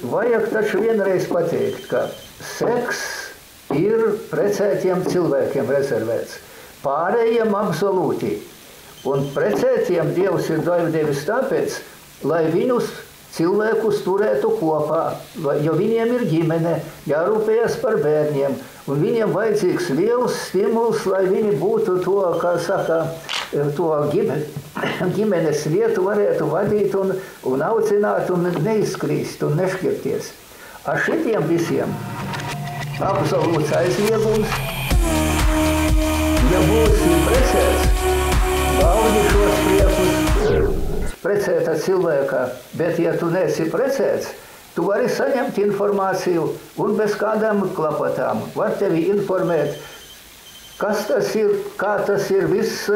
Vajag taču vienreiz pateikt, ka seks ir precētiem cilvēkiem rezervēts. Pārējiem absolūti. Un precētiem Dievs ir devis tāpēc, lai viņus cilvēkus turētu kopā, jo viņiem ir ģimene, jārūpējas par bērniem, un viņiem vajadzīgs liels stimuls, lai viņi būtu to, kā saka, to ģimenes vietu varētu vadīt un, un audzināt un neizkrīst un nešķirties. Ar šitiem visiem absolūts aizliegums. Ja būsi precēts, baudi šos priekus precēta cilvēka, bet ja tu neesi precēts, tu vari saņemt informāciju un bez kādām klapatām var tevi informēt, kas tas ir, kā tas ir viss,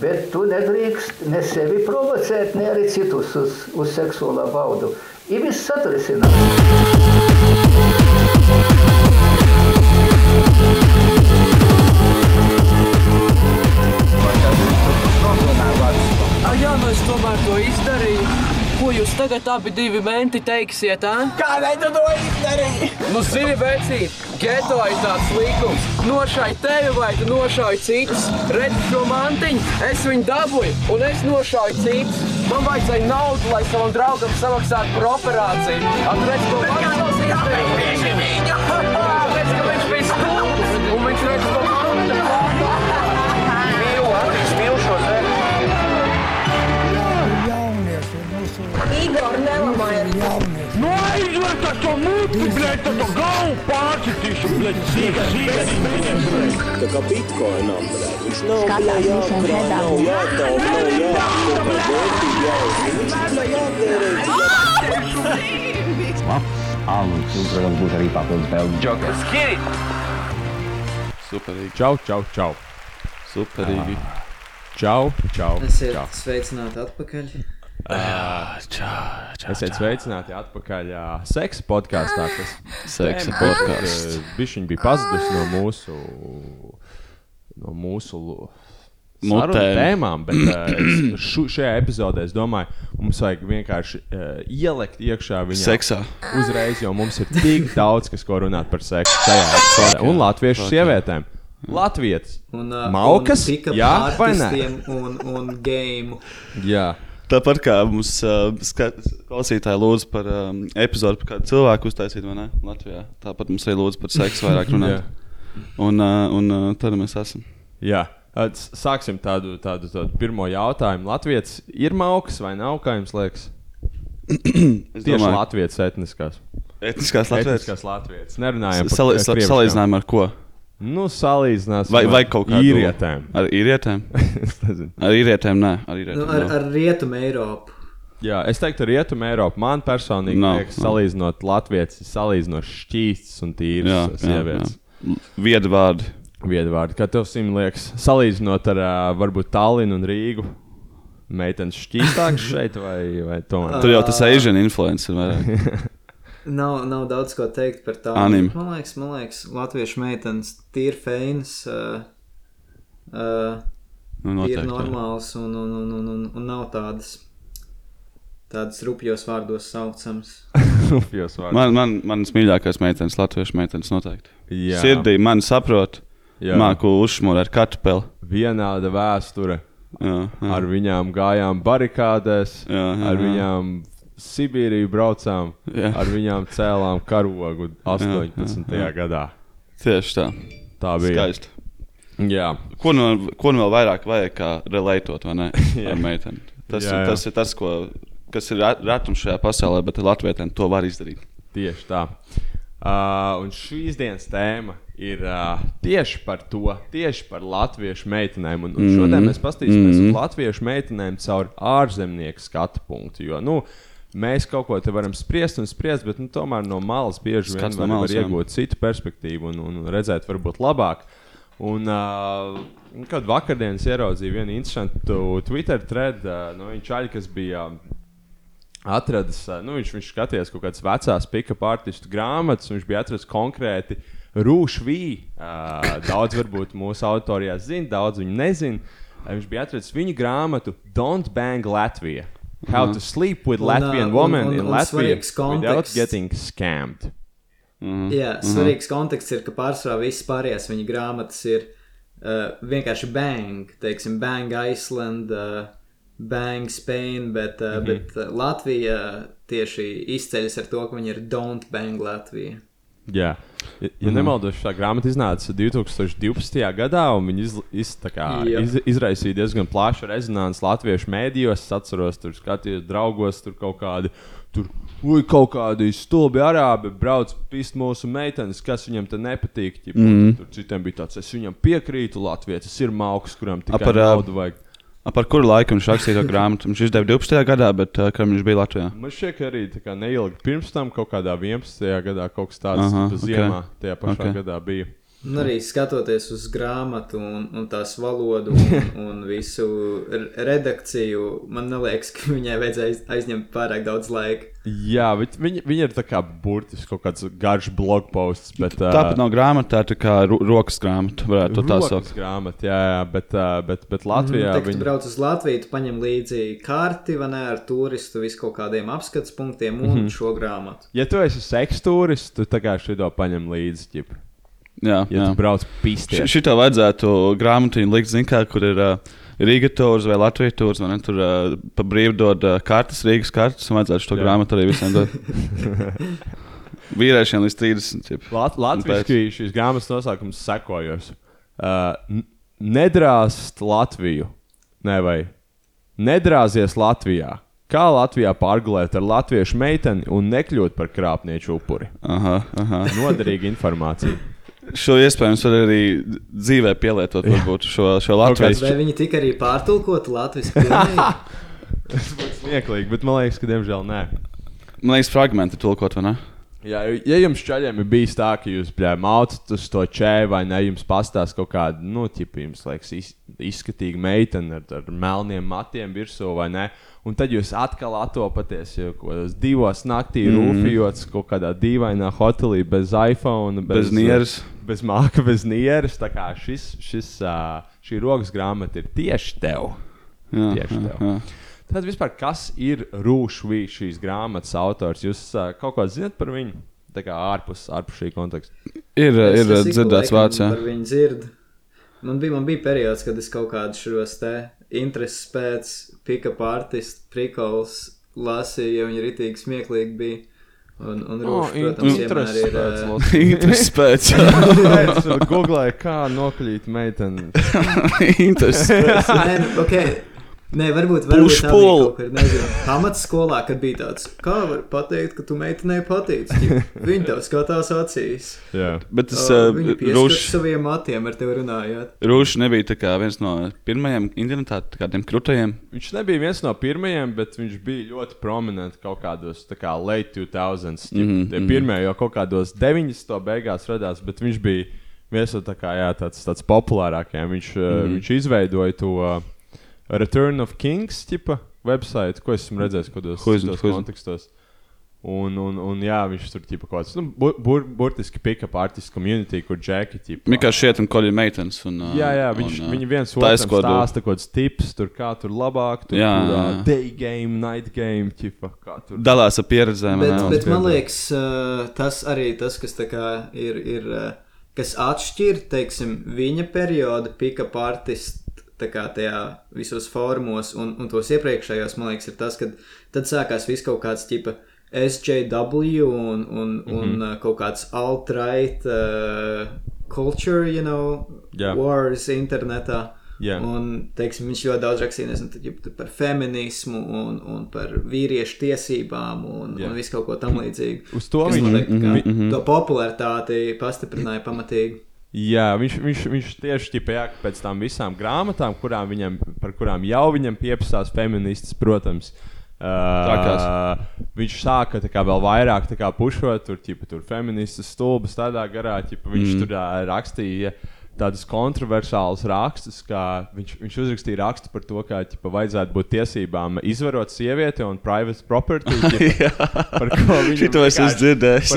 bet tu nedrīkst ne sevi provocēt, ne arī citus uz, uz seksuālā baudu. Ir viss atrisināts. Jā, nu es tomēr to izdarīju. Ko jūs tagad abi divi menti teiksiet? A? Kādēļ tu to izdarīji? Nu, zini, vecīt, geto ir tāds līkums. Nošauj tevi vai tu nošauj citus. Redzi šo mantiņu, es viņu dabūju un es nošauju citus. Man vajadzēja naudu, lai savam draugam samaksātu par operāciju. Atredz, ko Maksls izdarīja. Nelamājies! Nu aizver tas to muti, blēd, tad to galvu pārcitīšu, blēd, sīk, sīk, sīk. Tā kā bitkoinam, blēd, viņš nav Skatās jā, visiem jākrāt, redzam. nav jātaup, nav jāapkopā, vērtīgi jāuzņem, viņš tikai jātērē. Un jums, protams, būs arī papildus spēles. Jokers, Kiri! Superīgi. Čau, čau, čau. Superīgi. Čau, čau. Esiet čau. sveicināti atpakaļ. Esiet sveicināti atpakaļ uh, seksa podkāstā, Seksa uh, Bišķiņ bija pazudusi no mūsu, no mūsu tēmām, bet uh, šu, šajā epizodē es domāju, mums vajag vienkārši uh, ielikt iekšā viņā. Seksā. Uzreiz, jo mums ir tik daudz, kas ko runāt par seksu šajā epizodē. Un latviešu sievietēm. Latvijas. Un, uh, Maukas? un Jā vai artistiem Un, un game. Jā. Tāpat kā mums uh, klausītāji lūdz par um, epizodi par kādu cilvēku uztaisīt, vai ne? Latvijā. Tāpat mums arī lūdz par seksu vairāk runāt. un uh, un uh, tad mēs esam. Jā. Sāksim tādu, tādu, tādu pirmo jautājumu. Latvijas ir maukas vai nav, kā jums liekas? Es Tieši domāju- Latvijas etniskās. Etniskās latvietes? Etniskās Latvijas. Nerunājam par krieviskām. Salīdzinājumā ar ko? Nu, salīdzinās Vai, vai kaut kādā īrietēm. Ar īrietēm? Es nezinu. ar īrietēm, nē. Ar, īrietēm, Nu, ar, nav. ar rietumu Eiropu. Jā, es teiktu, ka rietumē Eiropā man personīgi Nav, liekas, nav. salīdzinot Latvijas, salīdzinot šķīstas un Jā, tīras jā, sievietes. Viedi vārdi. Viedvārdi, kā tev sim liekas, salīdzinot ar uh, varbūt Tallinu un Rīgu. Meitenes šķīstākas šeit vai, vai tomēr? Tur jau tas Asian influence ir vairāk. Nav, nav daudz ko teikt par tām. Anime. Man liekas, man liekas latviešu meitenes tīri feinas. Uh, uh, Nu, ir noteikti, jā. normāls un, un, un, un, un, un nav tādas, tādas rupjos vārdos saucamas. Rupjos vārdos. Man, man, manas mīļākās meitenes, latviešu meitenes noteikti. Jā. Sirdī man saprot, Jā. māku uzšmūri ar kartupeli. Vienāda vēsture. Jā, jā. Ar viņām gājām barikādēs, Jā, jā, ar jā. viņām Sibīriju braucām, Jā. ar viņām cēlām karogu 18. Jā, jā. gadā. Tieši tā. Tā bija. Skaisti. Jā. Ko nu, ko nu vēl vairāk vajag kā? Jā. Ar meiteni. Tas, Jā, jā. tas ir tas, ko, kas ir ret- retums šajā pasaulē, bet latvietēm to var izdarīt. Tieši tā. Uh, un šīs dienas tēma ir uh, tieši par to, tieši par latviešu meitenēm. Un, un šodien Mhm. mēs paskatīsimies Mhm. uz latviešu meitenēm caur ārzemnieku skatu punktu. Jo, nu, Mēs kaut ko te varam spriest un spriest, bet nu, tomēr no malas bieži vien no malas, var iegūt citu perspektīvu un, un redzēt, varbūt labāk. Un, uh, kad vakardienas ieraudzīju vienu interesantu Twitter thread uh, no viņa čaļa, kas bija uh, atradis, ā, nu, viņš, viņš skatījās kaut kādas vecās pick-up artistu grāmatas, un viņš bija atradis konkrēti Rūšvī. Daudz varbūt mūsu autorijā zina, daudz viņa nezina. Ā, Viņš bija atradis viņa grāmatu Don't Bang Latvija. How Mhm. to sleep with Un, Latvian uh, woman un- un- in un Latvia without getting scammed. Mhm. Jā, svarīgs konteksts ir, ka pārsvarā visas pārējās viņa grāmatas ir uh, vienkārši bang, teiksim, bang Iceland, uh, bang Spain, bet, uh, Mhm. bet uh, Latvija tieši izceļas ar to, ka viņa ir don't bang Latvija. Jā, ja, ja Mhm. nemaldos, šī grāmata iznāca 2012. gadā, un viņa iz, iz, kā iz, izraisīja diezgan plašu rezonanci latviešu mēdījos. Es atceros, tur skatījos, draugos, tur kaut kādi. Tur ui, kaut kādi stulbi arābi brauc pist mūsu meitenes, kas viņam te nepatīk. Ķipa, Mhm. Tur citiem bija tāds, es viņam piekrītu, Latvijas ir mauks, kuram tikai Par, ā, naudu vajag. Par kuru laiku viņš rakstīja to grāmatu? Viņš izdeva 12. gadā, bet uh, kad viņš bija Latvijā. Man šķiet, ka arī kā neilgi pirms tam, kaut kādā 11. gadā, kaut kas tāds Aha, ziemā, tajā pašā Ok. okay. gadā bija. Un arī skatoties uz grāmatu un, un tās valodu un, un visu redakciju, man liekas, ka viņai vajadzēja aiz- aizņemt pārāk daudz laika. Jā, bet viņi, viņi ir tā kā burtiski kaut kāds garš blog posts. Bet, Tāpat nav grāmata, tā ir kā ro rokas grāmata, varētu to tā rokas saukt. grāmata, jā, jā, bet, uh, bet, bet Latvijā Tad, kad viņi brauc uz Latviju, tu paņem līdzi karti vai ne ar turistu, visu kaut kādiem apskats punktiem un mm Mhm. -hmm. šo grāmatu. Ja tu esi sekstūris, tu tā kā šito paņem līdzi. Ķip. Jā, Ja jā. tu brauc pistē. Šitā vajadzētu grāmatiņu likt, zin kā, kur ir uh, Rīga tūrs vai Latvijas tūrs, ne? Tur uh, pa brīvu dod uh, kartes, Rīgas kartes, un vajadzētu šo grāmatu arī visiem dot. Vīriešiem līdz 30. Ķip. Lat Latvijas šīs grāmatas nosaukums sekojos. Uh, nedrāst Latviju. Nē, vai nedrāzies Latvijā. Kā Latvijā pārgulēt ar latviešu meiteni un nekļūt par krāpnieču upuri? Aha, aha. Noderīga informācija. Šo iespējams var arī dzīvē pielietot, varbūt šo, šo Vai Latvijas. viņi tika arī pārtulkoti latviešu? Tas būtu smieklīgi, bet man liekas, ka diemžēl nē. Man liekas, fragmenti tulkot, vai ne? Jā, ja jums čaļiem ir bijis tā, ka jūs mācāt uz to čēlu, vai ne, jums pastāstīs kaut kāda, nu, tipa, jums liekas, iz, izskatīga meitene ar, ar melniem matiem virsū, vai ne? Un tad jūs atkal atopaties kaut kādos divos naktī mm. Rūpījot kaut kādā dīvainā hotelī bez iPhone, Bez nieres. Bez māka, bez nieres. Tā kā šis, šis, šī rokas grāmata ir tieši tev. Jā, tieši jā, tev. jā. Tad vispār, kas ir Rūšvī šīs grāmatas autors? Jūs uh, kaut ko zinat par viņu? Tā kā ārpus, ārpus šī konteksta. Ir, Es- ir es dzirdēts vārds, jā. Par viņu dzirdu. Man bija, man bija periods, kad es kaut kādus šos te intereses pēc pick-up artistu prikols lasīju, jo viņi ritīgi smieklīgi bija. Un, un Rūš, in- protams, vienmēr ir. lasīt. Intereses pēc. Googlēju, kā nokļūt meiteni. Intereses pēc. Nē, nu, okay. Nē, varbūt, varbūt tā bija kaut kur, nezinu, pamatskolā, kad bija tāds, kā var pateikt, ka tu meitenei patīc. Viņa tev skatās acīs. Jā. Bet tas uh, Rūšs saviem matiem ar tevi runājot. Rūš nebija tā kā viens no pirmajiem internetā tā kādiem krūtajiem. Viņš nebija viens no pirmajiem, bet viņš bija ļoti prominents kaut kādos tā kā late 2000s. Mm Mhm, -hmm, tie mhm. pirmie jau kaut kādos 90. beigās radās, bet viņš bija viens no tā kā, jā, tāds, tāds populārākajiem. Viņš, mm Mhm. -hmm. viņš izveidoja to uh, Return of Kings tipa website, ko esmu redzējis kaut kādos es- kontekstos. Un, un, un jā, viņš tur bija kaut kāds nu, bur, bur, burtiski pick-up artists community, kur džeki ķipa. Mikā šiet un koļi meitenes. Un, uh, Jā, jā, viņš, un, uh, viņi viens otram kodu. stāsta kaut kāds tips, tur kā tur labāk, tur Jā, kurā jā. day game, night game, ķipa, kā tur. Dalās ar pieredzēm. Bet, jā. bet man liekas, tas arī tas, kas tā kā ir, ir kas atšķir teiksim, viņa periodu pick-up artistu. Tā kā tajā visos formos un, un tos iepriekšējos, man liekas, ir tas, ka tad sākās viss kaut kāds tipa SJW un, un, mm -hmm. un ā, kaut kāds alt-right uh, culture, you know, Jā. wars internetā. Jā. Un, teiksim, viņš ļoti daudz rakstīja nezinu, par feminismu un, un par vīriešu tiesībām un, Jā. un visu kaut ko tamlīdzīgu. Uz to Mhm, ka mhm. to popularitāti pastiprināja pamatīgi. Jā, viņš, viņš, viņš tieši ķipa, jā, ka pēc tam visām grāmatām, kurām viņam, par kurām jau viņam pieprasās feministas, protams. Uh, viņš sāka kā, vēl vairāk pušot, tur, tur feministas stulbas tādā garā. Ķipa, viņš mm. tur uh, rakstīja, tādus kontroversālus rakstus, kā viņš, viņš uzrakstīja rakstu par to, kā ķipa, vajadzētu būt tiesībām izvarot sievieti un private property. Ķipa, par ko viņu Šito es esmu dzirdējis.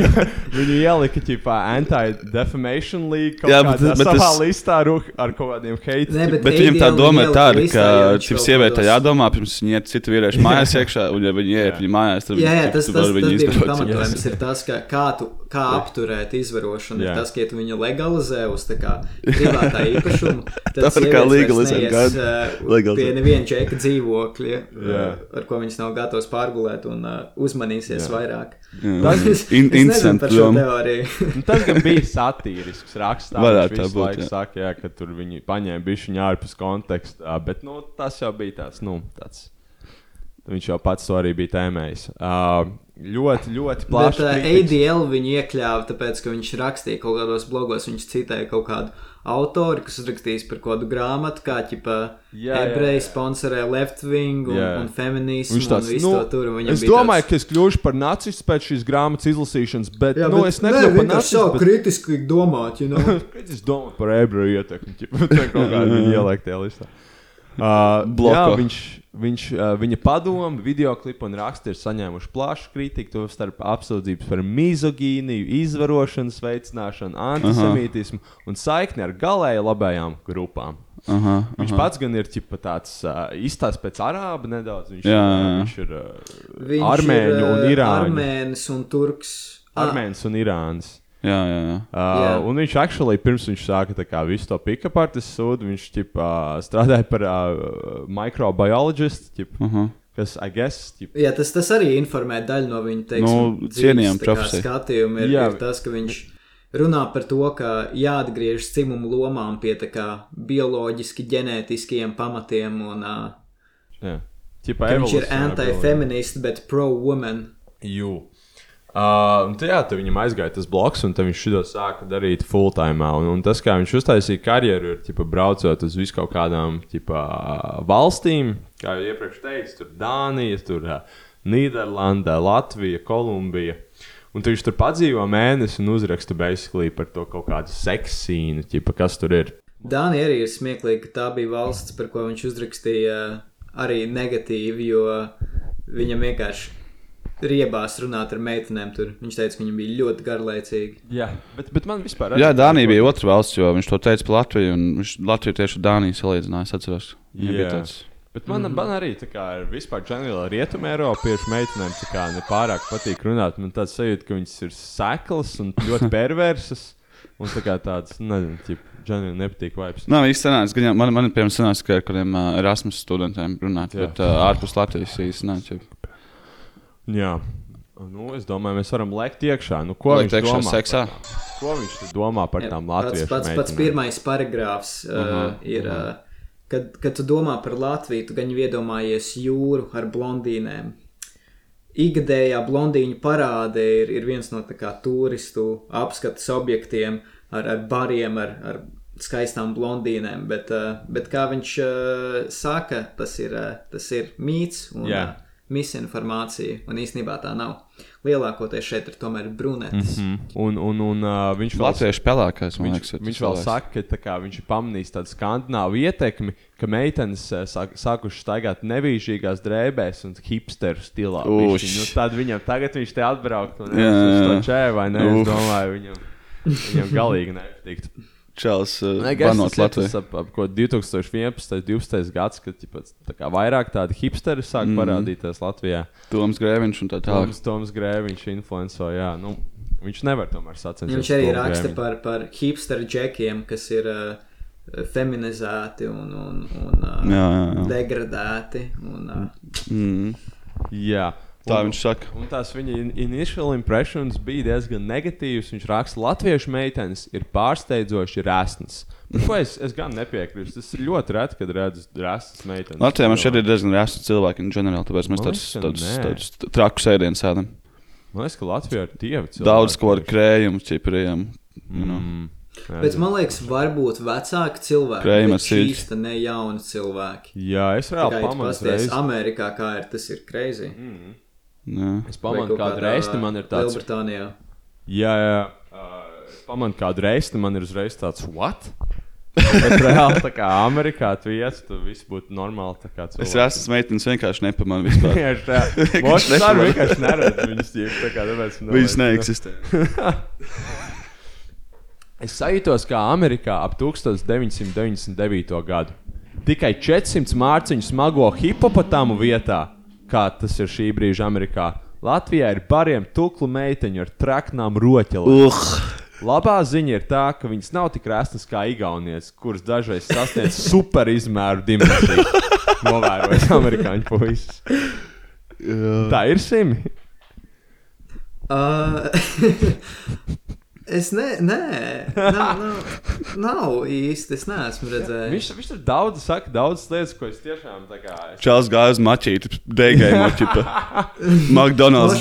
Viņu, viņu ielika ķipā anti-defamation league kaut Jā, bet- kādā bet savā tas- listā ru- ar kaut kādiem hate. Ne, bet Bet viņam tā doma ir tāda, ka viņš šim kādos- jādomā, pirms viņa iet citu vīriešu mājās iekšā, un ja viņa iet viņa mājās, tad Jā, jā, tas, tas, tas bija pamatojums. Ir tas, ka kā, tu, kā apturēt izvarošanu. Ir tas, ka ja tu viņu legalizē uz tā kā privātā īpašuma. Tad Tā var kā legalizēt gadu. uh. Pie neviena čeka dzīvokļa, Jā. uh, ar ko viņas nav gatavas pārgulēt un uh, uzmanīsies Jā. vairāk. Jā. Tas es, In- instant par šo teoriju. Nu, Tas gan bija satīrisks raksts. tā Varētu būt, laiku jā. Saka, jā, ka tur viņi paņēma bišķiņu ārpus konteksta, bet nu, tas jau bija tāds, nu, tāds. Viņš jau pats to arī bija tēmējis. Uh, ļoti, ļoti Bet plaši. uh, ADL viņu iekļāva, tāpēc, ka viņš rakstīja kaut kādos blogos, viņš citēja kaut kādu autoru, kas uzrakstījis par kādu grāmatu, kā ķipa ebreji sponsorē left wing un, Jā. un feminismu Viņš tāds, un nu, to tur. un es domāju, tāds, ka es kļūšu par nacistu pēc šīs grāmatas izlasīšanas, bet, Jā, nu, bet es par vienkārši nacistu. savu Bet... kritiski domāt, you know? Es domāju par ebreju ietekmi. Tā kaut kāda viņa ielikt tajā listā. Uh, Bloko. jā, viņš, viņš, viņa padomu, video klipu un rakstu ir saņēmuši plašu kritiku, to starp apsūdzības par mizogīniju, izvarošanas veicināšanu, antisemītismu un saikni ar galēji labējām grupām. Aha, Viņš aha. pats gan ir ķipa, tāds uh, izstāsts pēc arāba nedaudz. Viņš, Jā, jā, jā. viņš ir uh, Viņš armēņu ir, un uh, irāņu. Armēnis un turks. Armēns un Irāns. Jā, jā, jā. Uh, Jā. un viņš actually, pirms viņš sāka kā visu to pick-up artistu sūdu, viņš ķip, uh, strādāja par uh, microbiologistu, Uh -huh. kas, I guess, ķip, Jā, tas, tas arī informē daļu no viņa teiksim, Nu, profesija. skatījuma. Ir, Jā. ir tas, ka viņš runā par to, ka jāatgriežas dzimumu lomām pie tā kā bioloģiski, ģenētiskiem pamatiem, un uh, jā, ķipa, viņš ir anti-feminists, bet pro-woman. Jū. Uh, un tad, jā, tad viņam aizgāja tas bloks, un viņš šo sāka darīt full-time. Un, un tas, kā viņš uztaisīja karjeru, ir ķipa, braucot uz visu kaut kādām ķipa, valstīm, kā jau iepriekš teicu, tur Dānija, tur Nīderlanda, Latvija, Kolumbija. Un viņš tur padzīvo mēnesi un uzraksta basically par to kaut kādu seksīnu, ķipa, kas tur ir. Dānija arī ir smieklīga, ka tā bija valsts, par ko viņš uzrakstīja arī negatīvi, jo viņam vienkārši riebās runāt ar meitenēm. Tur. Viņš teica, ka viņam bija ļoti garlaicīgi. Jā, bet, bet man vispār Jā, Dānija bija otra valsts, jo viņš to teica par Latviju. un Viņš Latviju tieši ar Dāniju salīdzināja. Es atceros, Viņam bija tāds. Bet man, mm man arī tā kā ir vispār ģenerāli rietumē Eiropiešu meitenēm tā kā nepārāk patīk runāt. Man tāds sajūta, ka viņas ir seklas un ļoti perversas. Un tā kā tāds, nezinu, tip, ģenerāli nepatīk vibes. Nav īsti sanācis, ka man, man piemēram, sanāca, ka ar kādiem Erasmus studentiem runāt, Jā. bet uh, ārpus Latvijas īsti nāca. Jā. Nu, es domāju, mēs varam lekt iekšā. Nu, ko Lekt viņš iekšā domā? seksā? par tām? Ko viņš domā par tām pats, latviešu pats, pats pirmais paragrāfs uh, uh Aha, -huh, ir, uh, kad, kad tu domā par Latviju, tu gan iedomājies jūru ar blondīnēm. Ikgadējā blondīņu parāde ir, ir viens no tā kā, turistu apskates objektiem ar, ar bariem, ar, ar skaistām blondīnēm. Bet, uh, bet kā viņš uh, saka, tas ir, uh, tas ir mīts un Jā. Misinformācija. Un īstenībā tā nav. Lielākoties šeit ir tomēr brunetes. Mm -hmm. Un, un, un uh, viņš vēl Latviešu pelēkais, man Viņš, liekas, viņš vēl cilvēks. saka, ka tā kā, viņš ir pamanījis tādu skandināvu ietekmi, ka meitenes sāk, sākušas staigāt nevīžīgās drēbēs un hipsteru stilā. Bišķiņ. Nu, tad viņam tagad viņš te atbraukt un uz to jā. čēju, vai ne? Es domāju, viņam, viņam galīgi nepatīk. Čels, Nē, gaisa, banot Latviju. ap, ap ko 2011. 12. gads, kad ķipa, tā kā vairāk tādi hipsteri sāk mm. parādīties Latvijā. Toms Grēviņš un tā tālāk. Toms, Toms Grēviņš influenco, jā. Nu, viņš nevar tomēr sacensties. Viņš arī raksta par, par hipsteru džekiem, kas ir uh, feminizēti un, un, un uh, Jā, jā, jā. degradēti. Un, uh, Mm. Jā. Tā Un- viņš saka. Un tās viņa in initial impressions bija diezgan negatīvas. Viņš raksta, ka latviešu meitenes ir pārsteidzoši resnas. Par ko es, es gan nepiekrītu. Tas ir ļoti reti, kad redzu resnas meitenes. Latvijā man šeit ir diezgan rēsti cilvēki, in general, tāpēc mēs tādus ka tādus- tādus trakus ēdienus ēdam. Man liekas, ka Latvijā ir dievi cilvēki. Daudz ko ar krējumu, ķipriem. You know. Mm. bet man liekas, varbūt vecāki cilvēki, siļķi. šīs te ne jauni cilvēki. Jā, es reāli pamanu pasties reizi. Amerikā, kā ir, tas ir crazy. Jā. Es pamanu, kādu reizi man ir tāds. Lielbritānijā. Jā, jā. Uh, pamanu kādu reizi, man ir uzreiz tāds, what? Bet reāli, tā kā Amerikā tu iet, tu viss būtu normāli. Es esmu meitenes vienkārši nepamanu vispār. Tieši tā. Mošs arī vienkārši neredz viņas tīk, tā kā tāpēc Viņas neeksistē. Es sajūtos kā Amerikā ap 1999. gadu. Tikai 400 mārciņu smago hipopotāmu vietā, kā tas ir šī brīža Amerikā. Latvijā ir bariem tuklu meiteņu ar traknām roķelēm. Uh. Labā ziņa ir tā, ka viņas nav tik resnas kā Igaunijas, kuras dažreiz sasniedz super izmēru dimensiju. Novērojot amerikāņu puisis. Tā ir simi. Uh, es ne, nē, nav, nav, nav īsti. Es neesmu redzējis. Viņš, viņš tur daudz saka, daudz lietas, ko es tiešām tā kā. Es... Čāls gāja uz mačītu, degējumu, ķipa. McDonald's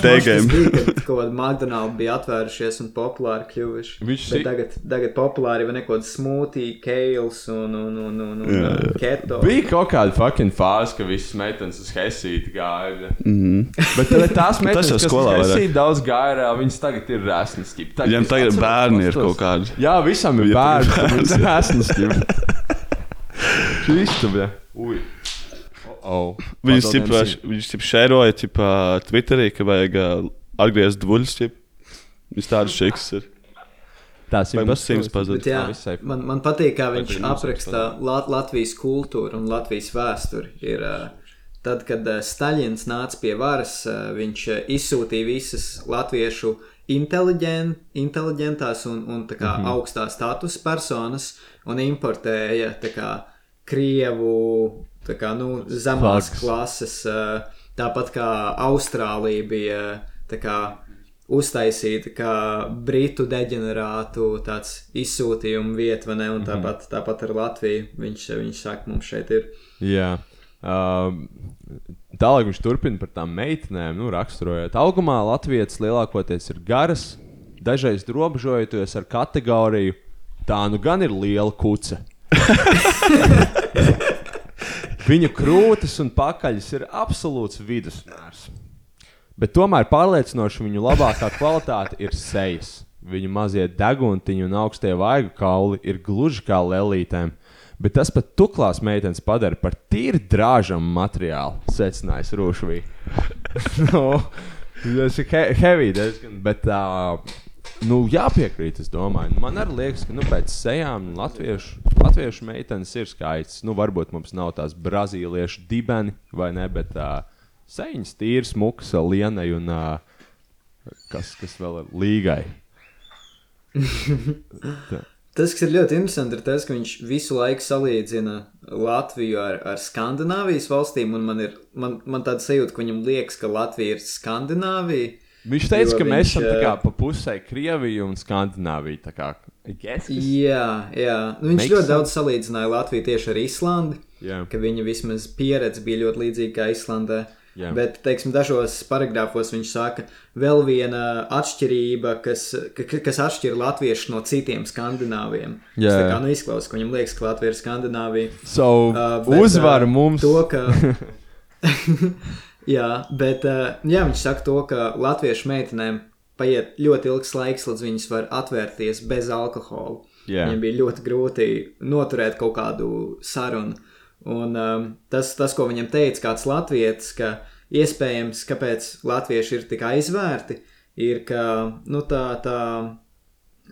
kad kaut kāda McDonald's bija atvērušies un populāri kļuvuši. Viņš Bet si- tagad, tagad populāri ir kaut kāda smoothie, kales un, un, un, un, un Jā, jā. keto. Bija kaut kāda fucking fāze, ka visas meitenes uz Helsīti gāja. Mhm. Bet tad tās Tas meitenes, jau kas uz skolā vairāk. Helsīti daudz gāja, viņas tagad ir es tagad atceros bērni ir kaut kādi. Jā, visam ir bērni. Viņas ir jā. Šis tu, bļa. Ui. Oh, tipā, viņus tipā šēroja tipā, Twitterī, ka vajag uh, atgriezt duļus. Viņus tādas šiks ir. Tas ir jā, visai- man, man patīk, kā viņš apraksta Lat Latvijas kultūru un Latvijas vēsturi. Ir, uh, tad, kad uh, Staļins nāca pie varas, uh, viņš uh, izsūtīja visas latviešu inteliģen, inteliģentās un, un kā, Mhm. mhm. augstā statusa personas un importēja kā, krievu tā kā, nu, zemās Thugs. klases. uh, Tāpat kā Austrālija bija kā, uztaisīta kā britu deģenerātu izsūtījuma vieta, vai ne? Un tāpat, tāpat ar Latviju viņš, viņš saka, mums šeit ir. Jā. Um, Tālāk viņš turpina par tām meitenēm, nu, raksturojot. Augumā Latvijas lielākoties ir garas, dažreiz robežojoties ar kategoriju. Tā nu gan ir liela kuce. Viņu krūtis un pakaļs ir absolūts vidusmērs. Bet tomēr pārliecinoši viņu labākā kvalitāte ir sejas. Viņu mazie deguntiņi un augstie vaigu kauli ir gluži kā lelītēm, bet tas pat tuklās meitenes padara par tīri drāžamu materiālu, secinājis Rūšvī. nu, tas ir he heavy diezgan, bet uh, nu, jāpiekrīt, es domāju. Man arī liekas, ka nu, pēc sejām latviešu, latviešu meitenes ir skaists. Nu, varbūt mums nav tās brazīliešu dibeni vai ne, bet uh, sejas tīras, mukas, lienai un uh, kas, kas vēl ir līgai. Tas, kas ir ļoti interesanti, ir tas, ka viņš visu laiku salīdzina Latviju ar, ar Skandināvijas valstīm. un Man ir man, man tāda sajūta, ka viņam liekas, ka Latvija ir Skandināvija. Viņš teica, ka mēs esam kā pa pusē Krievija un Skandināvija. tā Kā, guess, kas- Jā, jā. Nu, viņš ļoti sense. daudz salīdzināja Latviju tieši ar Islandi. Jā. Ka viņa vismaz pieredze bija ļoti līdzīga kā Islandē. Jā. Bet, teiksim, dažos paragrāfos viņš saka, vēl viena atšķirība, kas, ka, kas atšķir latviešu no citiem skandināviem. Jā, Tas kā nu, izklausās, ka viņam liekas, ka Latvija ir Skandināvija. So, bet, uzvar uh, mums. To, ka... jā, bet uh, jā, viņš saka to, ka latviešu meitenēm paiet ļoti ilgs laiks, līdz viņas var atvērties bez alkohola. Jā. Viņiem bija ļoti grūti noturēt kaut kādu sarunu. Un um, tas, tas, ko viņam teica kāds latvietis, ka iespējams, kāpēc latvieši ir tik aizvērti, ir, ka nu, tā, tā,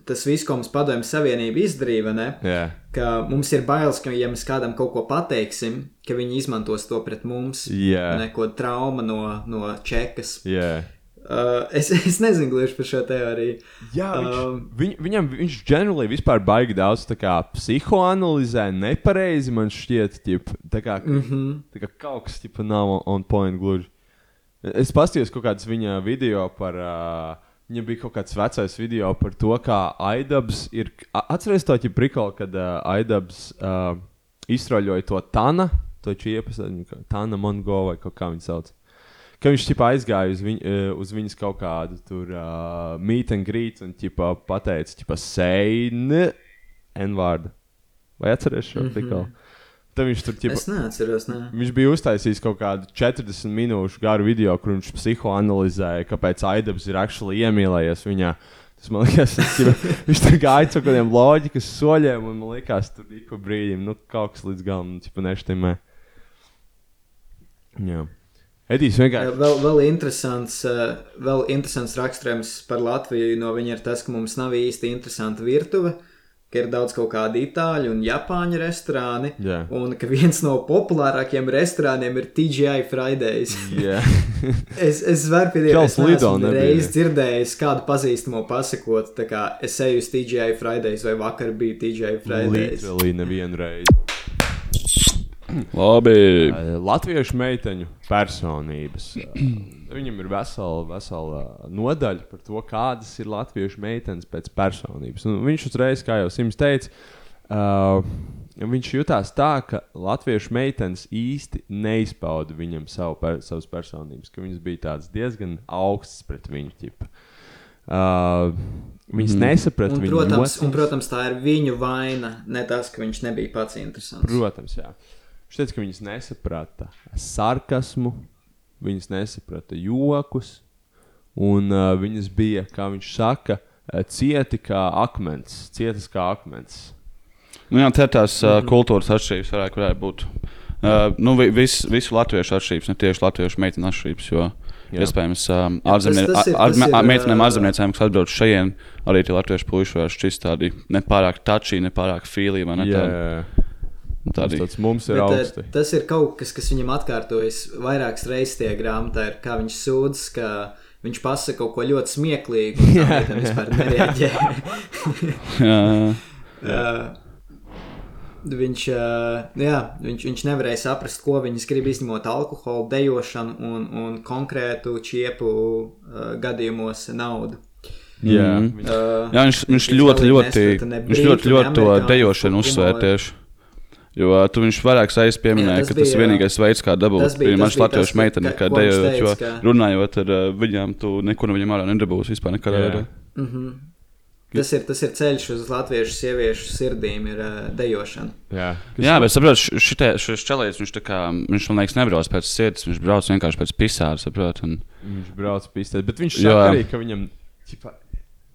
tas viss, ko mums padomju savienība izdarīja, ne? Jā. ka mums ir bailes, ka, ja mēs kādam kaut ko pateiksim, ka viņi izmantos to pret mums. Jā. Neko trauma no, no čekas. Jā. Uh, es, es nezinu gluži par šo teoriju. Jā, viņš, Um, viņ, viņam viņš ģenerāli vispār baigi daudz kā psihoanalizē nepareizi, man šķiet, ķip, tā kā, mm. -hmm. tā kā kaut kas ķipa nav on- point gluži. Es paskatījos kaut kādas viņa video par. Uh, Viņam bija kaut kāds vecais video par to, kā Aidabs ir. Atcerieties to ķip prikolu, kad uh, Aidabs uh, izstroļoja to Tana, to čiepas, Tana Mongo vai kā viņa sauc. Ka viņš ķipa, aizgāja uz, viņ, eh, uz viņas kaut kādu tur uh, meet and greet un ķipa, pateica, ka sēne N-vārdu. Vai atceries šo Mhm. tikko? Tad viņš tur ķipa, Es neatceros, ne. Viņš bija uztaisījis kaut kādu 40 minūšu garu video, kur viņš psihoanalizēja, kāpēc Aidabs ir actually iemīlējies viņā. Tas man liekas, tas, viņš tur gāja ar kādiem loģikas soļiem, un man liekas, tur ik pa brīdim nu, kaut kas līdz galam neštimē. Jā. Edijs vienkārši. Vēl, vēl, interesants, eh, vēl interesants raksturojums par Latviju no viņa ir tas, ka mums nav īsti interesanta virtuve. Ka ir daudz kaut kādu itāļu un japāņu restorāni. Yeah. Un ka viens no populārākajiem restorāniem ir TGI Fridays. Yeah. es es varu pieņemt, ka esmu reiz dzirdējis kādu pazīstamo pasakot, tā kā es eju uz TGI Fridays vai vakar biju TGI Fridays. Literally nevienu reizi. Labi. Latviešu meiteņu personības. Viņam ir vesela, vesela nodaļa par to, kādas ir latviešu meitenes pēc personības. Un viņš uzreiz, kā jau Sims teica, uh, viņš jutās tā, ka latviešu meitenes īsti neizpauda viņam savu per, savas personības, ka viņas bija diezgan augstas pret viņu tipu. Uh, viņas mm. nesaprata viņu. Protams, un, protams, tā ir viņu vaina, ne tas, ka viņš nebija pats interesants. Protams, jā. Viņš teica, ka viņas nesaprata sarkasmu, viņas nesaprata jokus, un uh, viņas bija, kā viņš saka, cieti kā akmens, cietas kā akmens. Nu, jā, tā tās uh, kultūras atšķirības varētu, varētu būt. Uh, nu, vis, visu latviešu atšķirības, ne tieši latviešu meitenu atšķirības. Jo, Jā. Iespējams, um, ārzemniecēm, ārzemniecēm, kas atbrauc šeit, arī tie latviešu puiši var šķist tādi nepārāk tačī, nepārāk fīlī. Ne, yeah. tādi. Tādi. Tas mums ir Bet, eh, augsti. Tas ir kaut kas, kas viņam atkārtojas vairākas reizes tajā grāmatā, ir, kā viņš sūdz, ka viņš pasaka kaut ko ļoti smieklīgu, un tam vispār nereaģē. jā, jā. Viņš, jā, viņš, viņš nevarēja saprast, ko viņas grib izņemot alkoholu, dejošanu un, un konkrētu čiepu uh, gadījumos naudu. Jā, mm. viņš, uh, jā, viņš, viņš ļoti, ļoti, viņš ļoti, ļoti to dejošanu uzsvēr tieši. Jo tu viņš vairāk reizes pieminēja, ka tas ir vienīgais veids, kā dabūt pirmā latviešu meiteni, kā dejot. Jo ka... runājot ar uh, viņām, tu neko no viņiem ārā nedabūsi vispār nekādā veidā. Mm -hmm. Tas ir, tas ir ceļš uz latviešu sieviešu sirdīm, ir uh, dejošana. Jā, Jā bet saprotu, šis čelējs, viņš, kā, viņš man liekas, nebrauc pēc sirds, viņš brauc vienkārši pēc pisāra, saprot. Un... Viņš brauc pistēt, bet viņš saka arī, ka viņam, ķipa,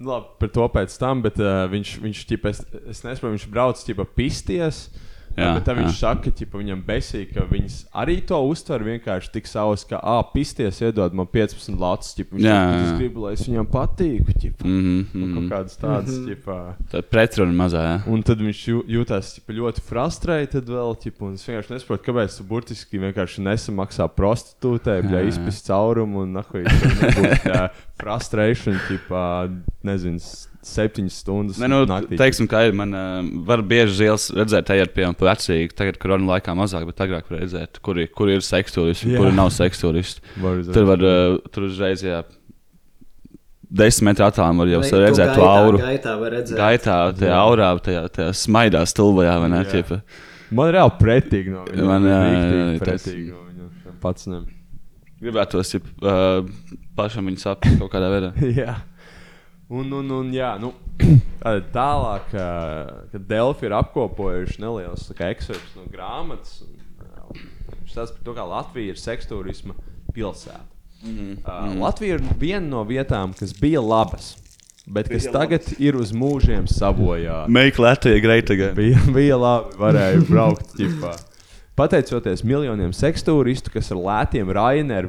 nu labi, par to pēc tam, bet uh, viņš, viņš ķipa, es, es nesaprotu, viņš brauc, ķipa, pisties. Jā, bet tā viņš jā. saka, ka viņam besīk, ka viņas arī to uztver vienkārši tik savus, ka, ah, pisties, iedod man 15 latus. Ķipa, viņš jā, jā. Es gribu, lai es viņam patīku. Ķipa, mm -hmm. Kaut mhm. kādas tādas, mm -hmm. ķipa. Tā pretruna mazā. Jā. Un tad viņš jūtas ķipa, ļoti frustrēts vēl, ķipa, un es vienkārši nesaprotu, kāpēc tu burtiski vienkārši nesamaksā prostitūtei, ja izpist caurumu un nahuj, frustrēšana, ķipa, nezinu septiņas stundas. Ne, nu, naktī. teiksim, kā ir. Man uh, var bieži zils redzēt, ejot pie manis vecīgi. Tagad, kur runa laikā mazāk, bet agrāk var redzēt, kur, kur ir sekstūristi un kur nav sekstūristi. tur var uh, tur uzreiz. Jā, Desmit metru attālumā var jau Vai, redzēt to auru. Gaitā var redzēt. Gaitā, tajā aurā, tajā, tajā smaidā stulbajā, vai ne? Ķipa. Man ir reāli pretīgi no viņa. Man ir pretīgi no viņa. Pats ne. Gribētos, ja uh, pašam viņu saprast kaut kādā veidā. jā. Un, un, un jā, nu, tālāk, kad Delfi ir apkopojuši neliels ekstrēms no grāmatas, viņš stāsta par to, kā Latvija ir seksuālisma pilsēta. Mm -hmm. uh, Latvija ir viena no vietām, kas bija labas. Bet kas bija tagad labas. ir uz mūžiem sabojāta. Make Latvija great again. Bija, bija labi, varēja braukt ģipā. Pateicoties miljoniem sekstūristu, kas ar lētiem Ryanair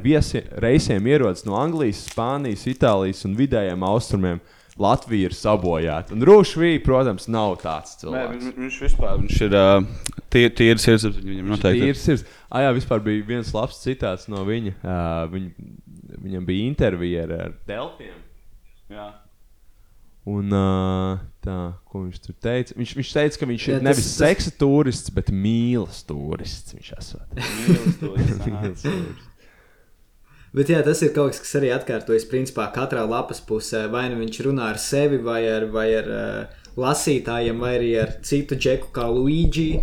reisiem ierodas no Anglijas, Spānijas, Itālijas un vidējiem austrumiem, Latvija ir sabojāta. Un Rūšvī, protams, nav tāds cilvēks. Nē, viņš vispār viņš ir uh, tīrs tie sirds. Viņam noteikti ir sirds. Ah, jā, vispār bija viens labs citāts no viņa. Uh, viņ, viņam bija intervija ar, ar Delfiem. Jā. Un uh, tā, ko viņš tur teica? Viņš, viņš teica, ka viņš jā, ir nevis tas, seksa turists, bet mīlas turists. Viņš esot. mīlas turists. Bet jā, tas ir kaut kas, kas arī atkārtojas principā katrā lapas pusē. Vai nu viņš runā ar sevi, vai ar, vai ar uh, lasītājiem, vai arī ar citu džeku, kā Luigi,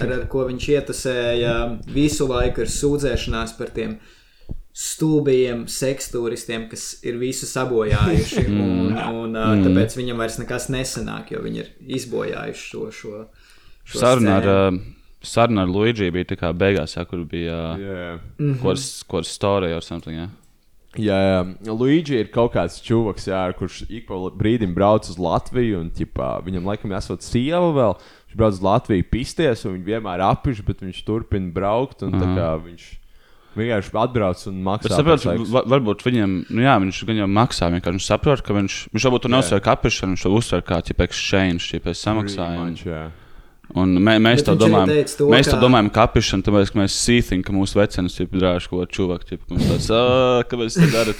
ar, ar ko viņš ietasēja visu laiku, ir sūdzēšanās par tiem uh, stulbiem seksturistiem, kas ir visu sabojājuši. Mm. Un, un, mm. Tāpēc viņam vairs nekas nesanāk, jo viņi ir izbojājuši šo, šo, šo sarunu. Ar, saruna ar Luigi bija tā kā beigās, ja, kur bija yeah. mm -hmm. ar storiju or something. Yeah. Jā, jā. Luigi ir kaut kāds čūvaks, jā, kurš ik pa brīdim brauc uz Latviju. Un, ķipā, viņam laikam esot sieva vēl. Viņš brauc uz Latviju pisties, un viņš vienmēr apiš, bet viņš turpina braukt. Un, Mhm. kā, viņš vienkārši atbrauc un maksā. Es saprotu, par seksu. va- varbūt viņam, nu jā, viņš gan jau maksā. Vienkārši viņš saprot, ka viņš, viņš varbūt to neuzsver kā apišanu, viņš to uzsver kā ķip exchange, ķip samaksājumu. Un mē, mēs Bet arī domājam. to, mēs to ka- domājam, kā apišana, tāpēc, ka mēs sīthim, ka mūsu vecenis ir drāžs, ko ķip, mums tāds, "Ā, kāpēc tā darat?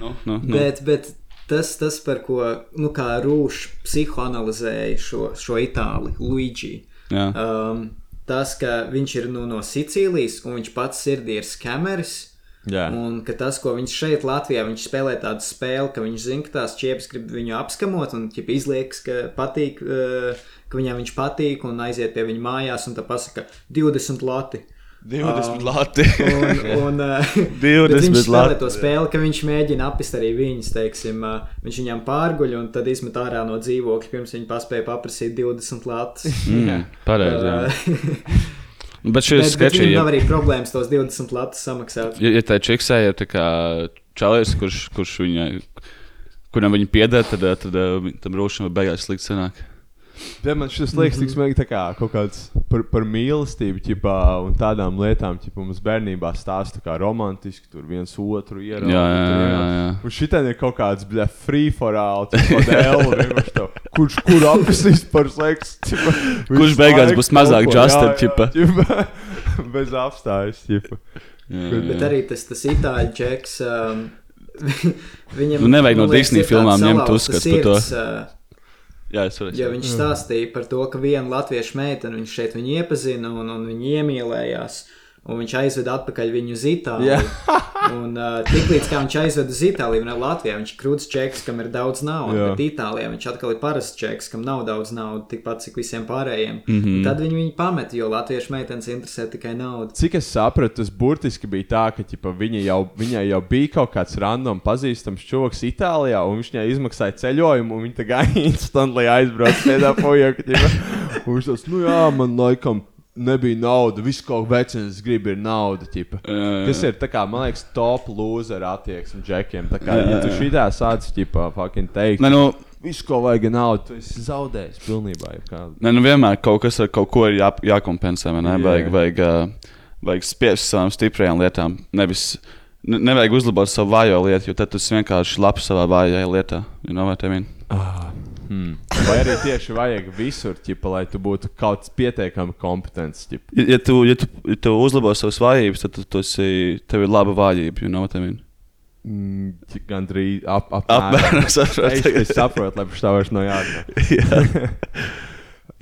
Nu, nu, nu. Bet, bet tas, tas, par ko nu, Rūšs psihoanalizēja šo, šo itāli, Luigi. Um, tas, ka viņš ir nu, no Sicīlijas un viņš pats sirdī ir skameris. Jā. Un ka tas, ko viņš šeit, Latvijā, viņš spēlē tādu spēli, ka viņš zina, ka tās čiepas grib viņu apskamot un ķip, izliekas, ka, patīk, uh, ka viņam viņš patīk un aiziet pie viņa mājās un tā pasaka 20 lati. 20 Um, lati. un, un, uh, 20 bet viņš spēlē to spēli, ka viņš mēģina apist arī viņus, teiksim, uh, viņš viņam pārguļ un tad izmet ārā no dzīvokļa, pirms viņi paspēja paprasīt 20 latus. Mm, pareizi, jā. Uh, Bet šis sketčs viņam ir. nav arī problēmas tos 20 latus samaksāt. Ja, ja tā čiksē ir tā kā čalis, kurš, kurš viņai, kuram viņa pieder, tad, tad, tad tam rūšam beigās slikti sanāk. Ja man šis liekas, tik smagi tā kā kaut kāds par, par mīlestību, ķipā, un tādām lietām, kā mums bērnībā stāsta, kā romantiski tur viens otru ieraudzīt. Jā, jā, jā, jā. Un šitā ir kaut kāds, bļa, free for all, kurš kur apsīs par seksu. Kurš beigās būs mazāk jā, jā, ķipa, Bez apstājas, ķipa. Bet arī tas, tas itāļu čeks. Um, viņam Nu, nevajag no tāda filmām ņemt uzskats par to. uh, Jā, es varu. Jo viņš stāstīja par to, ka viena latviešu meitene viņš šeit viņu iepazina un, un viņi iemīlējās. Un viņš aizveda atpakaļ viņu uz Itāliju. un uh, tiklīdz kā viņš aizveda uz Itāliju, un Latvijā viņš ir krūts čeks, kam ir daudz naudas. Jā. Bet Itālijā viņš atkal ir parasts čeks, kam nav daudz naudas, tikpat cik visiem pārējiem. Mm -hmm. Tad viņi viņu pameta, jo latviešu meitenes interesē tikai nauda. Cik es sapratu, tas burtiski bija tā, ka ķipa, viņa jau, viņai jau bija kaut kāds random pazīstams čovaks Itālijā, un viņš viņai izmaksāja ceļojumu, un viņa tā kā instantly aizbrauca tādā projektā. Un viņš tas, nu jā, man laikam. Nebija nauda, viss kaut kā vecais grib, ir nauda. Ķipa. jā. Tas ir, tā kā, man liekas, top loser attieksme džekiem. Tā kā, ja tu šitā sāc, ķipā, fucking teikt, Nē, nu, visu, ko vajag, ir nauda, tu esi zaudējis pilnībā. Nē, nu vienmēr kaut kas ar kaut ko ir jā, jākompensē. Ne? Jā. Vajag, vajag, uh, vajag spiest savām stiprajām lietām. Nevis, ne, nevajag uzlabot savu vājo lietu, jo tad tas vienkārši labs savā vājajā lietā. You know what I mean? Hmm. Vai arī tieši vajag visur, ķipa, lai tu būtu kaut kāds pietiekami kompetents. ķipa. Ja, ja, tu, ja, tu, ja tu uzlabo savas vājības, tad tu, tu esi, tev ir laba vājība. You know what I mean? Mm, cik Gandrīz ap, ap, Apmēram saprotu. Es saprotu, lai par tā vairs nav jārunā. Jā.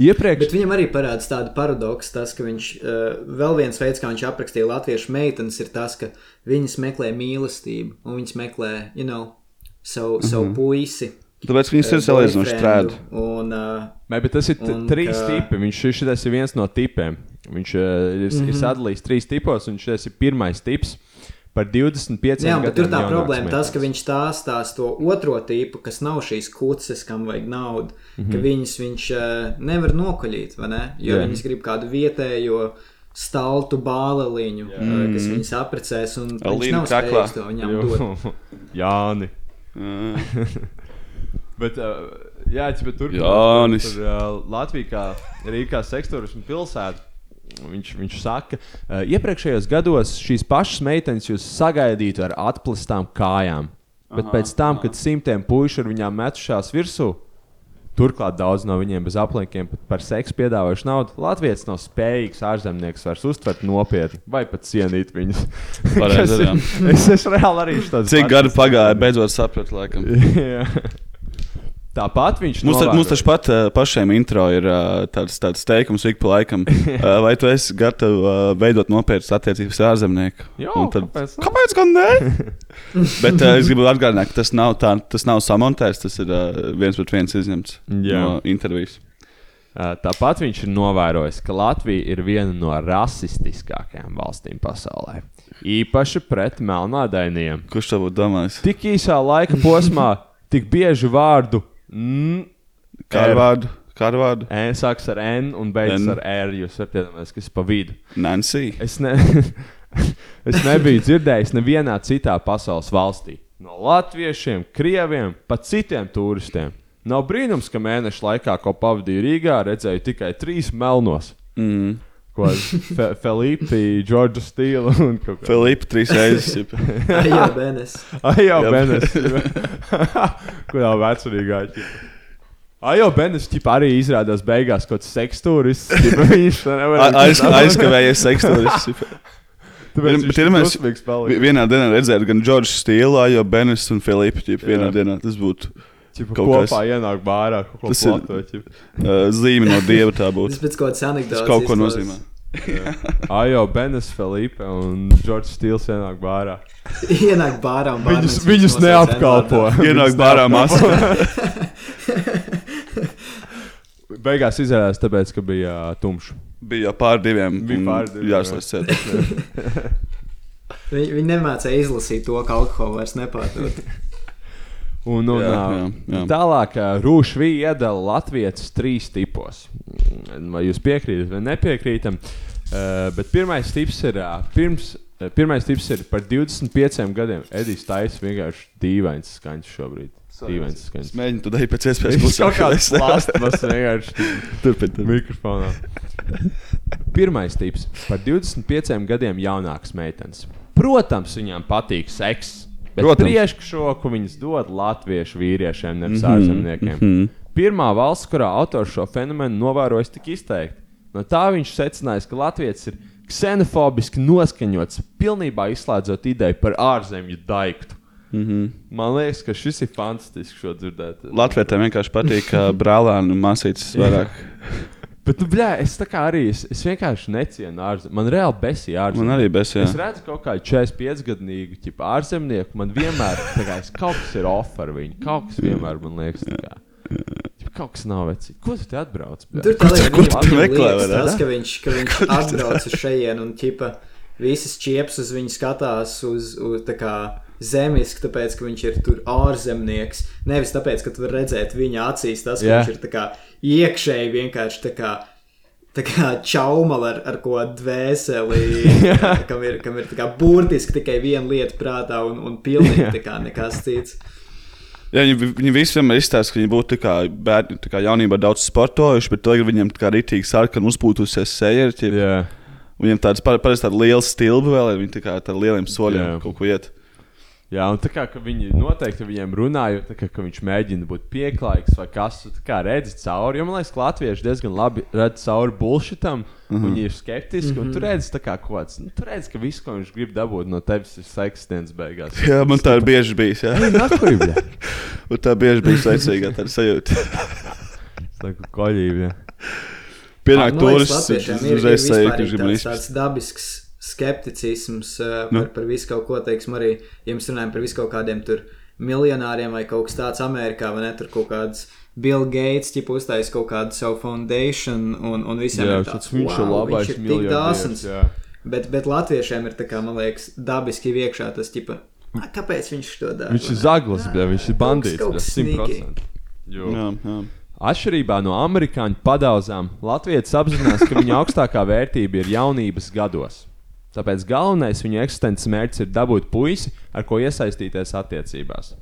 Iepriekš Bet viņam arī parādās tāda paradoksa, tas, ka viņš uh, vēl viens veids, kā viņš aprakstīja latviešu meitenes, ir tas, ka viņas meklē mīlestību un viņas meklē, you know, savu, savu Mhm. puisi. Tāpēc viņas ir eh, salīdzinoši trēdi. Un, uh, bet tas ir Un trīs ka- tipi. Viņš šis ir viens no tipiem. Viņš uh, ir, mm -hmm. ir Mhm. sadalījis trīs tipos, un šis ir pirmais tips. Par 25 Jā, bet tur tā problēma tas, ka viņš stāstās to otro tipu, kas nav šīs kuces, kam vajag naudu, mm -hmm. ka Mhm. viņas viņš uh, nevar nokaļīt, vai ne? Jo Jā. yeah. viņas grib kādu vietējo staltu bāleliņu, uh, kas Mhm. viņas aprecēs, un viņš Alīna nav kaklā. spējīgs to viņam dot. Jāni. Bet, uh, jā, bet tur Jānis. tur, uh, Latvija kā Rīgā sektorismu pilsēta. Viņš, viņš saka, ka uh, iepriekšējos gados šīs pašas meitenes jūs sagaidītu ar atplastām kājām. Bet Aha, pēc tam, kad simtiem puišu ar viņām metušās virsū, turklāt daudz no viņiem bez aplinkiem par seksu piedāvājuši naudu, Latvijas nav spējīgs ārzemnieks vairs uztvert nopietni vai pat cienīt viņus. Ir- jā. es esmu reāli arī tāds. Cik gadi pagāja, beidzot sapratu, laikam. Tāpat viņš Mums, ta, novēroja- mums taču pat uh, pašiem intro ir uh, tāds, tāds teikums, ik pa laikam. Uh, vai tu esi gatavs uh, veidot nopietnas attiecības ar ārzemnieku? Jā, tad, kāpēc ne? kāpēc gan ne? Bet uh, es gribu atgādināt, ka tas nav, tā, tas nav samontēts, tas ir uh, viens pret viens izņemts Jā. no intervijas. Uh, Tāpat viņš ir novērojis, ka Latvija ir viena no rasistiskākajām valstīm pasaulē. Īpaši pret melnādainiem. Kurš to būtu domājis? Tik īsā laika posmā, tik bieži vārdu mm, Kādu vārdu? Kādu vārdu? N sāks ar N un beidzas N. ar R. Jūs varat iedomāties, kas ir pa vidu. Nancy. Es ne. es nebiju dzirdējis nevienā citā pasaules valstī. No latviešiem, krieviem, pat citiem turistiem. Nav brīnums, ka mēneša laikā, ko pavadīju Rīgā, redzēju tikai trīs melnos. Mm. Ko Fe Felipe, Džordža Stīla un kaut kā. Filipa trīs reizes. Jā, Benes. Ajo, Benes. Kurā vecumā? Ajo, Benes ķipa, arī izrādās beigās kaut kāds sekstūris. Viņš Aiz, aizkavējies sekstūris. Tāpēc Bet ir mēs vienā dienā redzēt gan Džordžu Stīlu, Ajo Benes un Filipu. Vienā Jā. dienā tas būtu Ķipa, kaut kopā kas. ienāk bārā, kaut ko Tas ķipa. uh, zīme no dieva tā Tas būtu. pēc kaut kādas anekdotas. Tas kaut ko nozīmē. Ajo, Benes, Felipe un Džordžs Stīls ienāk bārā. Ienāk bārā un Viņus, bārmenis viņus nosauc neapkalpo. Ienāk Viņus bārā maskā. Beigās izrādās, tāpēc, ka bija uh, tumšs. Bija pār diviem. Bija un pār diviem, Jāslēdz ciet. Viņi, viņi nemācīja izlasīt to, ka alkohola vairs nepārdod. Un, un, Jā, jā, jā. Tālāk, Rūšvī iedala Latvijas trīs tipos. Mm, Vai jūs piekrītat vai nepiekrītat? Uh, bet pirmais tips ir, ā, pirms, ā, pirmais tips ir par 25 gadiem. Edijs Taisa vienkārši dīvains skaņas šobrīd. Dīvains skaņas. Es mēģinu to darīt pēc iespējas klusāk. kāds plasmas vienkārši Turpin, turpin. mikrofonā. Pirmais tips par 25 gadiem jaunākas meitenes. Protams, viņām patīk seks. Protams. priekšroku viņas dod latviešu vīriešiem, nevis Mhm, ārzemniekiem. mhm. Pirmā valsts, kurā autors šo fenomenu novērojis tik izteikti. No tā viņš secinājis, ka Latvijas ir ksenofobiski noskaņots, pilnībā izslēdzot ideju par ārzemju daiktu. Mm -hmm. Man liekas, ka šis ir fantastisks šo dzirdēt. Latvietēm vienkārši patīk, ka brālēni un māsītes vairāk. Bet, nu, bļā, es tā kā arī es, es vienkārši necienu ārzemnieku. Man reāli besīja ārzemnieki. Man arī besīja. Es redzu kaut kādu 45 gadīgu ķipa, ārzemnieku. Man vienmēr kā, kaut kas ir off ar viņu. Kaut kas vienmēr man liekas, Kaut kas nav vecīgi. Ko tu atbrauc? bļā? Tur tā liekas, kur tu viņam meklē, tas, ka viņš, ka viņš atbrauc uz šejienes un ķipa visas čiepas uz viņu skatās uz, uz tā kā zemiski, tāpēc, ka viņš ir tur ārzemnieks. Nevis tāpēc, ka tu redzēt viņa acīs, tas, ka yeah. viņš ir tā kā iekšēji vienkārši tā kā. Tā kā čaumala ar, ar ko dvēseli, kam ir, kam ir kā burtiski tikai viena lieta prātā un, un pilnīgi kā nekas cits. Jā, viņi, viņi visi vienmēr izstāsta, ka viņi būtu bērni, kā jaunībā daudz sportojuši, bet tagad viņiem tā kā rītīgi sarkana uzpūtusies seja. Viņiem tāds par- parasti tāds liels stilbi vēl ir, viņi tā kā ar lieliem soļiem Jā. kaut ko iet. Jā, un tā kā ka viņi noteikti viņiem runāja, tā kā, ka viņš mēģina būt pieklājīgs vai kas cits, kā redz cauri. Jo man liekas, ka latvieši diezgan labi redz cauri bullshitam. Mm -hmm. Viņi ir skeptiski, mm -hmm. un tu redz, tā kā kāds, nu, tu redz, ka viss, ko viņš grib dabūt no tevis, ir seks dienas beigās. Jā, man tā ir bieži bijis. Jā. Un tā bieži bija secīga sajūta. Tā kā koļība. Pienāk turists, ir, ir uzreiz sajūta, ka viņš grib tāds, izpēst. tāds dabisks skepticisms uh, Nu. par, par visu kaut ko, teiksim, arī, ja mēs runājam par visu kaut kādiem tur miljonāriem vai kaut kas tāds Amerikā, vai ne, tur kaut kāds Bill Gates, ķip uztais kaut kādu savu foundation, un, un visiem Jā, ir tāds viņš ir wow, labais viņš ir tik dāsns. jā. Bet, bet latviešiem ir tā kā, man liekas, dabiski iekšā tas, ķipa, "Ā, kāpēc viņš to dara? Viņš ir zaglis, bļa, viņš ir Kaut kas- bandīts. kas sneaky. 100%. Jo. Jā, jā. Atšķirībā no amerikāņu padauzām, Latvijas apzinās, ka viņa augstākā vērtība ir jaunības gados. Tāpēc galvenais viņa eksistences mērķis ir dabūt puisi, ar ko iesaistīties attiecībās.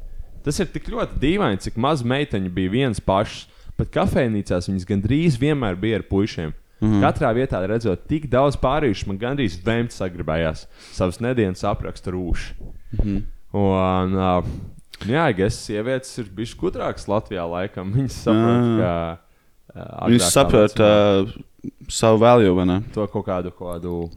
Tas ir tik ļoti dīvaini, cik maz meiteņu bija viens pašs. Pat kafejnīcās viņas gandrīz vienmēr bija ar puišiem. Mm -hmm. Katrā vietā redzot tik daudz pārīšu, man gandrīz vēmt sagribējās savas nedēļas aprakstu rūšu. Mm -hmm. Un, uh, jā, es sievietes ir bijušas gudrākas Latvijā laikam. Viņas saprot, ka. Uh, Viņš saprot uh, savu value, vai ne? to kaut kādu, kādu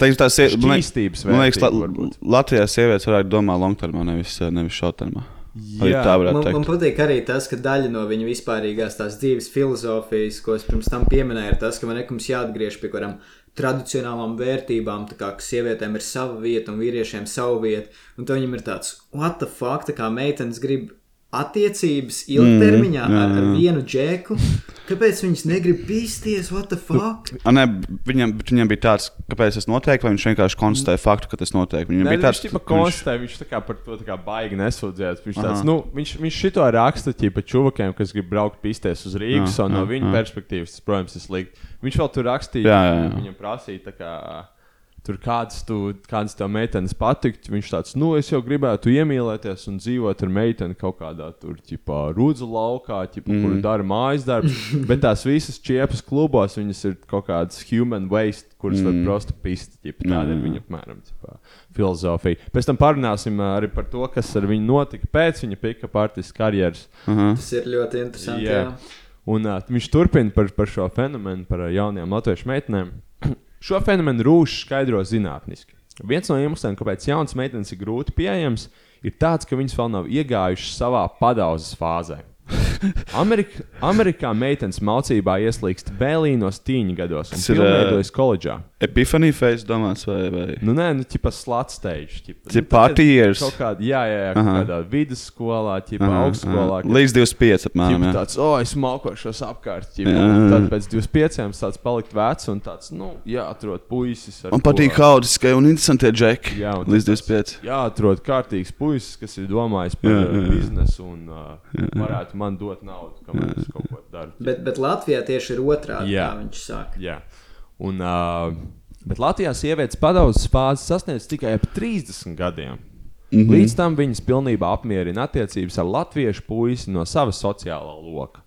Teiksim, tās ir šķīstības Man liekas, la. Latvijā sievietes varētu domāt longtermā, nevis, nevis shorttermā. Jā, tā Man, teikt. man patīk arī tas, ka daļa no viņa vispārīgās tās dzīves filozofijas, ko es pirms tam pieminēju, ir tas, ka man nekums jāatgriež pie kādām tradicionālām vērtībām, tā kā ka sievietēm ir sava vieta un vīriešiem sava vieta. Un tad viņam ir tāds, what the fuck, tā kā meitenes grib attiecības ilgtermiņā mm, jā, ar, ar jā. vienu džeku. Kāpēc viņas negrib pīsties? What the fuck? A, ne, viņam, bet viņam bija tāds, kāpēc tas notiek, vai viņš vienkārši konstatēja faktu, ka tas notiek. Viņam Nē, bija tāds, viņš konstatēja, viņš tā kā par to tā kā baigi nesūdzējās. Viņš, tāds, nu, viņš, viņš šito raksta ķipa čuvakiem, kas grib braukt pisties uz Rīgas, Jā, un no jā, viņa jā. perspektīvas tas, protams, ir slikti. Viņš vēl tur rakstīja, Jā, jā, jā. viņam prasīja. Tur kāds, tu, kāds tev meitenes patikt, viņš tāds, nu, es jau gribētu iemīlēties un dzīvot ar meiteni kaut kādā tur, ķipā, rudzu laukā, ķipā, mm. kur dara mājas darbus. bet tās visas čiepas klubos, viņas ir kaut kādas human waste, kuras mm. var prosti pist, ķipā, tāda mm. ir viņa apmēram ķipā, filozofija. Pēc tam parunāsim arī par to, kas ar viņu notika pēc viņa pick-up artistu karjeras. Uh -huh. Tas ir ļoti interesanti. Jā. Jā. Un uh, viņš turpina par, par šo fenomenu, par uh, jaunajām latviešu meitenēm. Šo fenomenu rūšs skaidro zinātniski. Viens no iemesliem, kāpēc jaunas meitenes ir grūti pieejamas, ir tāds, ka viņas vēl nav iegājušas savā padauzes fāzē. Amerika, Amerikā meitenes mācībā ieslīgst vēlīnos tīņa gados un pilnveidojas koledžā. Epifanija face domāts vai? vai? Nu, nē, nu, nu, party years. Kaut kādā, jā, jā, jā kaut kādā vidusskolā, aha, augstskolā. Aha. Līdz 25 apmēram. Ķipa tāds, o, oh, es malkošos apkārt. Jā, jā. Tad pēc 25 tāds palikt vecs un tāds, nu, jāatrod puisis. Man patīk haudiskai un interesantie džeki. Jā, un līdz 25. Jāatrod kārtīgs puisis, kas ir domājis par jā, jā. biznesu un uh, jā, jā. varētu man dot naudu, kamēr es kaut ko daru. Bet, bet Latvijā tieši ir otrādi, kā viņš saka. Jā. Un, uh, bet Latvijā sievietes padauzes fāzi sasniedz tikai ap 30 gadiem. Mm -hmm. Līdz tam viņas pilnībā apmierina attiecības ar latviešu puisi no sava sociālā loka.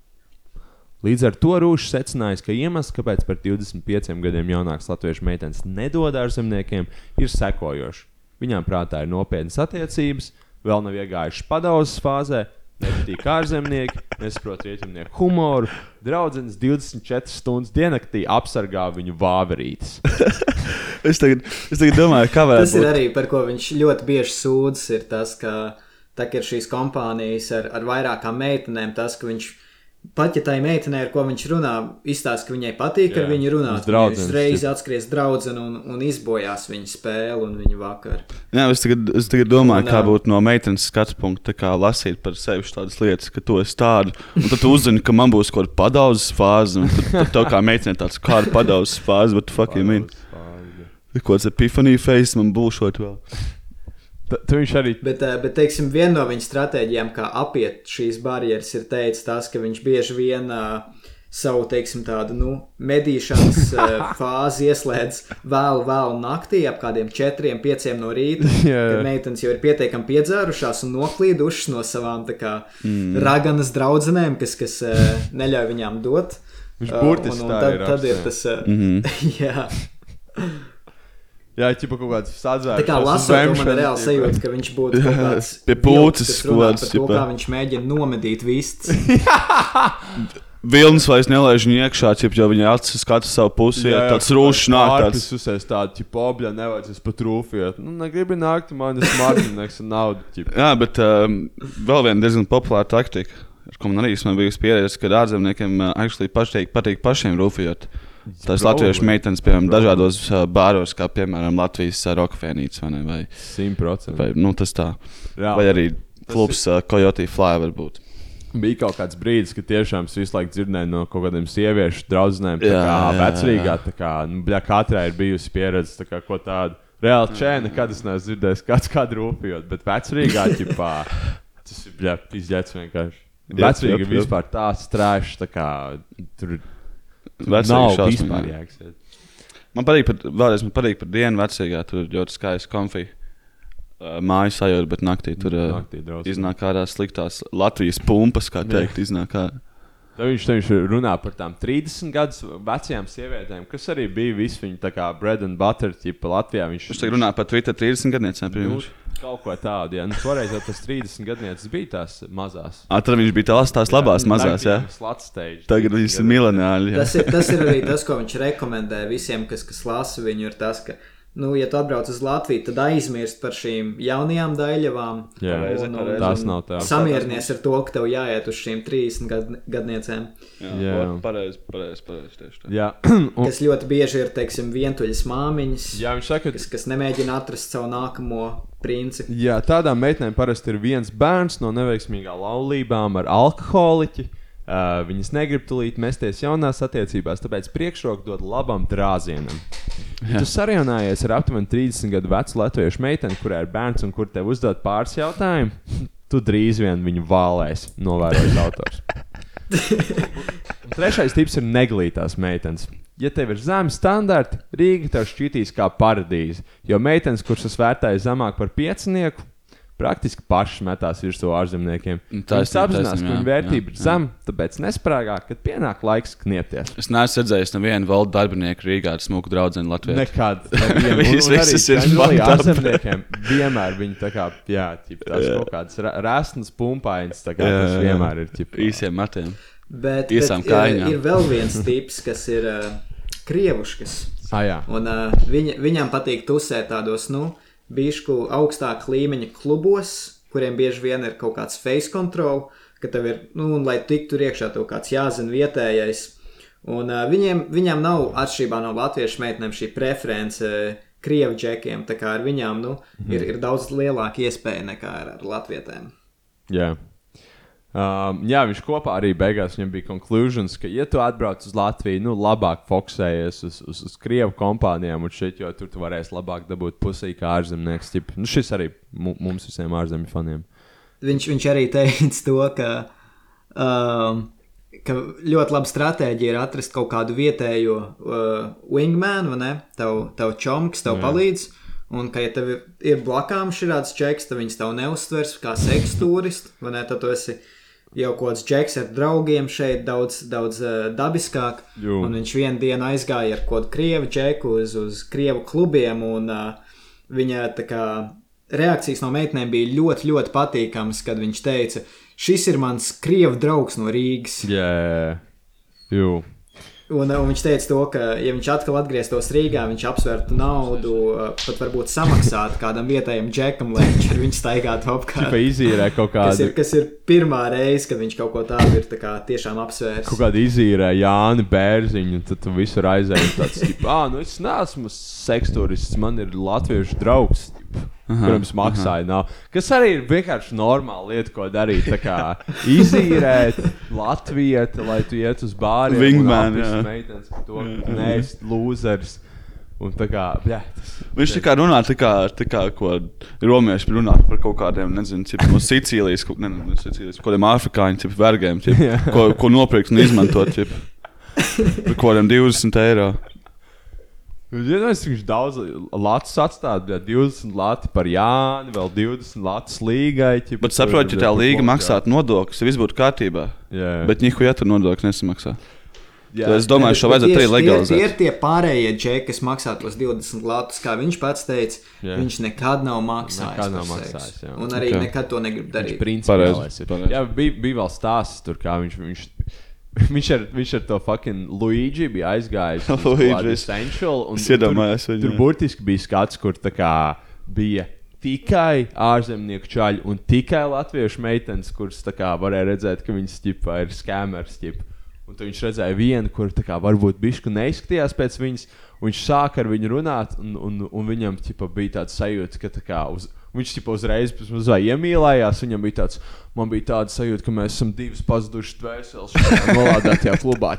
Līdz ar to Rūšs secinājis, ka iemesls, kāpēc par 25 gadiem jaunāks latviešu meitenes nedod ārzemniekiem, ir sekojošs. Viņām prātā ir nopietnas attiecības, vēl nav iegājušas padauzes fāzē, nepatīk ārzemnieki, nesaprot rietumnieku humoru. Draudzenes 24 stundas diennaktī apsargā viņu vāverītes. es, tagad, es tagad domāju, kā būt. Tas ir arī par ko viņš ļoti bieži sūdzas, ir tas, ka tā ir šīs kompānijas ar, ar vairākām meitenēm, tas, ka viņš Pat ja tai meitenei, ar ko viņš runā, izstāsta, ka viņai patīk, ar viņu runāt. Viņš uzreiz atskries draudzene un, un izbojās viņa spēli un viņa vakaru. Jā, es tagad, es tagad domāju, un, kā būtu no meitenes skatu punkta, kā lasīt par sevi tādas lietas, ka tu esi tāda. Un tad tu uzzini, ka man būs kaut kāda padauzes fāze. Tad, tad tev kā meitenei tāds kāda padauzes fāze, bet tu fucking mini. Ko tas epifanija face man būšot vēl. Tu viņš arī. Bet, eh, bet teiksim, viena no viņa stratēģijām, kā apiet šīs barjeras, ir teicis tas, ka viņš bieži vien uh, savu, teiksim, tādu, nu, medīšanas uh, fāzi ieslēdz vēlu, vēlu naktī, ap kādiem 4, 5 no rīta. yeah. Kad meitenes jau ir pietiekami piedzērušās un noklīdušas no savām kā, mm. raganas draudzenēm, kas, kas uh, neļauj viņām dot. Viņš burtiski uh, un, un tad, ir, tad ir tas. Uh, mm -hmm. jā. Jā, ķipa kaut kāds sadzērs. Tā kā lasot, man ir reāli sajūta, ka viņš būtu kaut kāds pie pūces skolas. Kā viņš mēģina nomedīt vistas. Vilnis vairs nelaiž viņu iekšā, jo viņa acis skata savu pusi. Jā, jā, tāds rūšs nāk. Tāds uzsēs tādu, ķip, obļa nevajadzēs pat rūfiet. Nu, negribi nākt, man ir smartnieks un nauda. Ķip. Jā, bet um, vēl viena diezgan populāra taktika, ar ko man arī bijusi pieredze, kad ārzemniekiem uh, actually pašteik, patīk pašiem rūfiet. Tas latviešu meitenes, piemēram, Bravo. dažādos bāros, kā piemēram Latvijas rokafēnītes vai ne? Vai, 100%. Vai, nu, tas tā. Jā. Vai arī klubs ir... Coyote Fly varbūt. Bija kaut kāds brīdis, kad tiešām es visu laiku dzirdēju no kaut kādiem sieviešu draugiem, kā vecrīgā. Tā kā nu, bļā, katrai ir bijusi pieredze, kā, ko tādu. Reāli čēni, nekad es neesmu dzirdējis, kāds kādu rūpījot, bet vecrīgā ķipā tas ir bļā, izģēts vienkārši. Vecrīga vispār tāds trāšs, tā kā tur ir Vecāki vispār jāiet. Man patīk, par, vēlreiz man patīk par dienu vecākā. Tur ļoti skaisti konfija. Uh, māju sajūta, bet naktī tur naktī iznāk ārā sliktās Latvijas pumpas, kā teikt, iznāk ārā. Tad viņš, viņš runā par tām 30 gadus vecajām sievietēm, kas arī bija visu kā bread and butter, tipa Latvijā. Viņš, viņš runā par Twitter 30 gadniecēm. Kaut ko tādu, ja. Nu, toreiz jau tas 30 gadnieces bija tās mazās. A, tad viņš bija tās, tās labās jā, mazās, jā. Tagad viņš ir miljonāri. Tas ir, tas ir arī tas, ko viņš rekomendē visiem, kas, kas lasa viņu, ir tas, ka nu, ja tu atbrauc uz Latviju, tad aizmirst par šīm jaunajām daļavām. Jā, un, un, tās nav tādas. Samierinies ar to, ka tev jāiet uz šīm 30 gad, gadniecēm. Jā, jā. pareizi, pareizi, pareizi tieši tā. Jā. un... Kas ļoti bieži ir, teiksim, vientuļas māmiņas, jā, saka, kas, kas nemēģina atrast savu nākamo princi. Jā, tādām meitenēm parasti ir viens bērns no neveiksmīgām laulībām ar alkoholiķi. Uh, viņas negrib tulīt mesties jaunās attiecībās, tāpēc priekšroku dod labam drāzienam. Ja tu sarunājies ar aptuveni 30 gadu vecu latviešu meiteni, kurai ir bērns un kur tev uzdod pāris jautājumu, tu drīz vien viņu vālēs, novērojot autors. Trešais tips ir neglītās meitenes. ja tev ir zemi standarti, Rīga tev šķitīs kā paradīze. Jo meitenes, kuras es vērtēju zemāk par piecinieku, praktiski pašas metās virsū ārzemniekiem. Tas apzinās, ka viņu vērtība ir zema, tāpēc nesprāgā, kad pienāk laiks kniepties. Es neesmu redzējis nevienu valdu darbinieku Rīgā ar smuku draugu Latvijā. Nekad. Viņas visas ir arī ārzemniekiem. Vienmēr viņi tā kā, jā, ķip, tās kaut kādas rēsnas pumpainas, tā kā jā, tas vienmēr ir. Ķip, īsiem matiem. Bet, bet ir, ir vēl viens tips, kas ir uh, krievuškas. Ah, jā. Un uh, viņa, viņam patīk tusēt tādos, nu, bišku augstāka līmeņa klubos, kuriem bieži vien ir kaut kāds face control, ka tev ir, nu, un lai tiktu iekšā, tev kāds jāzina vietējais. Un uh, viņiem, viņām nav atšķirībā no latviešu meitenēm šī preference krievu džekiem, tā kā ar viņām, nu, mm. ir, ir daudz lielāka iespēja nekā ar, ar latvietēm. Jā. Yeah. Um, jā, viņš kopā arī beigās viņam bija konklūzijas, ka, ja tu atbrauc uz Latviju, nu, labāk fokusējies uz, uz, uz krievu kompānijām, un šeit, jo tur tu varēsi labāk dabūt pusī kā ārzemnieks. Tip. Nu, šis arī mums visiem ārzemju faniem. Viņš, viņš arī teica to, ka, um, ka ļoti laba stratēģija ir atrast kaut kādu vietējo uh, wingmanu, vai ne? Tev, tev čomks, tev Jā. palīdz. Un, ka, ja tev ir blakām šāds čeks, tad viņas tev neuztvers kā seksu turistu, vai ne? Tad tu esi jau kaut kāds džeks ar draugiem šeit daudz, daudz uh, dabiskāk. Jū. Un viņš vienu dienu aizgāja ar kaut kādu krievu džeku uz, uz krievu klubiem, un uh, viņa kā, reakcijas no meitenēm bija ļoti, ļoti patīkamas, kad viņš teica, šis ir mans krievu draugs no Rīgas. Jā, yeah. jū. Un, un viņš teica, to, ka, ja viņš atkal atgrieztos Rīgā, viņš apsvērtu naudu, pat varbūt samaksāt kādam vietējam džekam, lai viņš ar viņu staigātu apkārt. Kā izīrē kaut kādu. Kas ir, kas ir pirmā reize, kad viņš kaut ko tādu ir tā kā, tiešām apsvērs. Kaut kāda izīrē Jāni Bērziņu, tad tu visur aizēji tāds, ah, nu es neesmu seksturists, man ir latviešu draugs. Aha, kuriem maksāja nav. Kas arī ir vienkārši normāla lieta, ko darīt. Tā kā izīrēt Latviju, lai tu iet uz bāru. Wingman, jā. Meitenes, to neesi lūzers. Un tā kā, jā, tas, Viņš tā kā runā, tā kā, tā kā ko romieši runā par kaut kādiem, nezinu, cip, no Sicīlijas, kaut, ne, no Sicīlijas, kaut kādiem afrikāņu tipu vergiem, tip, ko, ko nopirkt un izmantot, tip, par kaut kādiem 20 eiro. Zinās, viņš daudz latus atstāja, 20 lati par Jāni, vēl 20 latus līgai. Ķipa, Bet saprotiet, ja tā līga maksātu nodokļus, viss būtu kārtībā. Jā. Bet nihu, ja tur nodokļus nesamaksā. Jā, es domāju, šo vajadzētu arī legalizēt. Tie ir tie pārējie džeki, kas maksā tos 20 latus, kā viņš pats teica. Jā. Viņš nekad nav maksājis. Nekad nav maksājis un arī okay. nekad to negrib darīt. Viņš pareizi. Jā, bija, bija vēl stāsts tur, kā viņš. viņš Viņš ar, viņš ar to fucking Luigi bija aizgājis. Luigi Essential. Es iedomājos viņu. Tur burtiski bija skats, kur tā kā bija tikai ārzemnieku čaļi un tikai latviešu meitenes, kuras varēja redzēt, ka viņas ķipā, ir skēmers. Un viņš redzēja vienu, kur kā, varbūt bišku neizskatījās pēc viņas. Viņš sāka ar viņu runāt, un, un, un viņam ķipa, bija tāds sajūta, ka tā kā, uz, viņš ķipa, uzreiz iemīlējās. Viņam bija tāds, man bija tāda sajūta, ka mēs esam divas pazudušas dvēseles šajā nolādētajā klubā.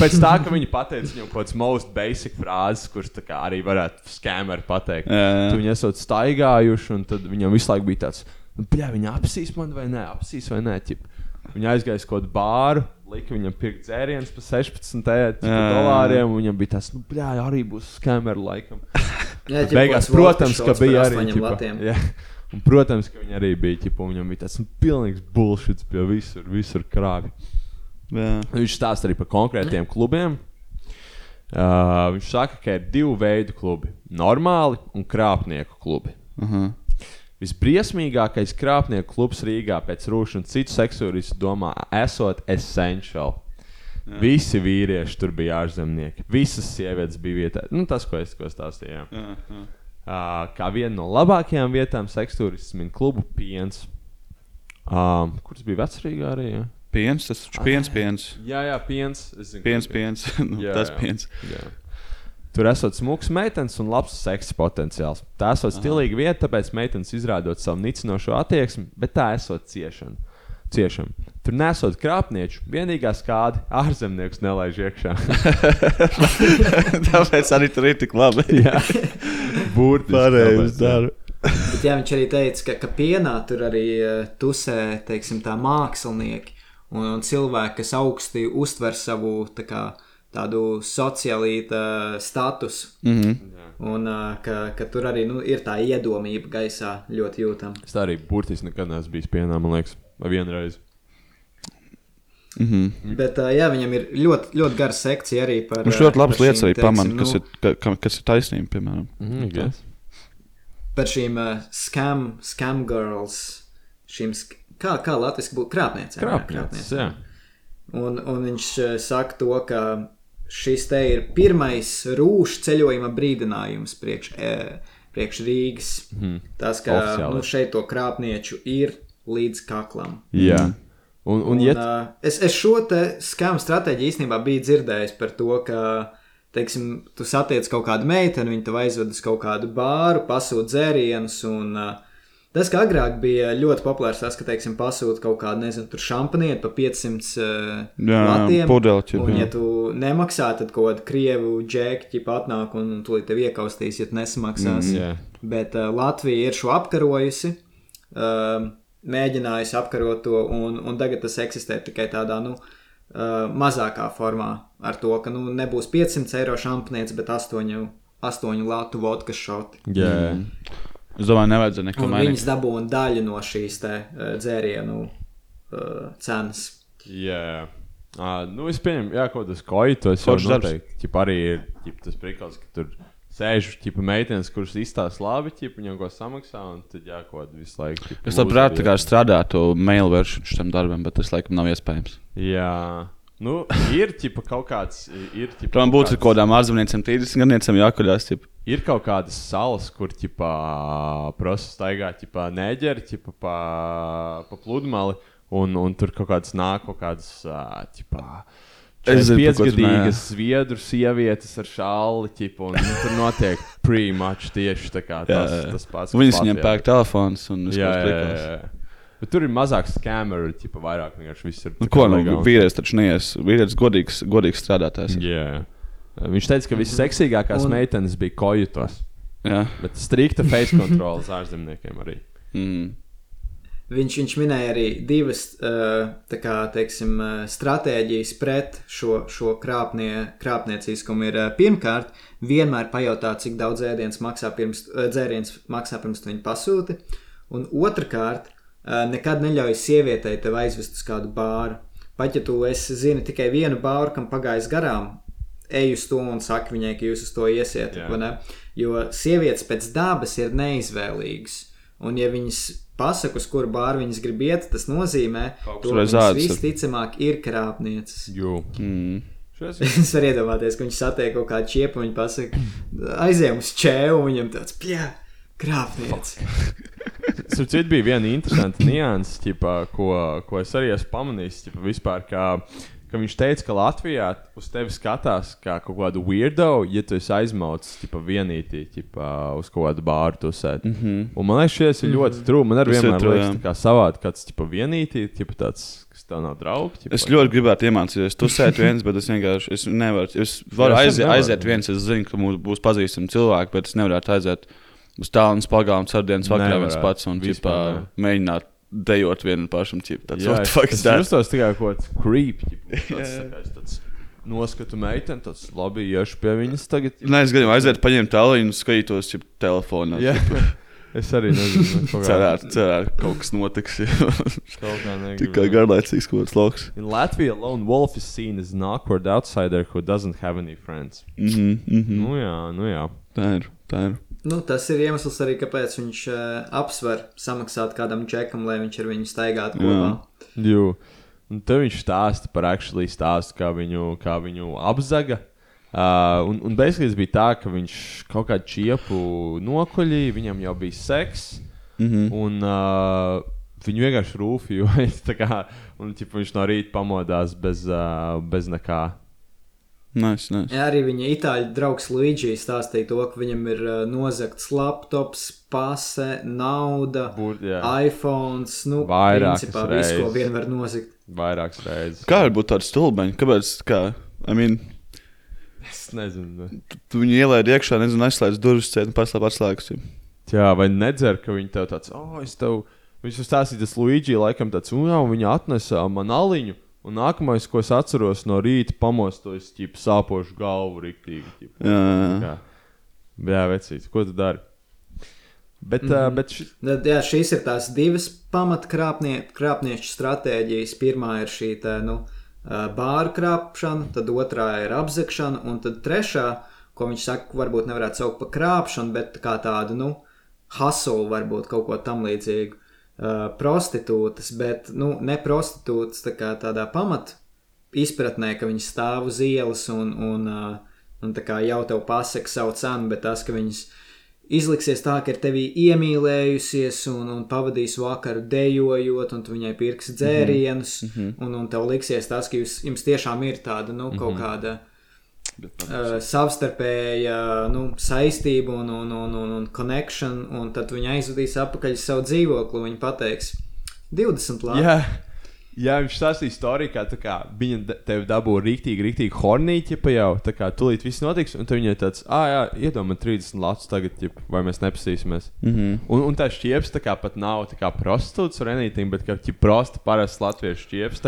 Pēc tā, ka viņi pateica viņam kaut kādas most basic frāzes, kuras arī varētu skēmeri pateikt. Tu viņi esat staigājuši, un tad viņam visu laiku bija tāds, nu, bļā, viņi apsīs man vai nē, apsīs vai nē. Ķip. Viņi aizgāja uz kaut kādu bāru, lika viņam pirkt dzērienus par 16 dolāriem. Viņam bija tas, nu, bļā, arī būs skēmeri laikam. Jā, beigās, protams, ka bija arī. Ķipa, jā, un, protams, ka viņi arī bija. Ķipa, viņam bija tas nu, pilnīgs bullshit pie visur, visur krāpja. Viņš stāsta arī par konkrētiem klubiem. Uh, viņš saka, ka ir divi veidi klubi - normāli un krāpnieku klubi. Uh -huh. Visbriesmīgākais krāpnieku klubs Rīgā pēc rūšana un citu seksuālistu domā, esot essential. Jā. Visi vīrieši tur bija ārzemnieki. Visas sievietes bija vietā. Nu, tas, ko es ko stāstīju. Jā. Jā, jā. Uh, kā viena no labākajām vietām, seksuālists min klubu piens. Um, kurš bija vecrīgā arī? Ja? Piens, tas ir piens, piens. Jā, jā, piens. Zinu, piens, piens. nu, jā, tas jā. piens. Jā. Tur esot smūgs meitenes un labs seksa potenciāls. Tā esot stilīga vieta, tāpēc meitenes izrādot savu nicinošo attieksmi, bet tā esot ciešana ciešam. Tur nesot krāpnieču, vienīgā skāde ārzemnieks nelaiž iekšā. tāpēc arī tur ir tik labi. jā, burtiski. Pareizi daru. Bet jā, viņš arī teica, ka, ka pienā tur arī uh, tusē teiksim, tā mākslinieki un, un cilvēki, kas augsti uztver savu kā, tādu sociālītu statusu. Mm -hmm. Un uh, ka, ka tur arī nu, ir tā iedomība gaisā ļoti jūtama. Es tā arī burtiski nekad neesmu bijis pienā, man liekas, vai vienreiz. Mm -hmm. Bet, uh, jā, viņam ir ļoti, ļoti gara sekcija arī par. Viņš ļoti labas lietas arī pamanīja, teiksim, kas, nu, ir, ka, kas ir taisnība, piemēram. Mm, yes. par šīm uh, scam, scam girls, šīm, sk- kā, kā latviešu būtu krāpniecēm. jā, Krāpniecības, jā. Un, un viņš eh, saka to, ka šis te ir pirmais rūšu ceļojuma brīdinājums priekš, e, priekš Rīgas. Mhm. Tas, ka Oficiāli. nu, šeit to krāpnieču ir līdz kaklam. Jā. Un, un, Un, ja, uh, es, es šo te skāmu stratēģiju īstenībā biju dzirdējis par to, ka, teiksim, tu satiec kaut kādu meiteni, viņa tev aizved uz kaut kādu bāru, pasūta dzērienus. Un, uh, tas, kā agrāk bija ļoti populārs, tas, ka, teiksim, pasūta kaut kādu, nezinu, tur šampanieti pa 500 uh, latiem. pudeli ķip, un, jā. ja tu nemaksā, tad kaut kāda krievu džekļi atnāk un, un tu tev iekaustīs, ja tu nesamaksās. Mm, jā. Bet uh, Latvija ir šo apkarojusi, uh, mēģinājusi apkarot to, un, un tagad tas eksistē tikai tādā nu, uh, mazākā formā. Ar to, ka nu, nebūs 500 eiro šampaniets, bet 8, 8 latu vodka šoti. jā. Mm. Es domāju, nevajadzētu neko Un mainīt. viņas dabūna daļu no šīs te, uh, dzērienu uh, cenas. Jā, uh, nu es pieņemu, jā, kaut kas koitos. Jau Foršs darbs. noteikti. Arī ir tas prikals, ka tur sēž ģipa, meitenes, kuras izstāsta labi, ģipa, viņam ko samaksā, un tad jākod visu laiku. Ģipa, es labprāt tā kā strādātu mail versiju tam darbam, bet tas laikam nav iespējams. Jā. Nu, ir ģipa, kaut kāds. Tam būtu kāds... kaut kādām ārzemniecēm, 30 gadiem jākuļās. Ģipa. Ir kaut kādas salas, kur ģipā, prasa staigāt, ģipā, neģeri ģipā, pa, pa pludmali, un, un tur kaut kādas nāk, kaut kādas ģipā, 45-gadīgas zviedru sievietes ar šāli ķipu, un nu, tur notiek pretty much tieši tā kā tas, jā, jā. tas pats. Viņas viņam pērk telefons un viss pārējais. Bet tur ir mazāk skameru, jau vairāk vienkārši viss ir. Nu, ko no nu, vīrietis taču neies? Vīrietis godīgs, godīgs strādātājs. Yeah. Viņš teica, ka viss seksīgākās un... meitenes bija kojutos. Yeah. Bet strikta face kontrole ārzemniekiem arī. Mm. Viņš, viņš minēja arī divas tā kā, teiksim, uh, stratēģijas pret šo, šo krāpnie, krāpnieciskumu. Ir, uh, pirmkārt, vienmēr pajautāt, cik daudz ēdienas maksā pirms, dzēriens maksā pirms tu viņu pasūti. Un otrkārt, nekad neļauj sievietei tev aizvest uz kādu bāru. Pat ja tu zini tikai vienu bāru, kam pagājis garām, ej uz to un saki viņai, ka jūs uz to iesiet. Jo sievietes pēc dabas ir neizvēlīgas. Un, ja viņas pasaka, uz kuru bāru viņas grib iet, tas nozīmē, Kaut ka viņas visticamāk ir krāpnieces. Jū. Mm. Es varu iedomāties, ka viņš satiek kaut kādu čiepu, un viņš pasaka, aizjām uz čēlu, un viņam tāds pļā, krāpniece. Tur bija viena interesanta nianses, ķipa, ko, ko es arī esmu pamanījis. Ķipa, vispār, ka, ka viņš teica, ka Latvijā uz tevi skatās kā kaut kādu weirdo, ja tu esi aizmaucis ķipa, vienītī ķipa, uz kaut kādu bāru tusēt. Mm -hmm. Un man liekas, šis ir ļoti true. Man arī vienmēr true, liekas, kā savādi kāds ķipa, vienītī, ķipa, tāds, kas tev nav draugs. ķipa. Es ļoti gribētu iemācīties. Tu sēdi viens, bet es vienkārši es nevaru. Es varu Jā, es aiziet, viens. Es zinu, ka mums būs pazīstami cilvēki, bet es nevaru aiziet uz tālu pagājušā sardienas vakarā viens pats un Vispār mēģināt dejot vienam pašam. Jā, what the es, justos tikai kaut kāds creep. ķipa, Tāds, tā kā es tāds noskatu meiteni, tas labi, iešu pie viņas tagad. Nē, es gribēju aiziet, paņemt tālruņu un skatītos ķip, telefonā. Jā. Es arī nezinu, Cerētu, cerētu, ka kaut kas notiks. Kaut kā negribu. Tikai garlaicīgs kaut kāds loks. In Latvia, lone wolf is seen as an awkward outsider who doesn't have any friends. Mhm, mhm. Nu jā, nu jā. Tā ir. Tā ir. Nu, tas ir iemesls arī, kāpēc viņš uh, apsver samaksāt kādam čekam, lai viņš ar viņu staigātu kopā. Jū. Un te viņš stāsta par actually stāstu, kā viņu, kā viņu apzaga. Uh, un, un beigās bija tā, ka viņš kaut kādu čiepu nokoļīja, viņam jau bija seks. Mm -hmm. Un uh, viņu vienkārši rūpīja. Un ķipa, viņš no rīta pamodās bez, uh, bez nekā. Nice, nice. Jā, arī viņa itāļu draugs Luigi stāstīja to, ka viņam ir uh, nozagts laptops, pase, nauda, Būt, iPhone. Nu, Vairākas principā visu, ko vien var nozagt. Vairākas reizes. Kā var būt tāda stulbeņa? Kāpēc? Kā? I mean, Es nezinu. tu, tu viņu ielaidi iekšā, nezinu, aizslēdz durvis, ciet un paslēp atslēgas. Jā, vai nedzer, ka viņi tev tāds, oh, es tev. Viņš stāstīja, tas Luigi, laikam, tāds, un jā, un viņa atnesa man aliņu. Un nākamais, ko es atceros no rīta, pamostos, ir sāpošu galvu riktīgi. ķip. Jā, jā. Jā, vecīt, ko tu dari? Bet, mm. -hmm. bet ši, jā, šīs ir tās divas pamatkrāpnieku stratēģijas. Pirmā ir šī tā, nu, bāra krāpšana, tad otrā ir apzakšana, un tad trešā, ko viņš saka, varbūt nevarētu saukt par krāpšanu, bet kā tādu, nu, hasulu, varbūt kaut ko tam līdzīgu. Prostitūtas, bet nu, ne prostitūtas tā kā tādā pamat izpratnē, ka viņas stāv uz ielas un, un, un tā kā jau tev pasaka savu cenu, bet tas, ka viņas izliksies tā, ka ir tevi iemīlējusies un, un pavadīs vakaru dejojot, un tu viņai pirks dzērienus, mm -hmm. un, un tev liksies tas, ka jūs, jums tiešām ir tāda nu, kaut kāda uh, savstarpēja nu, saistība un, un, un, un, un connection, un tad viņi aizvedīs atpakaļ uz savu dzīvokli. Viņi pateiks, 20 lati. jā, jā, viņš stāstīja istoriju, kā, kā viņa tevi dabūja rīktīgi, rīktīgi hornīti, ja jau tā kā tulīt viss notiks, un tad viņai tāds, ah, jā, iedomā 30 latus tagad, ķip, vai mēs nepasīsimies. Mm -hmm. un, un tā šķieps tā kā pat nav tā kā prostitūts vai anything, bet kā ķip prosta parasts latviešu šķieps,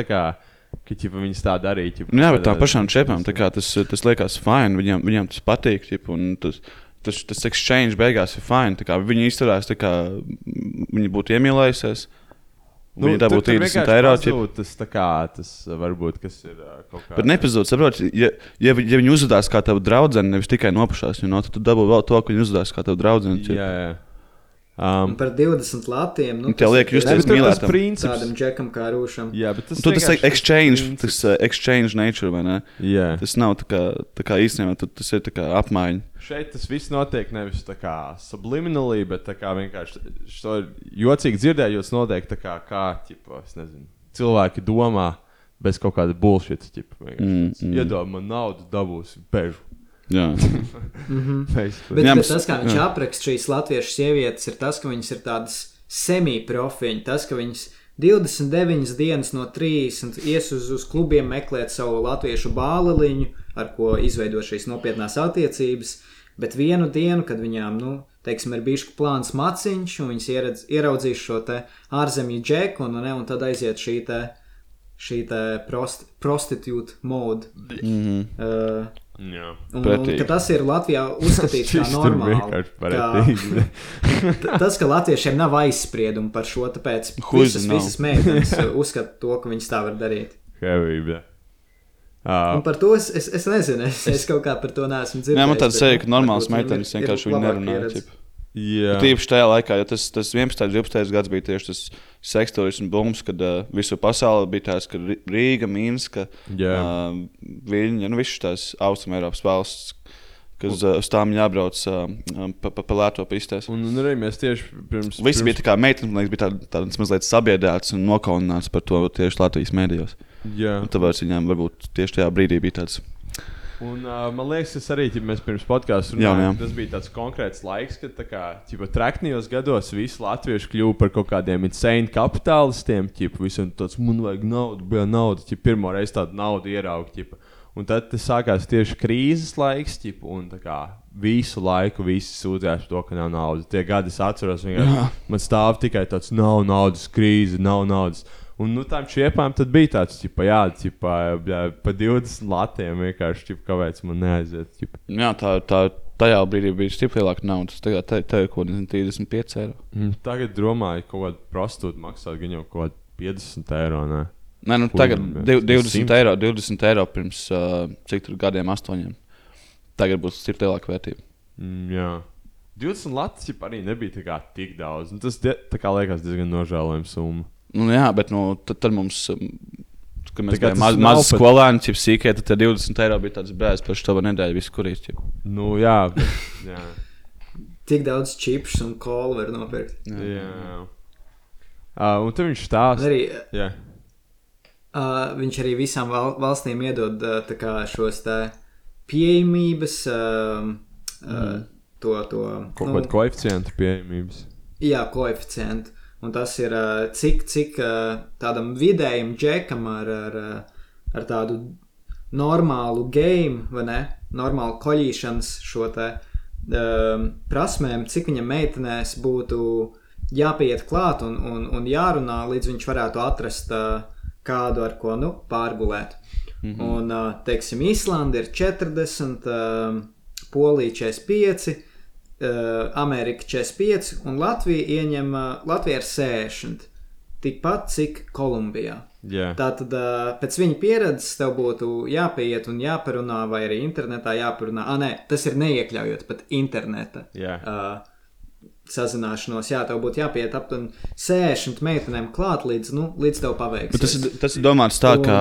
ka ķip, viņas tā darīja. Ķip, Nu, jā, bet tā pašām čepām tas, tas liekas fini. Viņam, viņam tas patīk. Ķip, un tas, tas, tas exchange beigās ir fini. Viņi izturās tā, kā viņi būtu iemīlējusies. Nu, viņi dabūtu 30 eiro. Ķip. Tas, kā, tas varbūt kas ir kaut kā. Bet nepazūd, saproti, ja, ja, ja viņi uzvedās kā tava draudzene, nevis tikai nopašās, jo no, tad tu dabū vēl to, ka viņi uzvedās kā tava draudzene. ķip. Jā, jā. Un Um, par 20 latiem. Nu, tev tas liek ir justies ne, bet tur tas mīlētam. princips. Tādam džekam kā rūšam. Jā, bet tas tas ir vienkārši exchange, princips. tas uh, exchange nature, vai ne? Jā. Tas nav tā kā, tā kā īstenībā, tu- tas ir tā kā apmaiņa. Šeit tas viss notiek nevis tā kā subliminally, bet tā kā vienkārši to jocīgi dzirdēt, jo tas notiek tā kā, kā ķipa, es nezinu, cilvēki domā bez kaut kāda bullshit. Ķipa, Mm, mm, mm. mm. Iedomā, man naudu dabūs bežu. Bet, Jā, bet mums- tas, kā viņš jā. apraksta šīs latviešu sievietes, ir tas, ka viņas ir tādas semi-profiņas, tas, ka viņas 29 dienas no 30 ies uz, uz klubiem meklēt savu latviešu bāliņu, ar ko izveido šīs nopietnās attiecības. Bet vienu dienu, kad viņām, nu, teiksim, ir bijis plāns maciņš, un viņas ieredz, ieraudzīs šo ārzemju džeku, un, ne, un tad aiziet šī te, šī prost, prostitūta mode. Mm -hmm. Uh. Un, un, ka tas ir Latvijā uzskatīts par normālu. T- Tas, ka latviešiem nav aizspriedumu par šo, tāpēc visas, visas meitenes uzskata to, ka viņas tā var darīt. Hevība. Uh, Un par to es, es, es nezinu, es, es kaut kā par to neesmu dzirdējis. Jā, man tāds seja, nu, ka normāls varbūt viņiem meitenes vienkārši nerunā. Jā. Tīpaši tajā laikā, jo tas, tas 11. un 12. gads bija tieši tas un bums, kad uh, visu pasauli bija tāds, Ri- Rīga, Minska, Jā. uh, Viļņa, nu visas tās Austrumēropas valsts, kas uh, uz tām jābrauc uh, pa, pa, pa lēto pistēs. Un, un arī mēs tieši pirms. Visi pirms... bija tā kā meitenes, man liekas, bija tādas tā, mazliet sabiedrētas un nokaunināts par to tieši Latvijas mēdījos. Jā. Un tāpēc viņām varbūt tieši tajā brīdī bija tāds. Un, uh, man liekas, tas arī, ja mēs pirms jā. tas bija tāds konkrēts laiks, kad tā kā, ķipa, traknijos gados visi latvieši kļuva par kaut kādiem insane kapitālistiem. Ķipa, visam tāds, man vajag naudu, bija nauda, ķipa, pirmo reizi tādu naudu ieraugt. Ķipa. Un tad sākās tieši krīzes laiks, ķipa, un kā visu laiku visi sūdzējās par to, ka nav naudas. Tie gadi es atceros, vienkārši man stāv tikai tāds, nav naudas, krīze, nav naudas. Un nu, tām čiepām tad bija tāds, ķipa, jā, ķipa, jā, pa 20 latiem vienkārši, ķipa, kāpēc man neaiziet. Ķipa. Jā, tā, tā tajā brīdī bija stipri lielāka nauda. Tagad te, te kaut kāda 35 eiro. Mm, Tagad domāju, ka kaut kāda prostitūta maksā gan jau kaut kāda 50 eiro. Ne? Nē, nu, Kur tagad div- 20 100. eiro, 20 eiro pirms uh, cik tur gadiem, astoņiem. Tagad būs stipri lielāka vērtība. Mm, jā. 20 latvijas arī nebija tik daudz. Un tas tā kā liekas diezgan nožēlojams summa. Nu, jā, bet nu, tad, tad mums. um, Kad mēs Tā kā bijām maz, mazi pat- skolēni, jau sīkā, tad tie 20 eiro bija tāds brēns par šo nedēļu, visu kurīs. ķip. Nu, jā, bet, jā. Tik daudz čips un kolu var nopirkt. jā. jā. Uh, un tur viņš stāsta. Arī, Jā. uh, viņš arī visām val valstīm iedod uh, tā kā šos tā pieejamības, uh, uh, to, to Kaut kāda koeficienta pieejamības. Jā, koeficientu. Un tas ir cik, cik tādam vidējam džekam ar, ar, ar tādu normālu game, vai ne? Normālu koļīšanas šo te um, prasmēm, cik viņam meitenēs būtu jāpiet klāt un, un, un jārunā, līdz viņš varētu atrast uh, kādu ar ko nu, pārgulēt. Mm -hmm. Un, uh, teiksim, Īslanda ir 40, uh, Polija 45, uh, Amerika 45 un Latvija ieņem uh, Latvija ar 60. Tikpat cik Kolumbijā. Yeah. Tātad, uh, pēc viņa pieredzes, tev būtu jāpieiet un jāparunā, vai arī internetā jāparunā. Ah, nē, tas ir neiekļaujot pat interneta. Yeah. Uh, sazināšanos, jā, tev būtu jāpiet aptuveni 60 meitenēm klāt, līdz, nu, līdz tev paveiks. Tas, ir- tas ir domāts tā, ka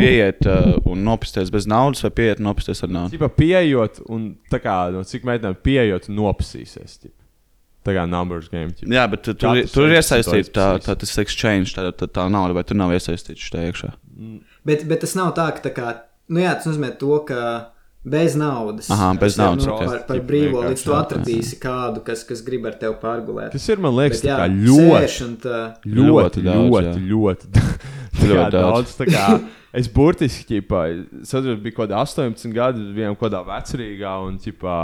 pieiet uh, un nopisties bez naudas, vai pieiet un nopisties ar naudu. Tipā pieejot, un tā kā, no cik meitenēm pieejot, un nopasīsies. Ķip. Tā kā numbers game. Ķip. Jā, bet tur, Katrs tur ir veids iesaistīta tā, situācijas. tā, tas exchange, tā, tā, tā nauda, vai tur nav iesaistīta šajā iekšā. Bet, bet tas nav tā, ka, tā kā, nu jā, tas nozīmē to, ka bez naudas. Aha, bez Es jau, naudas, Nu, par, par brīvo, līdz tu jā, atradīsi kādu, kas, kas grib ar tevi pārgulēt. Tas ir, man liekas, Bet tā jā, kā ļoti, 60, uh, ļoti, Ļoti ļoti, jā. ļoti, tā kā Ļoti daudz. daudz. tā kā Es burtiski, ķipā, es atceros, bija kaut kāda 18 gadi, vienam kaut kādā vecrīgā, un, ķipā,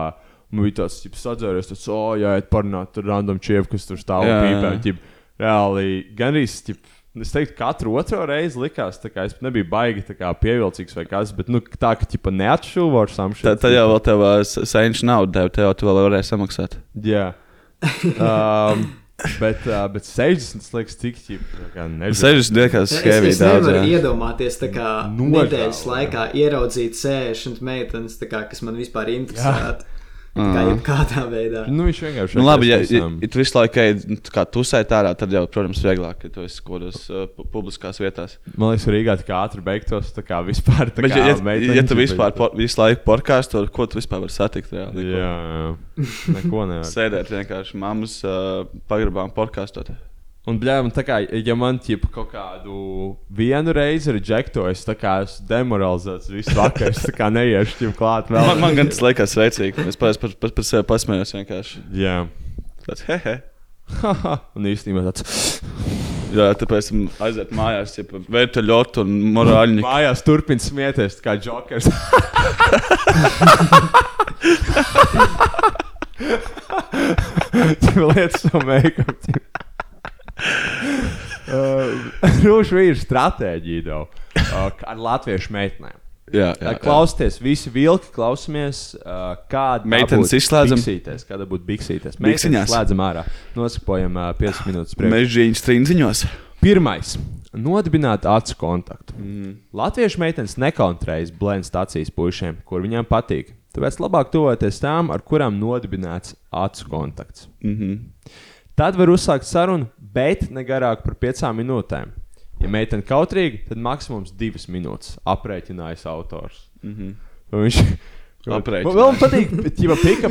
man bija tāds, ķipā, sadzēries, tas, o, jā, iet parunāt, tur random čievu, kas tur stāv Jā, jā, pīpē, jā. ķipā, reāli, gan arī, ķipā, Es teiktu, ka katru otro reizi likās, tā kā es nebiju baigi pievilcīgs vai kas, bet nu, tā, ka ķipa neatšuvu ar samšu. Tad, tad jau vēl tev sēņš naudu deva, tev tu vēl varēji samaksāt. Jā. Um, bet, uh, bet 60 liekas, cik ķipa. 60 liekas, Es, skēvī es daudz. nevaru jā. iedomāties, kā Nožēlo, nedēļas jā. laikā ieraudzīt 60 meitenes, kā, kas man vispār interesētu. Kā Aha. jebkādā veidā. Nu, viņš vienkārši Nu, labi, ja, ja, ja tu visu laiku ej, nu, tā kā tusēt ārā, tad jau, protams, vieglāk, ja tu esi kaut kādos uh, pu- publiskās vietās. Man liekas, Rīgā tā kā ātri beigtos, tā kā vispār. Tā Bet, kā ja, ja, meitenes, ja tu bet- vispār po, visu laiku podkāstu, tad ko tu vispār vari satikt? Reāli, Jā, jā. Neko nevar. Sēdēt vienkārši mammas uh, pagrabām podkāstot. Un, man tā kā, ja man ķipa kaut kādu vienu reizi rejekto, es tā kā esmu demoralizēts visu vakaru, es tā kā neiešu ķipa klāt vēl. Man, man gan tas liekas veicīgi. Es pats par, par, par sevi pasmējos vienkārši. Jā. Tāds hehe. Un īstenībā tāds. Jā, tāpēc aiziet mājās, ja vērta ļoti un morāļņi. Mājās turpina smieties, kā jokers. Lietas savu make-up. Uh, Rūša ir stratēģija, jau uh, ar latviešu meitenēm. Jā, jā, jā, klausieties, visi vilki, klausamies, uh, kāda Meitenes izslēdzam? Kāda būtu biksītes? Biksiņās. Meitenes slēdzam ārā. Nosakojam uh, 5 minūtes priekš. Mežģīņas trīnziņos. Pirmais. Nodibināt acu kontaktu. Mm. Latviešu meitenes nekontrējas blēņas stācijas puišiem, kur viņām patīk. Tāpēc labāk tuvoties tām, ar kurām nodibināts acu kontakts. Mm -hmm. Tad var uzsākt sarunu, bet ne garāk par piecām minūtēm. Ja meitene kautrīga, tad maksimums divas minūtes aprēķinājis autors. Mm -hmm. Viņš Aprēķinājis. Man man patīk,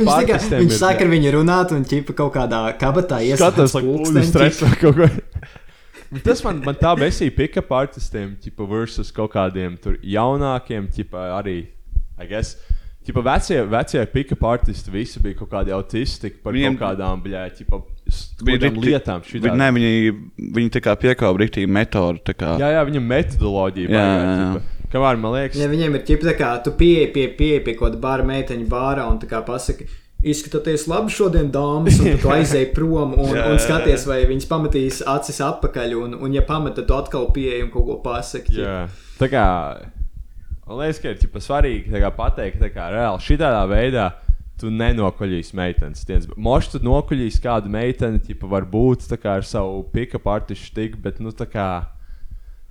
tā kā, pārtistiem viņš sāk ar viņu runāt un ķipa kaut kādā kabatā Skatās, iesaistīt like, ūdens stress vai kaut ko. Tas man, man tā besīja pick-up artistiem, ķipa, versus kaut kādiem tur jaunākiem, ķipa, arī, I guess, ķipa, vecie, vecie pick-up artisti visi bija kaut kādi autisti par Viņiem- kaut kādām, bļā, ķipa, Bija rikti- lietām. Viņi, šitā- ne, viņi, viņi tā kā piekāpa rīktīgi metodu. Jā, jā, viņam metodoloģija. Jā, jā, jā. ķipa. Kamēr man liekas, Ja viņiem ir ķipa kā tu pieeji pie, pie, pie kaut kāda bāra meiteņa bārā un tā kā pasaki, izskatāties labi šodien, dāmas, un tu aizēji prom un, Jā, un jā, skaties, vai viņas pametīs acis atpakaļ, un, un ja pamet, tad atkal pieeji un kaut ko pasaki. Jā, tā kā man liekas, ka ir ķipa, svarīgi kā, pateikt, kā reāli šādā veidā. Tu nenokuļīsi meitenes. Mošs tu nokuļīsi kādu meiteni, ķipa, varbūt kā ar savu pick-up artišu tik, bet, nu, tā kā.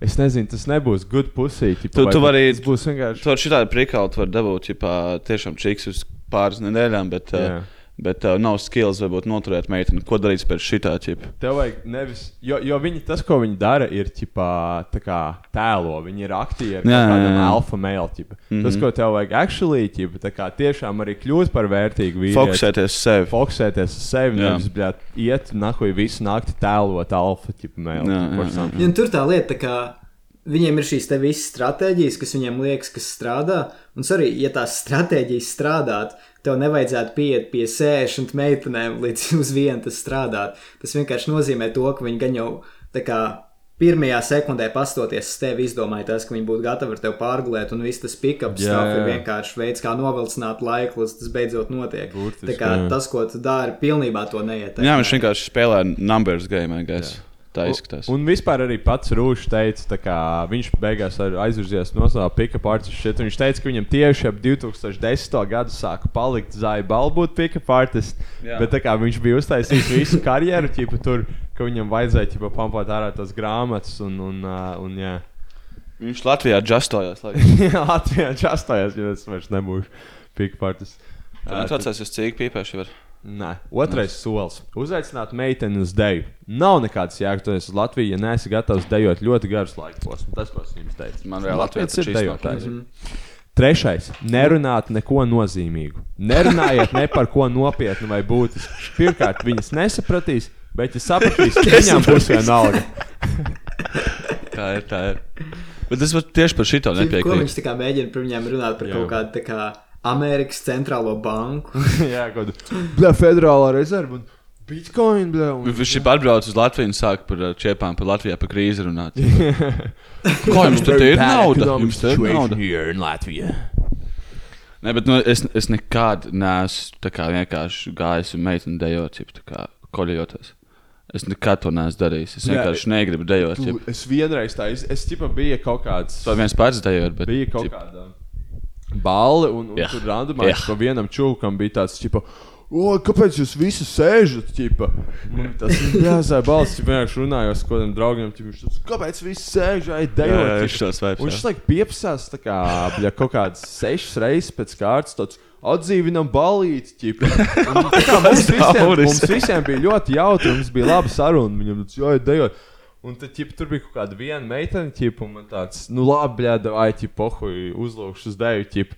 Es nezinu, tas nebūs good pussy. Ķipa, Tu, tu vari, tas būs vienkārši. Tu vari šitādi prikāli var dabūt, ja tiešām čiks uz pāris nedēļām, bet, Jā. uh, bet uh, nav skills varbūt noturēt meiteni. Ko darīt pēc šitā čipa? Tev vajag nevis, jo, jo viņi, tas, ko viņi dara, ir ķipā, tā kā tēlo. Viņi ir aktieri, kā jā. alfa male. Ķipa. Mm -hmm. Tas, Mhm. ko tev vajag actually, ķipa, tā kā tiešām arī kļūt par vērtīgu vīrieti. Fokusēties uz sevi. Fokusēties uz sevi, Jā. nevis bļāt, iet nahuj visu nakti tēlot alfa ķipa ķipa, something. Ja, un tur tā lieta, tā kā viņiem ir šīs visas stratēģijas, kas viņiem liekas, kas strādā. Un arī, ja tās stratēģijas strādāt, tev nevajadzētu pieiet pie 60 meitenēm, līdz uz vienu tas strādāt. Tas vienkārši nozīmē to, ka viņi gan jau tā kā. Pirmajā sekundē pastoties uz tevi, izdomāja tas, ka viņi būtu gatavi ar tevi pārgulēt, un viss tas pick-up stuff ir vienkārši veids, kā novilcināt laiku, līdz tas beidzot notiek. Burtiski, Tā kā jā. tas, ko tu dari, pilnībā to neiet. Jā, viņš vienkārši spēlē numbers game, guess. Tā izskatās. Un, un vispār arī pats Rūšs teica, ka viņš beigās aizvirzies no savā pick-up artists. Šit. Viņš teica, ka viņam tieši ap 2010. gadu sāka palikt Zāja Balbūt pick-up artists. Bet kā, viņš bija uztaisījis visu karjeru, ķipa, tur, ka viņam vajadzēja ķipa, pampot ārā tās grāmatas. Un, un, uh, un, jā. viņš Latvijā džastojās. jā, Latvijā džastojās, jo es vairs nebūšu pick-up artists. Tā atcēsies uz cīņu pīpēšu. Var. Nē, otrais Nē. solis. Uzaicināt meiteni uz deju. Nav nekādas jēgas uz Latviju, ja neesi gatavs dejot ļoti garus laika posmus. Tas, ko es jums teicu, man vēl Latvijas ir dejotājs. Trešais - nerunāt neko nozīmīgu. Nerunājiet ne par ko nopietnu vai būtisku. Pirmkārt, viņas nesapratīs, bet, ja sapratīs, viņām būs vienalga. tā ir, tā ir. Bet es tieši par šito nepiekrītu. Ko viņš mēģina par viņiem runāt par Jā. kaut kādu kā Amerikas centrālo banku. Jā, kaut kāda federālā rezerve. Un... Bitcoin, bļa. Un... Viņš ir atbraucis uz Latviju un sāk par uh, čepām, par Latviju, par krīzi runāt. Kā jums tur ir nauda? Jums tur ir nauda. Nē, bet nu, es, es nekad neesmu vienkārši gājis un meiteni dejot, kā koļojoties. Es nekad to neesmu darījis. Es vienkārši Jā, negribu dejot. Tu, es vienreiz tā, es, es tipa biju kaut kāds. To viens pats dejot, bet. Bija kaut cip... kāda balli, un, un yeah. tur randomā yeah. pa vienam čūkam bija tāds, tipo, O, kāpēc jūs visi sēžat? Ķipa? Man tas ir jāsaka, balss. Viņš vienkārši runāja ar kādiem draugiem. Ķipa, tāds, kāpēc visi sēž aiz? Jā, jā, viņš tos vairs. Un viņš laik piepsās tā kā bļa, kaut kādas sešas reizes pēc kārtas. Tāds, Atdzīvinām balīti. Mums, visiem, mums visiem bija ļoti jautri, mums bija laba saruna. Viņam tas jāiet dejot. Un tad, ķip, tur bija kaut kāda viena meitene, ķip, un man tāds, nu, labi, bļāda, ai, ķip, pohuj, uzlūkšu uz deju, ķip.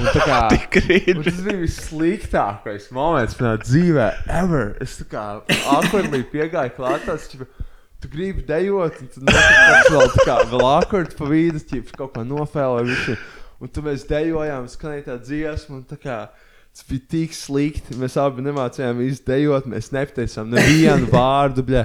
Un tā kā un tas bija vissliktākais moments manā dzīvē, ever. Es tā kā akordīgi piegāju klāt, tas, ķip, tu gribi dejot, un tu nokāpēc vēl tā kā vēl akordi pa vīdu, ķip, kaut ko nofēlē, visi. Un tu mēs dejojām, skanēja tā dziesma, un tā kā. Tas bija tik slikti. Mēs abi nemācījām izdejot, mēs nepateicām nevienu vārdu. Bļa.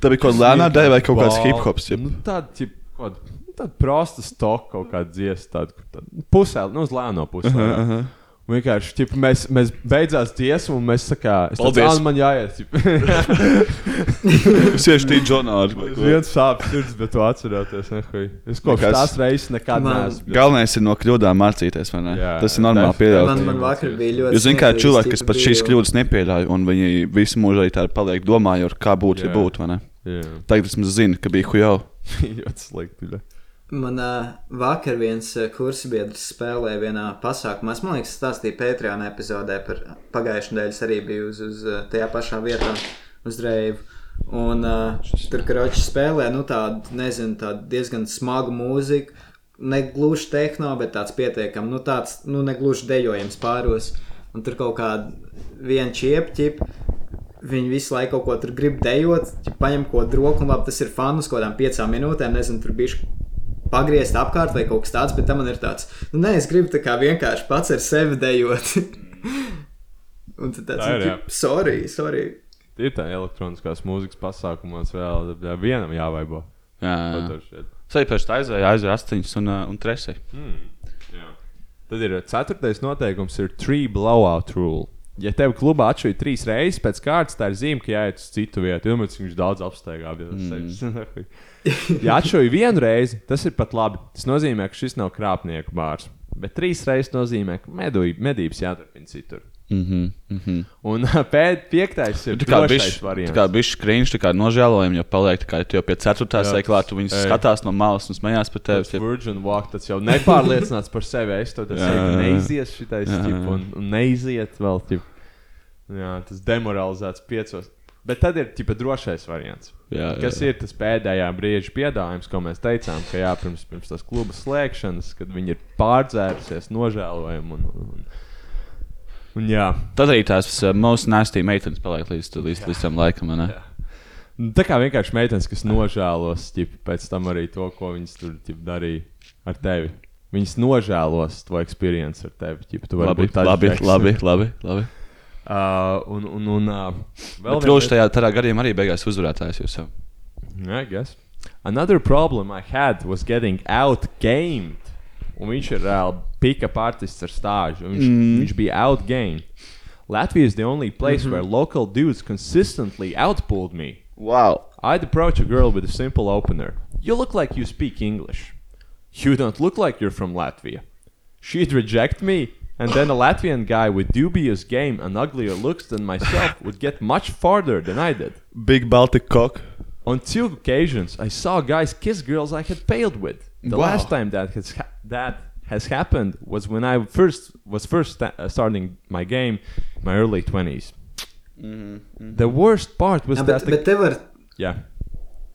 Tā bija kaut kāda lēnā dēļa vai kaut kāds hip hops. Nu, tāda, ķip, kaut, nu, tāda prosta stoka, kaut kāda dziesma, tāda, tāda pusē, nu, uz lēno pusi. Uh -huh, uh -huh. Vienkārši ķip, mēs, mēs beidzām dziesmu, un mēs sakām, paldies, man jāiet. Es tieši tādu Džonāru. Viens sāp sirds, bet tu atceroties. Ne, es kaut kādā tās reizes nekad neesmu. Galvenais ir no kļūdām mācīties, vai ne? Jā, Tas ir normāli pieļaut. Man, man vakar bija ļoti. Jūs zināt, kā cilvēki, kas pat šīs kļūdas nepieļauj, un viņi visu mūžu arī tā paliek domājot, kā būtu, ja būtu, vai ne? Yeah. Tagad es zinu, ka bija hujau. ļoti slikti. Man uh, vakar viens kursabiedrs spēlēja vienā pasākumā. Es domāju, ka stāstīju Patreon epizodē par pagājušā nedēļas arī biju uz, uz tajā pašā vietā, uz Reivu. Un uh, tur karoči spēlē nu, tādu, nezinu, tādu diezgan smagu mūziku. Ne gluži tehno, bet tāds pietiekami, nu tāds, nu ne gluži dejojams pāros. Un tur kaut kāda viena čiepķipa Viņi visu laiku kaut ko tur grib dejot, ja paņem ko droku, un labi, tas ir fanu uz kaut kādām piecām minūtēm. Nezinu, tur bija pagriezt apkārt vai kaut kas tāds, bet tam man ir tāds, nu, nē, es gribu tā kā vienkārši pats ar sevi dejot. un tad tāds, tā ir, jā. sorry, sorry. Ir tā elektroniskās mūzikas pasākumos vēl vienam jāvaibo. Jā, jā. Tā aizvēja, aizvēja astoņas un, uh, un tresi. Hmm. Jā. Tad ir ceturtais noteikums, ir tree blowout rule ja tev klubā atšuja trīs reizes pēc kārtas, tā ir zīme, ka jāiet uz citu vietu. Jo viņš daudz apsteigā. Mm. ja atšuja vienu reizi, tas ir pat labi. Tas nozīmē, ka šis nav krāpnieku bārs. Bet trīs reizes nozīmē, ka medu, medības jāturpina citur. Mm -hmm, mm -hmm. Un pēd, piektais ir. Tā kā krīņš, tā kā nožēlojami, jo paliek tā kā jau pie ceturtā sēklā, tu viņus Ei. skatās no malas un smējās par tevi. Tas Virgin Walk, tas jau nepārliecināts par sevi. Es to teicu, neizies šitais, tip, un, un neiziet vēl, tip. Jā, tas demoralizēts piecos. Bet tad ir tipa drošais variants. Jā, jā, kas ir tas pēdējā brīža piedāvājums, ko mēs teicām, ka jā, pirms, pirms tās kluba slēgšanas, kad viņi ir pārdzērusies, nožēlojami. Un, un, un, un, jā. Tad arī tās uh, most nasty meitenes paliek līdz, līdz, līdz tam laikam. Nu, tā kā vienkārši meitenes, kas nožēlos ķip, pēc tam arī to, ko viņas tur ķip, darīja ar tevi. Viņas nožēlos to pieredzi ar tevi. Ķip, tu labi, labi, labi, labi, labi. Uh, un, un, un uh, vēl viens. Tajā, tajā gadījumā arī beigās uzvarētājs jūs. Yeah, I guess. Another problem I had was getting outgamed. Un viņš ir uh, pick-up artists ar stāžu. Viņš, mm. viņš bija outgamed. Latvia is the only place mm -hmm. where local dudes consistently outpulled me. Wow. I'd approach a girl with a simple opener. You look like you speak English. You don't look like you're from Latvia. She'd reject me, and then a Latvian guy with dubious game and uglier looks than myself would get much farther than I did. Big Baltic cock. On two occasions, I saw guys kiss girls I had paled with. The Wow. last time that has ha- that has happened was when I first was first sta- uh, starting my game, in my early 20s. The worst part was Jā, that bet, bet te var. yeah.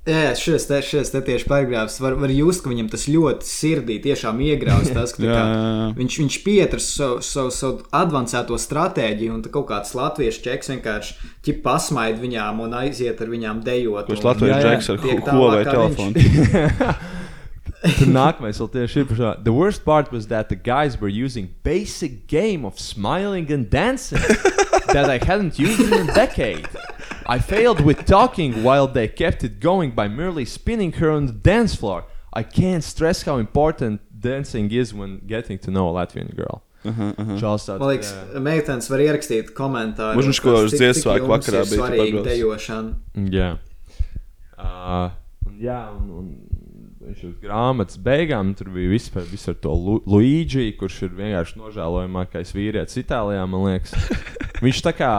Jā, šis te, šis te tieši paragrāfs var, var just, ka viņam tas ļoti sirdī tiešām iegrauz. Tas, ka, tā Jā, kā, jā, jā. viņš, viņš pieturas savu, savu, savu avansēto stratēģiju, un tā kaut kāds latviešu čeks vienkārši ķip pasmaid viņām un aiziet ar viņām dejot. Kurš latviešu džeks ar Huawei kā telefonu? Nākamais vēl tieši ir par šo. The worst part was that the guys were using basic game of smiling and dancing that I hadn't used in a decade. I failed with talking while they kept it going by merely spinning her on the dance floor. I can't stress how important dancing is when getting to know a Latvian girl. Čāls tāds, Man liekas, jā. meitenes var ierakstīt komentāru. Viņš ko uz Ziemassvētku vakarā bija svarīga dejošana. Jā. Uh, un, jā, un, un viņš uz grāmatas beigām tur bija viss par, viss ar to Lu Luigi, kurš ir vienkārši nožēlojamākais vīrietis Itālijā, man liekas. Viņš tā kā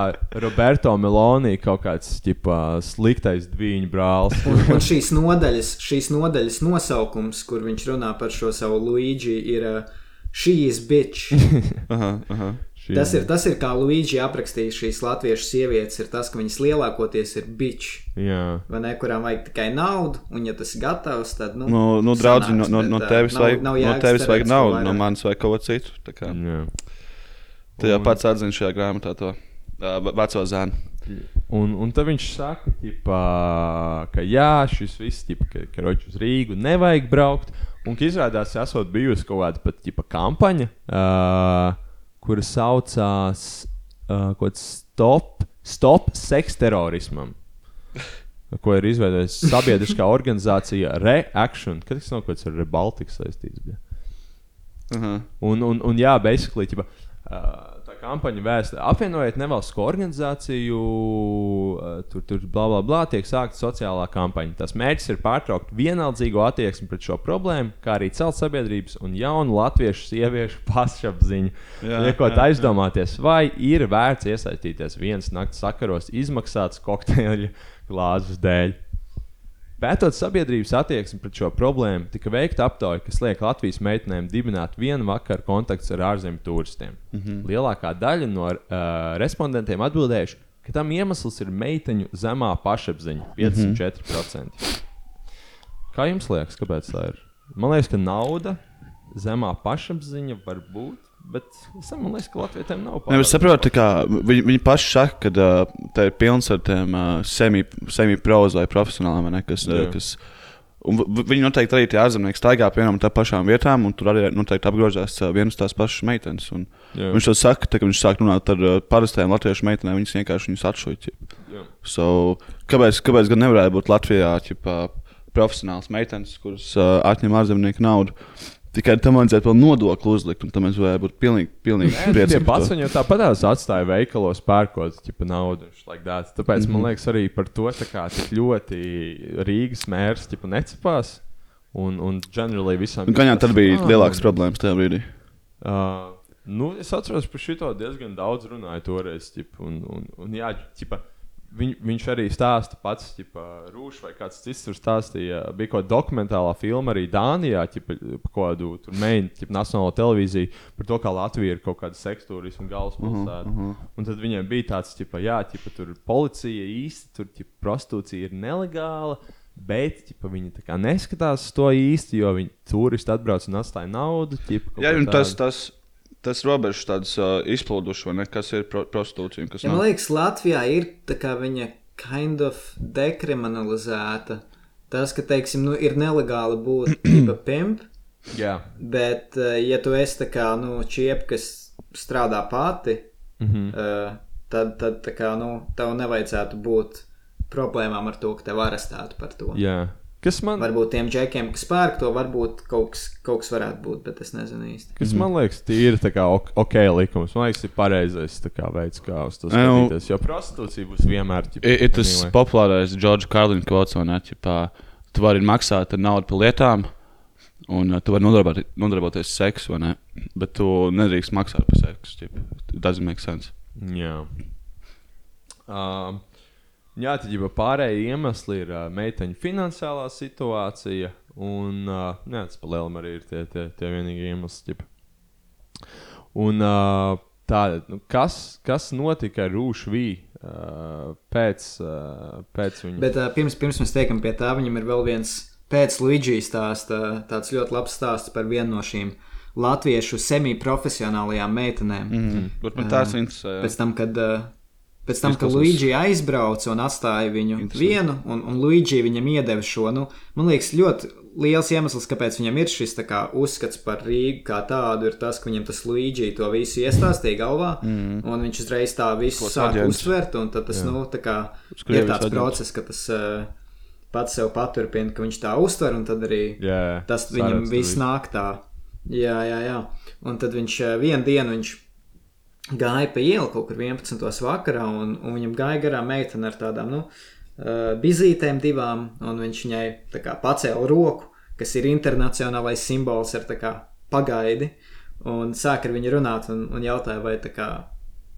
Roberto Meloni kaut kāds ģipā, sliktais dviņu brālis. Un, un šīs, nodaļas, šīs nodaļas nosaukums, kur viņš runā par šo savu Luigi, ir uh, is bitch. Aha, aha. Tas, ir, tas ir kā Luigi aprakstījis šīs latviešu sievietes, ir tas, ka viņas lielākoties ir bitch. Jā. Vai ne, kurām vajag tikai naudu, un ja tas ir gatavs, tad. Nu, Nu, nu draugi, no, no, no tevis nav- vajag, nav no jēgas tevis vajag naudu, no manis vajag kaut ko citu. Tā kā. Jā. Tu jau Un- pats atzini šajā grāmatā to uh, veco zēnu. Un, un tad viņš saka, ģipā, ka jā, šis viss, ģipā, ka, ka roķis uz Rīgu nevajag braukt. Un ka izrādās, ka esot bijusi kaut kāda pat ģipā, kampaņa, uh, kura saucās uh, stop, stop seks terorismam. Ko ir izveidojusi sabiedriskā organizācija Reaction, kad tas nav kaut kas ar Baltiku saistīts. Bija. Aha. Un, un, un jā, basically, ķipa, uh, kampaņa vēsta, apvienojiet nevalstisko organizāciju, uh, tur, tur, bla, bla, bla, tiek sākta sociālā kampaņa. Tas mērķis ir pārtraukt vienaldzīgo attieksmi pret šo problēmu, kā arī celt sabiedrības un jaunu latviešu sieviešu pašapziņu. Liekot aizdomāties, vai ir vērts iesaistīties vienas naktas sakaros izmaksātas kokteļu glāzes dēļ. Pētot sabiedrības attieksmi pret šo problēmu, tika veikta aptauja, kas liek Latvijas meitenēm dibināt vienu vakaru kontaktus ar ārzemju turistiem. Mm. -hmm. Lielākā daļa no uh, respondentiem atbildējuši, ka tam iemesls ir meiteņu zemā pašapziņa - 54%. Kā jums liekas, kāpēc tā ir? Man liekas, ka nauda, zemā pašapziņa var būt, bet es liekas, ka Latvijiem nav Ne, es saprotu, ka viņi, viņi paši saka, ka uh, tā ir pilns ar tiem uh, semi-proza vai profesionāliem, ne, kas, uh, Jā. kas Viņi noteikti arī tie ārzemnieki staigā pie vienām tā pašām vietām, un tur arī noteikti apgrozās uh, vienas tās pašas meitenes. un Jā. Viņš to saka, tā, ka viņš sāk runāt ar uh, parastajām latviešu meitenēm, viņas vienkārši viņus atšuja. Jā. So, kāpēc, kāpēc gan nevarēja būt Latvijā ķipa, profesionāls meitenes, kuras uh, atņem ārzemnieku naudu? Tikai tam vajadzētu vēl nodokli uzlikt, un tam mēs varētu būt pilnīgi, pilnīgi tie priecīgi par to. pats jau tāpat atstāja veikalos, pērkot ķipa, naudu. Like that. Tāpēc mm -hmm. man liekas, arī par to tā kā, tik ļoti Rīgas mērs ķipa, necipās. Un, un generally visam. Un Gan jau tad bija Ah, lielākas problēmas tajā brīdī. Uh, nu, es atceros, par šo diezgan daudz runāju toreiz. Ķipa, un, un, un, jā, ķipa, viņ, viņš arī stāsta pats, ķipa, Rūšs vai kāds cits tur stāstīja. Bija kaut kāda dokumentālā filma arī Dānijā, ķipa, par kādu mēģinājumu, nacionālo televīziju, par to, kā Latvija ir kaut kāda sekstūris un galvaspilsēta. Uh -huh, uh -huh. Un tad viņiem bija tāds, ķipa, jā, ķipa, tur policija īsti, tur ķipa, prostitūcija ir nelegāla. Bet ķipa, viņi tā kā neskatās to īsti, jo viņi turisti atbrauc un atstāja naudu. Ķipa, Jā, ko un tas, tas, tas robežas tādas uh, izplūdušas, vai ne? Kas ir pro prostitūcija kas Ja, man nav. liekas, Latvijā ir tā kā viņa kind of dekriminalizēta. Tas, ka, teiksim, nu, ir nelegāli būt tipa pimp, Jā. bet, eh, ja tu esi tā kā, nu, čiep, kas strādā pati, Mhm. eh, tad, tad, tā kā, nu, tev nevajadzētu būt problēmām ar to, ka tev arestētu par to. Jā. Kas man, Varbūt tiem džekiem, kas pērk to, varbūt kaut kas, kaut kas varētu būt, bet es nezinu īsti. kas man liekas, tīri tā kā ok, likums. Man liekas, ir pareizais kā veids, kā uz to skatīties. Jo prostitūcija būs vienmēr. ķipa, Ir, ir tas anyway. populārais Džordžs Karlīna kvots? Ķipā, tu vari maksāt naudu par lietām, un uh, tu vari nodarbot, nodarboties seksu, vai ne? Bet tu nedrīkst maksāt par seksu. It doesn't make sense. Jā. Um, jā, tad jau pārējie iemesli ir uh, meiteņu finansiālā situācija. Un uh, jā, tas pa lielam arī ir tie, tie, tie vienīgie iemesli. ķipa. Un uh, tāda, nu, kas, kas notika ar Rūšu Vīju uh, pēc, uh, pēc viņa? Bet uh, pirms, pirms mēs tiekam pie tā, viņam ir vēl viens pēc Luigi stāsta, tāds ļoti labs stāsts par vienu no šīm latviešu semi-profesionālajām meitenēm. Mm. Man tās interesē. Pēc tam, kad, uh, pēc tam, kad Luigi aizbrauca un atstāja viņu vienu, un, un Luigi viņam iedeva šo, nu, man liekas, ļoti liels iemesls, kāpēc viņam ir šis kā, uzskats par Rīgu kā tādu, ir tas, ka viņam tas Luigi to visu iestāstīja galvā, mm. un viņš uzreiz tā visu sāk uztvert, un tas, Jā. nu, tā kā Uz ir tāds aģents. process, ka tas uh, pats sev paturpina, ka viņš tā uztver, un tad arī Jā, tas viņam viss nāk tā. Jā, jā, jā. Un tad viņš eh, vienu dienu viņš gāja pa ielu kaut kur 11. vakarā, un, un viņam gāja garām meitene ar tādām, nu, uh, bizītēm divām, un viņš viņai kā pacēla roku, kas ir internacionālais simbols ar kā pagaidi, un sāk ar viņu runāt un, un jautāja, vai tā kā,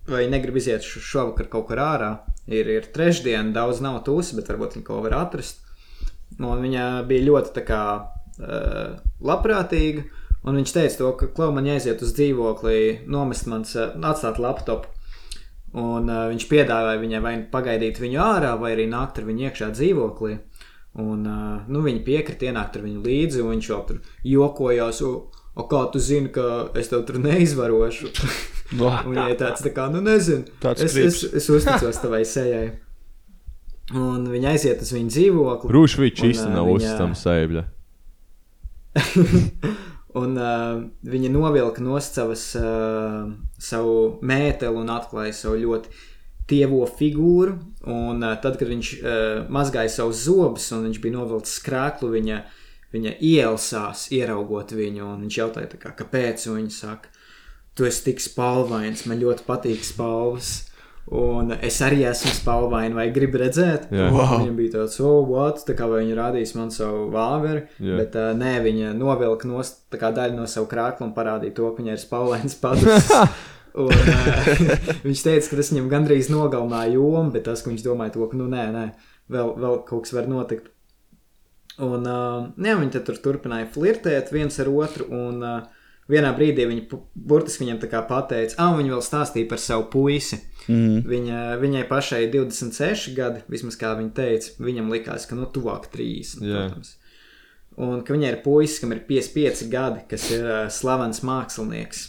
vai negrib iziet šo- šovakar kaut kur ārā. Ir, ir trešdiena, daudz nav tūsi, bet varbūt viņi kaut ko var atrast. Un viņa bija ļoti tā kā, uh, labprātīga. Un viņš teica, to, ka klau man jāiziet uz dzīvokli, nomest man, atstāt laptopu. Un uh, viņš piedāvāja viņai vai nu pagaidīt viņu ārā, vai arī nākt ar viņu iekšā dzīvoklī. Un uh, nu, viņi piekrita ienākt ar viņu līdzi, un viņš jau tur jokojās. O, o kā tu zini, ka es tev tur neizvarošu? viņai tāds tā kā, nu nezinu, Tāds es, es, krips. es uzticos tavai sejai. Un viņa aiziet uz viņu dzīvokli. Un, īstenībā nav viņa- uzticams sēbļa. Un uh, viņa novilka no savas uh, savu mēteli un atklāja savu ļoti tievo figūru. Un uh, tad, kad viņš uh, mazgāja savus zobus un viņš bija novilcis krēklu, viņa, viņa ielsās, ieraugot viņu. Viņš jautāja, tā kā, kāpēc? Viņa saka, tu esi tik spalvains, man ļoti patīk spalvas. Un es arī esmu spalvaini, vai gribi redzēt? Jā. Wow. Viņam bija tāds, oh, what? Tā kā viņa rādīs man savu vāveri, Jā. bet uh, nē, viņa novilka no daļu no savu krāklu un parādīja to, ka viņai ir spalvains padus. Un, uh, viņš teica, ka tas viņam gandrīz nogalināja jomu, bet tas, ka viņš domāja to, ka, nu, nē, nē, vēl, vēl kaut kas var notikt. Un, uh, jā, viņi tur turpināja flirtēt viens ar otru, un uh, vienā brīdī viņi burtiski viņam tā kā pateica, ah, un viņi vēl stāstīja par savu puisi. Mm. Viņa, viņai pašai ir 26 gadi, vismaz kā viņa teica. Viņam likās, ka nu, tuvāk 30. Jā. Protams. Un ka viņai ir puisis, kam ir 55 gadi, kas ir uh, slavens mākslinieks.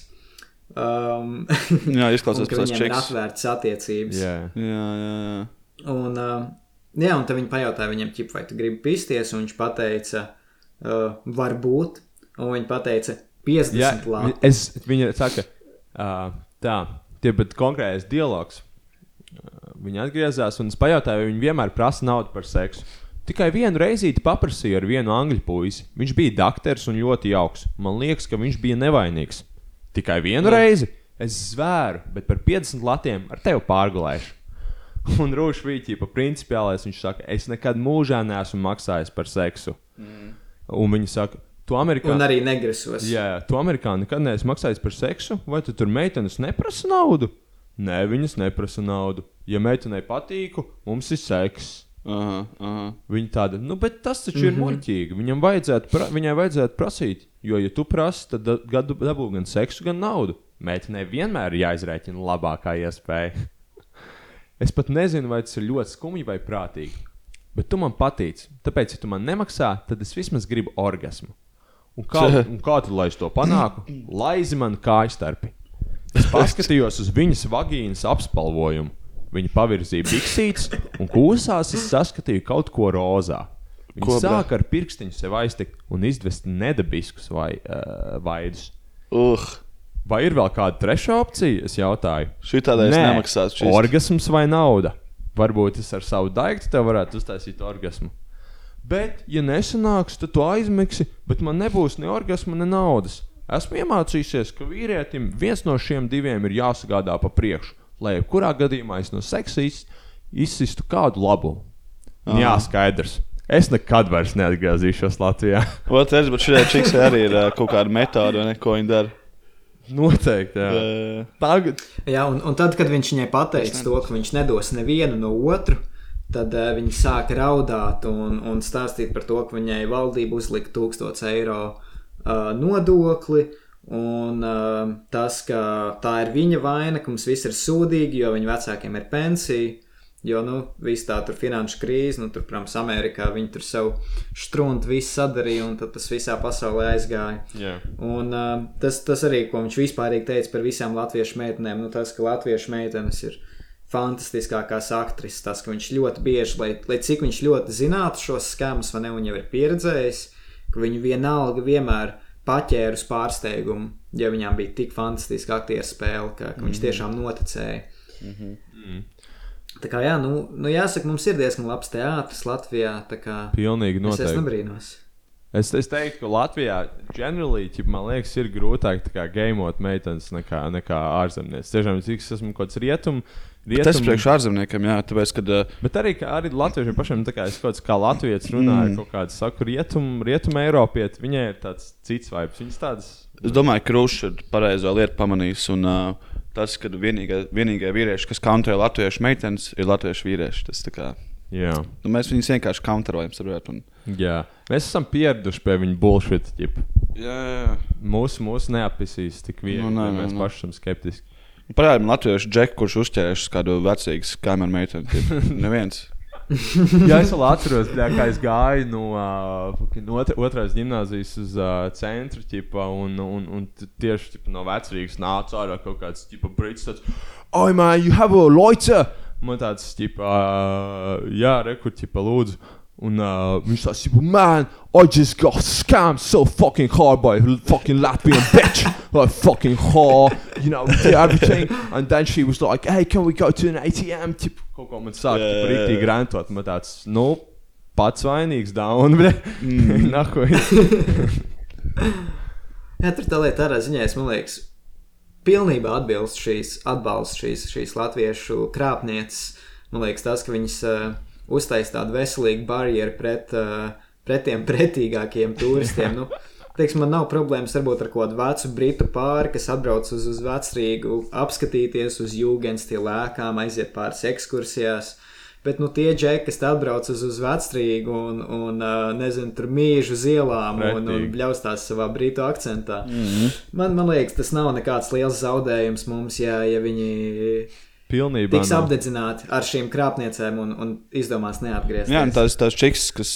Um, Jā, izklausās pēc viņiem ir atvērtas attiecības. Jā. Jā, jā, jā. Un, uh, jā, un tad viņi pajautāja viņam, ķip, vai tu gribi pisties, un viņš teica, uh, varbūt. Un viņi teica, 50 Jā, labi. es, viņa saka, uh, tā, tie konkrētais dialogs. Viņa atgriezās un es pajautāju, vai viņa vienmēr prasa naudu par seksu. Tikai vienu reizi paprasīju ar vienu angļu puisi. Viņš bija doktors un ļoti jauks. Man liekas, ka viņš bija nevainīgs. Tikai vienu reizi. Es zvēru, bet par 50 latiem ar tevi pārgulēšu. Un Rūšs bija pa principiālais. Viņš saka, es nekad mūžā neesmu maksājis par seksu. Mm. Un viņi saka, tu Amerikā. Un arī negrasos. Jā, tu amerikāņi nekad neesi maksājis par seksu, vai tu tur meitenes neprasa naudu? Nē, viņas neprasa naudu. Ja meitenei patīku, mums ir seks. Aha, aha. Viņa tāda, nu, bet tas taču mm -hmm. ir muļķīgi. Viņam vajadzētu, pra, viņai vajadzētu prasīt, jo, ja tu prasi, tad gadu dabū gan seksu, gan naudu. Meitenei vienmēr ir jāizrēķina labākā iespēja. es pat nezinu, vai tas ir ļoti skumji vai prātīgi. Bet tu man patīc. Tāpēc, ja tu man nemaksā, tad es vismaz gribu orgasmu. Un kā, un kā tad, lai es to panāku? Laizi man kājstarpi. Es paskatījos uz viņas vagīnas apspalvojumu. Viņa pavirzīja biksītes, un kūsās es saskatīju kaut ko rozā. Viņa Ko, sāka ar pirkstiņu sev aiztikt un izdvest nedabiskus vai, uh, vaidus. Uh, Vai ir vēl kāda trešā opcija? Es jautāju. Šitādai es nemaksātu šīs. Orgasms vai nauda? Varbūt es ar savu daigtu tev varētu uztaisīt orgasmu. Bet, ja nesanāks, tad tu aizmigsi, bet man nebūs ne orgasma, ne naudas. Esmu iemācījies, ka vīrietim viens no šiem diviem ir jāsagādā pa priekšu, lai jebkurā gadījumā es no seksa izsistu kādu labumu. Jā, skaidrs. Es nekad vairs neatgriezīšos Latvijā. Otrs, bet šī čiks arī ir uh, kaut kāda metode, ne, ko viņi dara. Noteikti. Jā, Uh, Tagad. jā un, un tad, kad viņš viņai pateica to, ka viņš nedos nevienu no otru, tad uh, viņi sāka raudāt un, un stāstīt par to, ka viņai valdība uzlika 1000 eiro uh, nodokli. Un uh, tas, ka tā ir viņa vaina, ka mums viss ir sūdīgi, jo viņa vecākiem ir pensija. Jo, nu, viss tā tur finanšu krīze, nu, tur, protams, Amerikā viņi tur savu struntu visu sadarīja, un tas visā pasaulē aizgāja. Yeah. Un uh, tas, tas arī, ko viņš vispārīgi teica par visām latviešu meitenēm, nu, tas, ka latviešu meitenes ir fantastiskākās aktrises, tas, ka viņš ļoti bieži, lai, lai cik viņš ļoti zinātu šos skēmus, vai ne, un jau ir pieredzējis, ka viņu vienalga vienmēr paķēra uz pārsteigumu, ja viņām bija tik fantastiska aktieru spēle, ka, ka viņš Mhm. tiešām noticēja. mm -hmm. Mm. Tā kā jā, nu, nu jāsaka, mums ir diezgan labs teātris Latvijā. tā Kā, Pilnīgi es, es noteikti. nebrīnos. Es, es teiktu, ka Latvijā ģenerāli, liekas, ir grūtāk gaimot meitenes nekā, nekā ārzemnieks. Tiešām, cik es esmu kaut kāds rietum. Tas priekš ārzemniekiem, jā, tāpēc, kad. Uh, Bet arī, arī latviešiem pašiem, kā es kaut kā latviešu runāju, Mm. kaut kāds saku, rietum, rietum Eiropieti, viņai ir tāds cits vibes. Viņas tādas. Es domāju, ka Rūšs ir pareizo lietu pamanījis. Un, uh, tas, ka vienīgie, vienīgie vīrieši, kas kantrē latviešu meitenes, ir latviešu vīrieši. Tas, kā, Jā. nu, mēs viņus vienkārši kantrojam. Saprot, un... Jā, mēs esam pieraduši pie viņa bullshit. Ģip. Jā, jā. Mūsu, mūsu neapisīs tik viegli, Nu, nu, nē, nē, nē, mēs nē. paši esam skeptiski. Parādām latviešu džeku, kurš uzķērēs uz kādu vecīgu kaimiņu meiteni. Neviens. Jā, es vēl atceros, bļā, kā es gāju no uh, fucking otra, otrās gimnāzijas uz uh, centru, ķipa, un, un, un tieši ķipa, no vecrīgas nāca ārā kaut kāds brīdis, tāds, oh, man, you have a loiter! Man tāds, ķipa, uh, jā, rekur, ķipa, lūdzu. Un uh, viņš tāds, ķipa, man, I just got scammed so fucking hard by a fucking Latvian bitch. Like, fucking whore, you know, did everything. And then she was like, hey, can we go to an ATM? Ķipa, kaut ko man sāk, ķipa, jā, jā. rīktīgi grantot. Man tāds, nu, pats vainīgs, daun, bet Mm. nahoj. Jā, tur tā lieta tādā ziņā, es man liekas, pilnībā atbilst šīs, atbalsta šīs, šīs latviešu krāpnieces. Man liekas, tas, ka viņas uh, uztaisīja tādu veselīgu barjeru pret, uh, pret tiem pretīgākiem turistiem. Nu, teiksim, man nav problēmas varbūt ar kādu vecu britu pāri, kas atbrauc uz, uz vecrīgu, apskatīties uz jūgenstilu ēkām, aiziet pāris ekskursijās. Bet nu, tie džeki, kas atbrauc uz, uz vecrīgu un, un uh, nezinu, tur mīžu uz ielām un, un Pretīgi. bļaustās savā brītu akcentā. Mhm. Man, man liekas, tas nav nekāds liels zaudējums mums, ja, ja viņi Pilnībā. tiks nav. apdedzināti ar šīm krāpniecēm un, un izdomās neatgriezties. Jā, un tās, tās čiks, kas,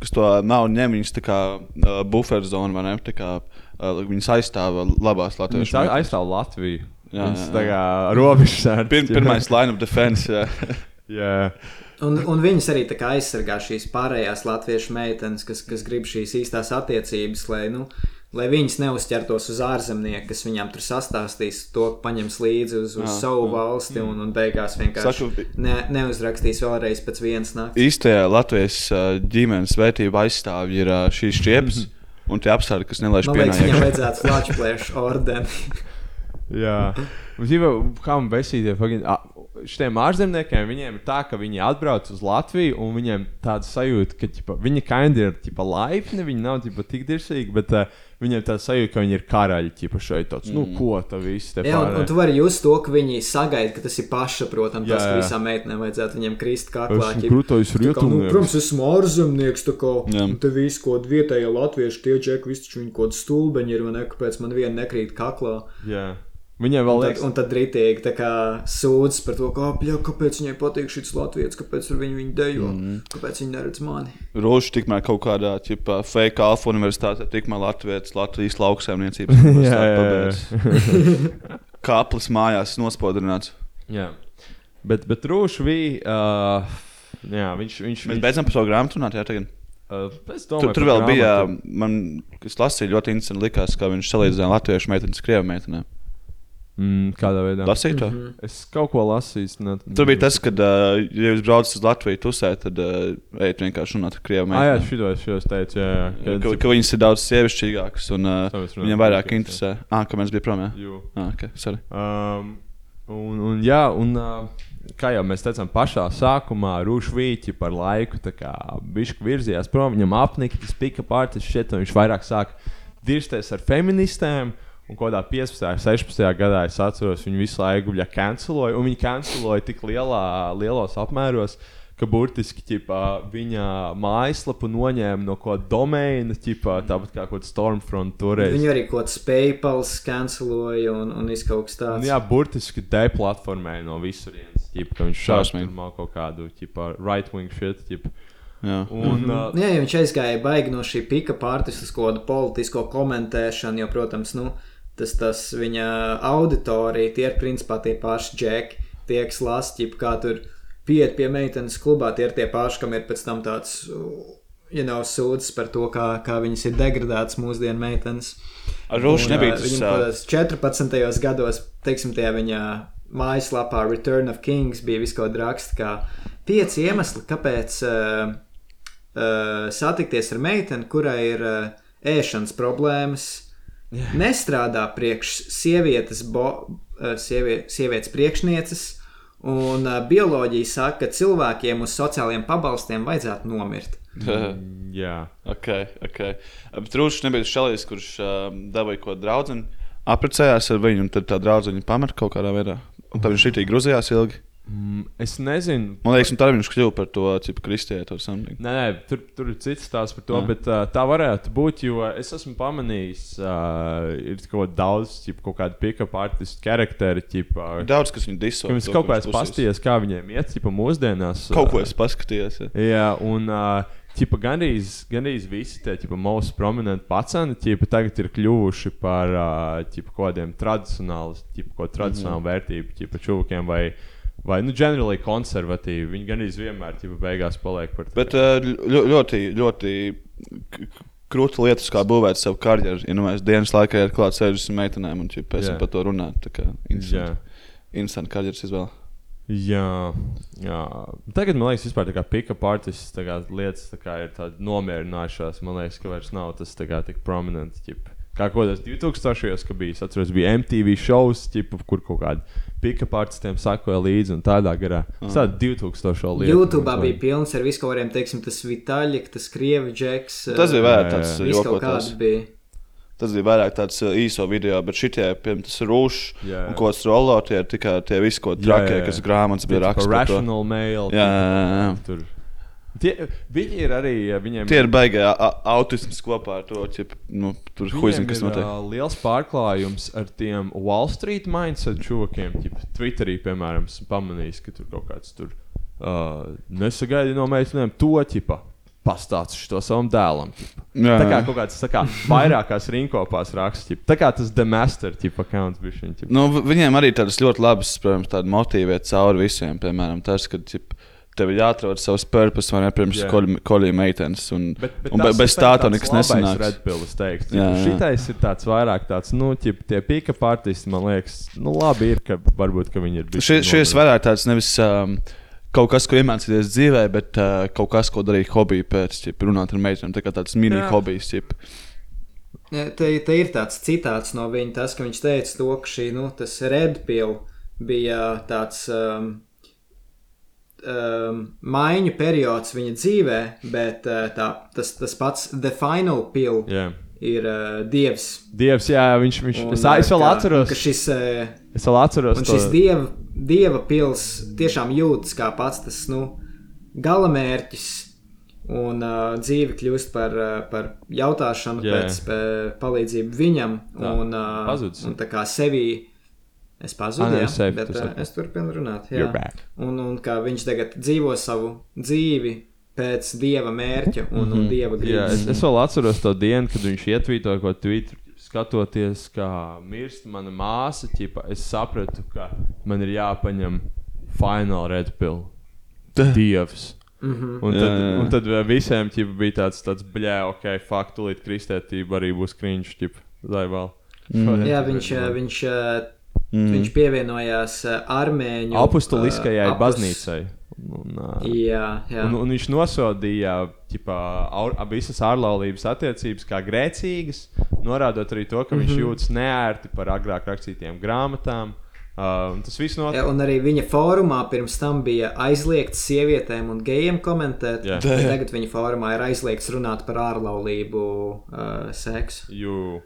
kas to nav ņem, viņas tā kā uh, buferzona vai ne? Tā kā uh, viņas aizstāv labās latviešu meitenes. aizstāv Latviju. Jā, Viņš jā, tā jā. kā robežsardze. Pir, pirmais line of defense. Jā. Jā. Un, un viņas arī tā aizsargā šīs pārējās latviešu meitenes, kas, kas grib šīs īstās attiecības, lai, nu, lai viņas neuzķertos uz ārzemnieku, kas viņām tur sastāstīs to, ka paņems līdzi uz, uz Jā, savu jā. valsti un, un beigās vienkārši Saku- ne, neuzrakstīs vēlreiz pēc vienas nakts. Īstajā Latvijas ģimenes vērtību aizstāvji ir šīs čips un tie apstākļi, kas nelaiž liekas, pienākt. viņam vajadzētu flāčplēšu ordeni. Jā, mums ir kā man besīdie. Šiem ārzemniekiem viņiem ir tā, ka viņi atbrauc uz Latviju un viņiem tāda sajūta, ka ķipa, viņi kind ir ķipa, laipni, viņi nav ķipa, tik dirsīgi, bet uh, viņiem tā sajūta, ka viņi ir karaļi ķipa, šeit. Tāds, mm. Nu, ko tā viss te Jā, un, un tu vari just to, ka viņi sagaida, ka tas ir pašsaprotami. Tas, visām meitenēm vajadzētu viņiem krist kaklā. Tā kā, nu, rietumnieks. Protams, esmu ārzemnieks. tā kā, Te viss kaut kādi vietējie latvieši, tie džeki, visi taču viņi kaut stulbeņi ir, vai ne? Kāpēc man viena nekrīt kaklā? Jā. Viņiem vēl tad, liekas, un tad rītīgi tā kā sūdz par to, kā, bļa, kāpēc viņai patīk šis latviešu, kāpēc ar viņu dejo, mm. kāpēc viņa neredz mani. Rožs tikmēr kaut kādā ķipa, fake alfa universitātē, tikmēr Latvijas, Latvijas lauksaimniecības universitāte. Kāplis mājās nospodrināts. jā. Bet, bet Rūšvī, uh, jā, viņš, viņš, Mēs viņš beidzam par to grāmatu runāt, jā, tagad. uh, Tur, domāju, tur par vēl bija, grāmatu. man, kas lasīja ļoti interesanti, likās, ka viņš salīdzināja latviešu meitenes, krievu meitenēm. Mm, kādā veidā? Mhm. Mm -hmm. Es kaut ko lasīju. Ne, Tur bija tas, ka, uh, ja jūs braucat uz Latviju, tusēt, tad uh, ejiet vienkārši runāt ar krievu Ah, jā, šito es, es teicu. Jā, jā. Ka, ka viņas ir daudz sievišķīgākas un uh, viņam vairāk interesē. Ah, ka mēs bijām prom. Jā, ah, okay, sorry. Um, un, un, jā, un uh, kā jau mēs teicām, pašā sākumā Rūšvīķi par laiku viņš virzījās prom, viņam apnika tas pika pārtis šeit, un viņš vairāk sāk dirsties ar feministēm. Un kādā 15, 16 gadā es atceros, viņi visu laiku viņa canceloja, viņi canceloja tik lielā, lielos apmēros, ka burtiski ķipā, viņa mājaslapu noņēma no kaut kāda domaina, ķipā, tāpat kā kaut kāda Stormfront toreiz. Viņi arī kaut kāds PayPal canceloja un, un izkaut kas Un, tāds. jā, burtiski deplatformēja no visurienes. ķipa, ka Viņš Šausmīgi. šādi kaut kādu ķipa, right-wing shit. ķipa. Jā. Un, uh, Nu, Jā, viņš aizgāja baigi no šī pika pārtis uz kaut kādu politisko komentēšanu, jo, protams, nu, tas, tas viņa auditorija, tie ir principā tie paši džeki, tie, kas lasīja, kā tur pieiet pie meitenes klubā, tie ir tie paši, kam ir pēc tam tāds, ja nav sūdzes par to, kā, kā viņas ir degradētas mūsdienu meitenes. Un, nebija tas, Viņam kādos 14. gados, teiksim, tajā viņa mājaslapā Return of Kings bija kāda raksta, kā pieci iemesli, kāpēc uh, uh, satikties ar meiteni, kurai ir uh, ēšanas problēmas, yeah. nestrādā priekš sievietes, bo, uh, sievie, sievietes priekšnieces. Un uh, bioloģija saka, ka cilvēkiem uz sociālajiem pabalstiem vajadzētu nomirt. jā. ok, ok. Bet Rūšs nebija tas šalijs, kurš uh, dabūja ko draugu. Apprecējās ar viņu, un tad tā draudzene pameta kaut kādā veidā. Un tad viņš šitī grūzījās ilgi. Mm, es nezinu. Man liekas, tad viņš kļuva par to tipu kristieti. Nē, nē tur, tur ir cits stāsts par to, Jā. bet uh, tā varētu būt. Jo es esmu pamanījis, uh, ir kaut daudz, ķip, kaut kāda pick-up artistu charakteri. Ķip, uh, Daudz, kas viņu diso. Ka Viņš kaut ko kā ir pasties, kā viņiem iet, ja mūsdienās. Kaut ko es paskatījos. Ja. Jā, un uh, ķipa, gandrīz, gandrīz visi tie ķipa, most prominenti pacienti ķipa, tagad ir kļuvuši par uh, ķipa, kaut kādiem tradicionāliem, ķipa, kaut tradicionālu mm -hmm. vērtību ķipa, čūkiem vai, vai nu, ģenerāli konservatīvi. Viņi gandrīz vienmēr ķipa, beigās paliek par to. Bet uh, ļo- ļoti, ļoti krūta lietas, kā būvēt savu karjeru. Ja nu mēs dienas laikā ir klāts 60 meitenēm un ķip, pēc tam par to runāt. Tā kā. Interesanti karjeras izvēle. Jā, jā. Tagad man liekas, vispār tā kā pick-up artists tā kā lietas tā kā ir tādas nomierinājušās. Man liekas, ka vairs nav tas tā kā tik prominents. Ķip. Kā kaut kādos 2000. kad bija, atceros, bija MTV šovs, ķip, kur kaut kādi pick-up artistiem sakoja līdzi un tādā garā. Tas tāds 2000. lietu. YouTube bija pilns ar viskauriem, teiksim, tas Vitaļik, tas Krievi džeks. Tas bija vairāk tāds kaut bija. Tas bija vairāk tāds īso video, bet šitie, piemēram, tas rūšs Jā. un ko tas rollo, tie ir tikai tie visi, ko Jā, trakie, jā, jā. kas grāmatas bija rakstīts. Rational mail. Jā, jā, jā. Tur. Tie, viņi ir arī, viņiem Tie ir a- autisms kopā ar to, ķip, nu, tur huizini, kas ir notiek. uh, liels pārklājums ar tiem Wall Street mindset čūkiem. Twitterī, piemēram, pamanījis, ka tur kaut kāds tur uh, nesagaidi no meitenēm to ķipa. Pastāstīšu to savam dēlam. Jā, Tā kā kaut kāds kā, vairākās rinkopās raksts. ķipa. Tā kā tas The Master tipa accounts bija. Nu, vi- viņiem arī tādas ļoti labas, protams, tādas motīvēt cauri visiem. Piemēram, tas, ka ķip, tev ir jāatrod savs purpose vai ne pirms Jā. kolīja meitenes. Un, Bet, bet un be, bez tā tev nekas labais nesanāks. Red Pill, es teiktu. Jā, jā. Šitais ir tāds vairāk tāds, nu, ķip, tie pika partisti, man liekas, nu, labi ir, ka varbūt, ka viņi ir. Šis, šis vairāk tāds nevis um, kaut kas, ko iemācīties dzīvē, bet uh, kaut kas, ko darīt hobiju pēc, ķip, runāt ar meitenēm. Tā kā tāds mini Jā. hobijs. ķip. Ja, Te, te ir tāds citāts no viņa, tas, ka viņš teica to, ka šī, nu, tas redpil bija tāds um, um, maiņu periods viņa dzīvē, bet uh, tā, tas, tas pats The Final Pill Jā. ir uh, dievs. Dievs, jā, viņš, viņš Un, es, es vēl ka- atceros. Ka šis, uh, Es vēl atceros un to. šis dieva, dieva pils tiešām jūtas kā pats tas, nu, galamērķis. Un uh, dzīve kļūst par, uh, par jautāšanu Jā. pēc uh, palīdzību viņam. Tā, un, uh, pazudis. un tā kā sevi es Ah, pazudu, nē, jā, es safe, bet uh, es turpinu runāt. Jā. Un, un kā viņš tagad dzīvo savu dzīvi pēc dieva mērķa un, un dieva Mhm. Jā, gribas. es, es vēl atceros to dienu, kad viņš ietvītoja ko Twitter. Skatoties, kā mirst mana māsa, ķipa, es sapratu, ka man ir jāpaņem Final Red Pill. Dievs. Mhm. Un Jā, tad, jā, jā. un tad visiem ķipa, bija tāds, tāds bļē, ok, faktulīt kristētība arī būs krīņš, ķip, lai vēl. Jā, viņš, uh, viņš uh, Mm. Viņš pievienojās uh, armēņu apustuliskajai uh, baznīcai. Un, uh, jā, jā. Un, un viņš nosodīja ģipā, ar, visas ārlaulības attiecības kā grēcīgas, norādot arī to, ka mm -hmm. viņš jūtas neērti par agrāk rakstītiem grāmatām. Uh, tas viss notiek. Ja, un arī viņa fórumā pirms tam bija aizliegts sievietēm un gejiem komentēt. Yeah. Tagad viņa fórumā ir aizliegts runāt par ārlaulību, uh, seksu. Jū.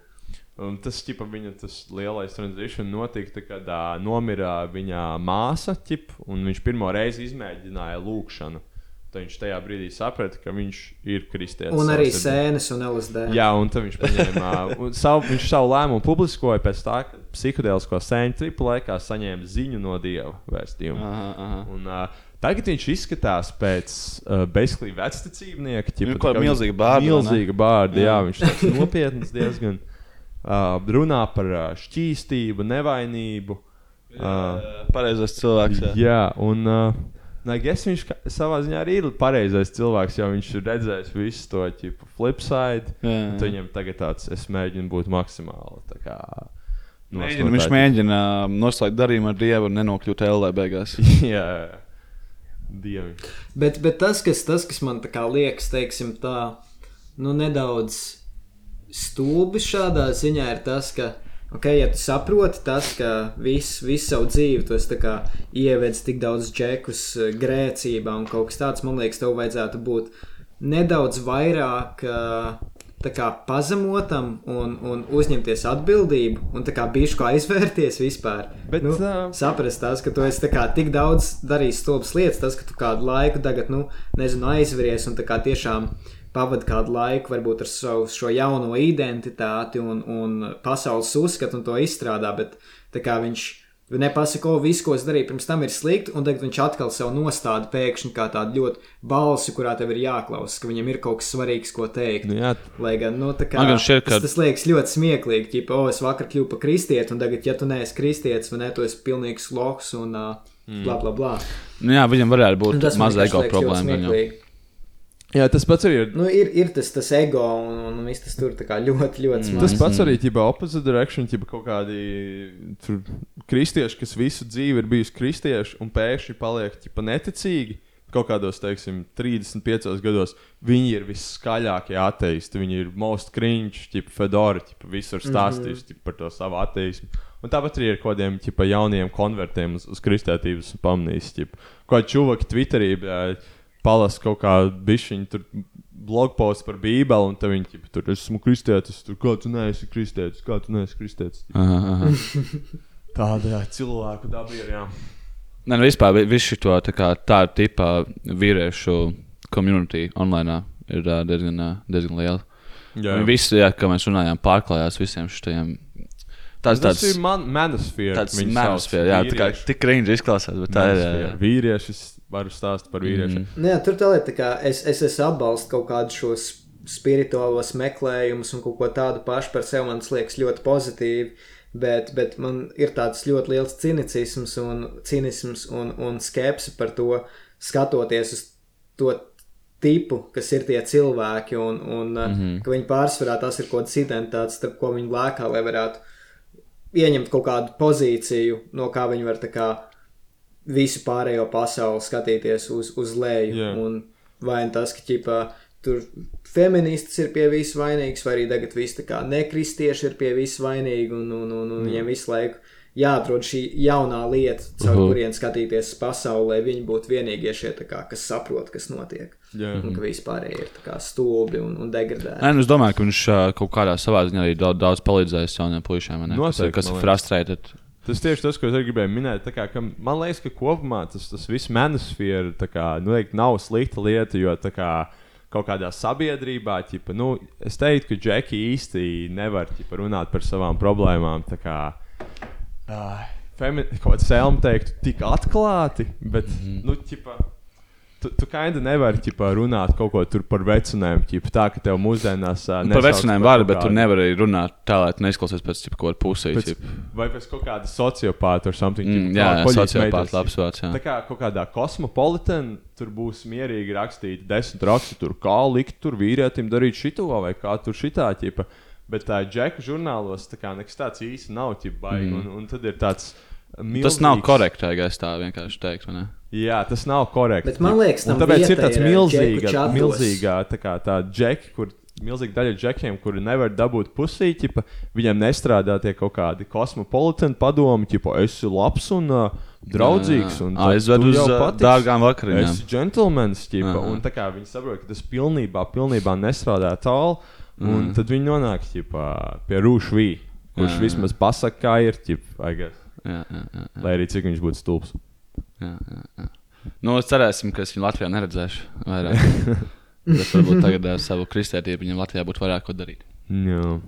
Un tas ķipa, viņa tas lielais tranzīcija notika, kad uh, nomira viņa māsa, ķip, un viņš pirmo reizi izmēģināja lūkšanu. Tad viņš tajā brīdī saprata, ka viņš ir kristietis. Un arī sēnes un LSD. Jā, un tad viņš paņēma savu, viņš savu lēmumu publiskoja pēc tā, ka psihedēlisko sēņu tripu laikā saņēma ziņu no dieva vēstījumu. Aha, aha. Un, uh, Tagad viņš izskatās pēc uh, bezskrīta vecticībnieka. Viņam ir milzīga bārda. Milzīga bārda, jā. jā, viņš ir nopietns diezgan uh, runā par uh, šķīstību, nevainību. Uh, Pareizais cilvēks. Jā, jā un uh, es viņš savā ziņā arī ir pareizais cilvēks, jo viņš ir redzējis visu to ķipu flipside. Viņam tagad tāds, es mēģinu būt maksimāli. Kā, Mēģina, viņš mēģina noslēgt darījumu ar Dievu un nenokļūt LV beigās. jā, Dievi. Bet, bet tas, kas, tas, kas man liekas, teiksim, tā, nu, nedaudz stulbi šādā ziņā ir tas, ka, okay, ja tu saproti tas, ka visu, visu savu dzīvi tu esi ievedis tik daudz džekus eh, grēcībā un kaut kas tāds, man liekas, tev vajadzētu būt nedaudz vairāk. Tā kā pazemotam un, un uzņemties atbildību, un tā kā bijuši kā aizvērties vispār. Bet, nu, uh... Saprast, tas, ka tu esi kā, tik daudz darījis stulbas lietas, tas, ka tu kādu laiku tagad, nu, nezinu, aizveries un tā kā tiešām uh, pavada kādu laiku, varbūt ar savu šo jauno identitāti un, un pasaules uzskatu un to izstrādā, bet viņš nepasaka, o, viss, ko es darīju pirms tam ir slikti, un tagad viņš atkal sev nostāda pēkšņi kā tādu ļoti balsi, kurā tev ir jāklausās, ka viņam ir kaut kas svarīgs, ko teikt. Nu, jā. Lai gan, nu, tā kā gan šķiet, ka... tas, tas liekas ļoti smieklīgi, ka, o, es vakar kļuvu par kristieti, un tagad, ja tu neesi kristietis, vai ne, tu esi pilnīgs loks un uh, bla, bla, bla. Nu, jā, viņam varētu būt maza ego problēma. Jā, tas pats arī ir. Nu, ir, ir tas, tas ego un, un, viss tas tur ļoti, ļoti smagi. Tas pats arī ir opposite direction, ja kaut kādi tur, kristieši, kas visu dzīvi ir bijuši kristieši un pēkšņi paliek ķipa, neticīgi. Kaut kādos, teiksim, 35 gados viņi ir visskaļākie ateisti. Viņi ir most cringe, tipa Fedora, tipa visur stāstījuši mm -hmm. par to savu ateismu. Un tāpat arī ar kādiem jauniem konvertiem uz, uz kristietības pamanījis. Kādi čuvaki Twitterī. Uh, palasa kaut kādu bišķiņu blogpostu par Bībeli, un te viņi ķipa, tur esmu kristietis, tur kā tu neesi kristietis, kā tu neesi kristietis. Aha, aha. Tāda cilvēku daba ir. Jā. Nē, nu vispār visu šo tā kā tādu tipu vīriešu komunitī online ir uh, diezgan, uh, diezgan liela. Jā, jā. Visi, jā, kā mēs runājām, pārklājās visiem šiem. Tas, tas ir man, manosfēra. Ir manosfēra, jā, tā kā tik cringe izklausās, bet tā ir. Jā, jā. Vīriešus varu stāstīt par vīriešiem. Mm. Nē, tur tā lieta, ka es, es, es atbalstu kaut kādus šos spirituālos meklējumus un kaut ko tādu pašu par sevi. Man liekas ļoti pozitīvi. Bet, bet man ir tāds ļoti liels cinicisms un, cinisms un, un skepse par to, skatoties uz to tipu, kas ir tie cilvēki, un, un mm -hmm. ka viņi pārsvarā tas ir kaut kāds identitātes, starp ko viņi lēkā, lai varētu ieņemt kaut kādu pozīciju, no kā viņi var tā kā visu pārējo pasauli skatīties uz, uz leju. Yeah. Un vai nu tas, ka ķipā, tur feminists ir pie visu vainīgs, vai arī tagad visi nekristieši ir pie visu vainīgi, un, un, un, un viņiem visu laiku jāatrod šī jaunā lieta, caur uh -huh. kurien skatīties pasaulē, lai viņi būtu vienīgie šie, kā, kas saprot, kas notiek. Jā. Un ka vispārēji ir stulbi un, un degradēti. Nē, nu, es domāju, ka viņš kaut kādā savā ziņā arī daudz, daudz palīdzējis jauniem puišiem, Noteikti, kas ir frustrēti. Tas tieši tas, ko es gribēju minēt. Kā, ka, man liekas, ka kopumā tas, tas viss manosfēra nu, nav slikta lieta, jo kā, kaut kādā sabiedrībā, ķipa, nu, es teiktu, ka Džeki īsti nevar ķipa, runāt par savām problēmām. Kā, uh, Femi, kaut kāda selma teiktu, tik atklāti, bet, mm -hmm. nu, ķipa, Tu, tu kaidi nevari ķipa, runāt kaut ko par vecinēm. Ķipa, tā kā tev mūsdienās. Uh, par vecinēm var, bet tu nevari runāt tā, lai neizklausies pēc ķipa, kaut kāda. Pēc, vai pēc kaut kāda sociopāta vai something. Mm, ķipa, jā, jā sociopāta labs vārds. Tā kā kaut kādā kosmopolitānā tur būs mierīgi rakstīt desmit rakstu, tur kā likt tur vīrietim darīt šito vai kā tur šitā ķipa. Bet tā džeku žurnālos tā kā nekas tāds īsti nav ķibai. Mm. Un, un tad ir tāds. Milzīgs... Tas nav korekti, ja es tā vienkārši teiktu. Ne? Jā, tas nav korekti. Bet man liekas, tam tāpēc ir tāds čatos. milzīgā tā kā tā džeki, kur milzīga daļa džekiem, kuri nevar dabūt pusīti, viņiem nestrādā tie kaut kādi kosmopolitāni padomi, tipo, esi labs un uh, draudzīgs. Un tad Aizved tu uz, uh, dārgām vakariņām. Esi džentlmenis, ķipa, Aha. un tā kā viņi saprot, ka tas pilnībā, pilnībā nestrādā tālu, un Mm. tad viņi nonāk ķipa, pie Rūšvī, kurš vismaz pasaka, kā ir, ķipa. Jā, jā, jā, lai arī cik viņš būtu stulbs. Jā, jā, jā. Nu, cerēsim, ka es viņu Latvijā neredzēšu vairāk. Bet varbūt tagad ar savu kristētību viņam Latvijā būtu vairāk ko darīt. Jā.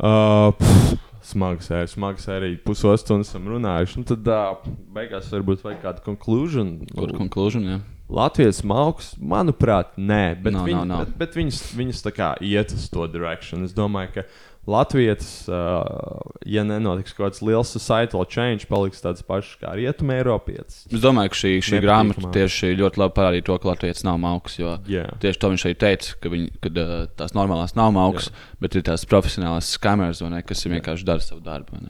Uh, pff, Smags sērija, smags sērija. Pusotru stundu esam runājuši. Un tad uh, beigās varbūt vajag kādu conclusion. Kur jā. Latvijas mauks, manuprāt, nē, bet, Nav, viņ, nav, nav. bet, bet viņas, viņas tā kā iet uz to direkciju. Es domāju, ka Latvijas, ja nenotiks kaut kāds liels societal change, paliks tāds pašs kā rietumē Eiropietis. Es domāju, ka šī, šī grāmata tieši ļoti labi parādīja to, ka Latvijas nav mauks. Jā. tieši to viņš arī teica, ka viņi, kad, tās normālās nav mauks, bet ir tās profesionālās kameras, ne, kas vienkārši dara savu darbu.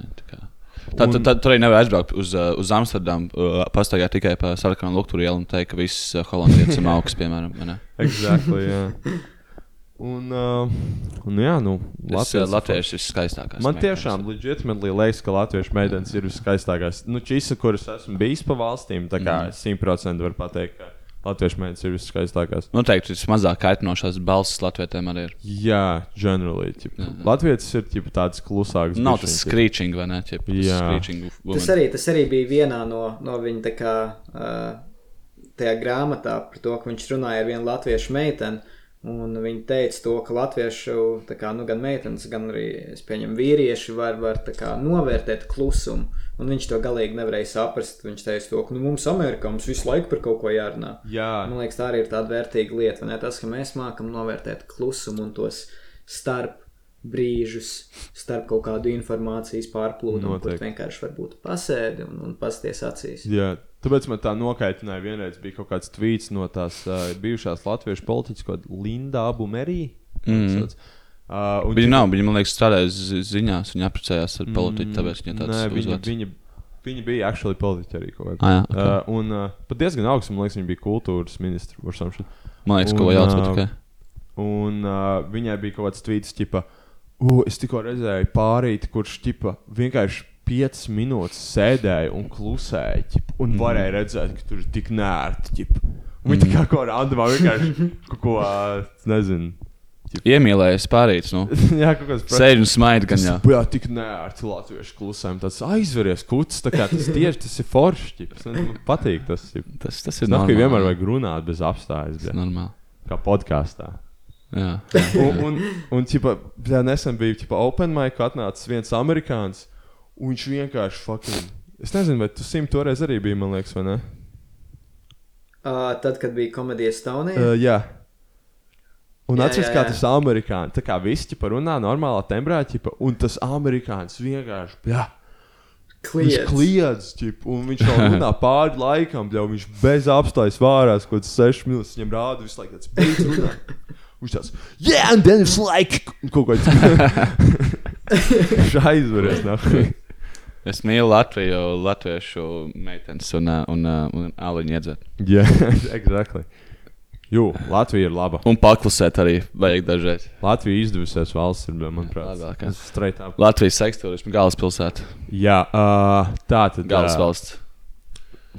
Tad, tad, tad tur arī nevar aizbraukt uz, uz Amsterdamu, uh, pastaigāt tikai pa sarkanu lukturī ielu un teikt, ka viss holandietis ir augs, piemēram. Exactly, jā. Un, uh, un jā, nu, Es, uh, latvieši ir skaistākās Man meitenes. tiešām legitimately liekas, ka latviešu meitenes ir viskaistākās. Nu, čisa, kuras esmu bijis pa valstīm, tā kā Mhm. simtprocentīgi var pateikt, ka latviešu meitenes ir viskaistākās. Noteikti tas mazāk kaitinošās balss latvietēm arī ir. Jā, generally. Ķip. Latvijas ir ķip, tāds klusāks. Nav tas screeching, vai ne? Ķip, tas Jā. Tas arī, tas arī bija vienā no, no viņa tā kā, uh, tajā grāmatā par to, ka viņš runāja ar vienu latviešu meiteni. Un viņi teica to, ka latviešu kā, nu, gan meitenes, gan arī es pieņemu, vīrieši var, var kā, novērtēt klusumu. Un viņš to galīgi nevarēja saprast. Viņš teica, to, ka nu, mums, Amerikā, mums visu laiku par kaut ko jārunā. Jā. Man liekas, tā arī ir tāda vērtīga lieta. Ne? Tas, ka mēs mākam novērtēt klusumu un tos starp brīžus, starp kaut kādu informācijas pārplūdumu, kur vienkārši varbūt pasēdi un, un pasties acīs. Jā, tāpēc man tā nokaitināja. Vienreiz bija kaut kāds tvīts no tās uh, bijušās latviešu politiķas, ko Linda Abumerī. Mhm. Uh, un Viņa ķip- nav, viņa man liekas, strādāja zi- ziņās, viņa apprecējās ar politiķu, tāpēc viņa tāds Mm, Nē, viņa, viņa, viņa bija actually politiķa arī kaut kādā. Ah, jā, ok. uh, un uh, pat diezgan augsts, man liekas, viņa bija kultūras ministra or something. Man liekas, ko Un, uh, bet tikai. Un uh, viņai bija kaut kāds tvīts, tipa, uh, es tikko redzēju pārīti, kurš tipa, vienkārši 5 minūtes sēdēja un klusēja. Ķip, un Mm. varēja redzēt, ka tur ir tik nērti. ķip. Un Viņa tā kā kādā randomā vienkārši kaut ko, nezinu. Iemīlējies pārīts, nu. Jā, kaut kāds Sēž un smaid gan Tas jau. Jā, tik nērti latviešu klusējumu. Tas aizveries kuts, tā kā tas tieši tas ir forši. ķip. Nezinu, Man patīk tas. ķip. Tas, tas ir Es domāju, ka normāli. vienmēr vajag runāt bez apstājas. Tas ir normāli. Kā podkāstā. Jā. un, un, un ķipa, bļa, nesen bija ķipa, open mic, atnācis viens amerikānis, un viņš vienkārši fucking. Es nezinu, vai tu simt toreiz arī biji, man liekas, vai ne? Uh, tad, kad bija komēdija Stonija, Uh, jā. Un atceries, kā tas amerikānis, tā kā viss ķipa runā normālā tembrā, ķipa, un tas amerikānis vienkārši, jā. Viņš Kliedz. kliedz, ķip, un viņš jau runā pāri laikam, jau viņš bez apstājas vārās, kaut kāds 6 minūtes viņam rāda, visu laiku tāds beidz runāt. Viņš tāds, yeah, and then it's like, kaut kāds. Viņš aizvarēs, nāk. Es mīlu Latviju, latviešu meitenes un, un, uh, un aliņu iedzert. Jā, exactly. Jū, Latvija ir laba. Un paklusēt arī vajag dažreiz. Latvija izdevusies valsts, ir, manuprāt, Labākā. up. Latvijas sektorismu galvaspilsēta. Jā, uh, tā tad. Galvaspilsēta.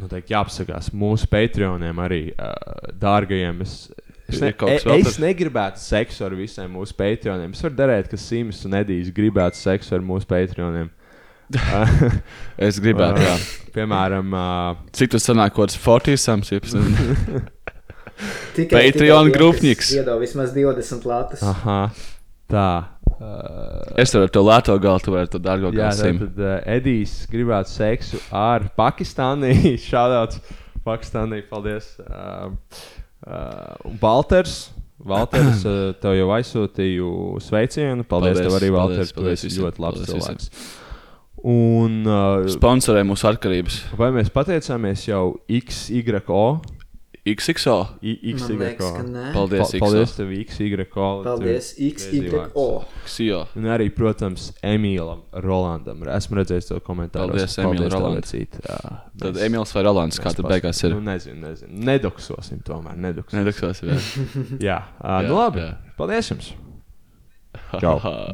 Noteikti jāapsakās mūsu Patreoniem arī uh, dārgajiem. Es, es, ne, e, es tur? negribētu seksu ar visiem mūsu Patreoniem. Es varu darīt, ka Sims un Edijs gribētu seksu ar mūsu Patreoniem. Es gribētu, jā. Piemēram, uh, Cik tas sanāk, kaut kāds 40 samsips? tikai Patreon grupnieks. Iedod vismaz 20 latus. aha, tā. Uh, Es varu to lēto galu, tu vari to dārgo Jā, galu tad, uh, Edijs gribētu seksu ar Pakistānī. Šādāds Pakistānī, paldies. Uh, uh, un Valters. Valters, tev jau aizsūtīju sveicienu. Paldies, Paldies, tev arī, paldies, Valters. Paldies esi visiem, ļoti labs paldies cilvēks. Un uh, Sponsorē mūsu atkarības. vai mēs pateicāmies jau XYO? XXO. Man liekas, ka nē. Paldies, Pa- Paldies, tev, XYO. Paldies, XYO. XYO. Un arī, protams, Emīlam Rolandam. Esmu redzējis to komentāru. Paldies, Emīl Rolands. Tad Emīls vai Rolands, kā tad beigās ir? Nu, nezinu, nezinu. Nedoksosim tomēr. Nedoksosim. Nedoksosim, jā. jā, nu Jā, labi. jā. Paldies jums! Čau!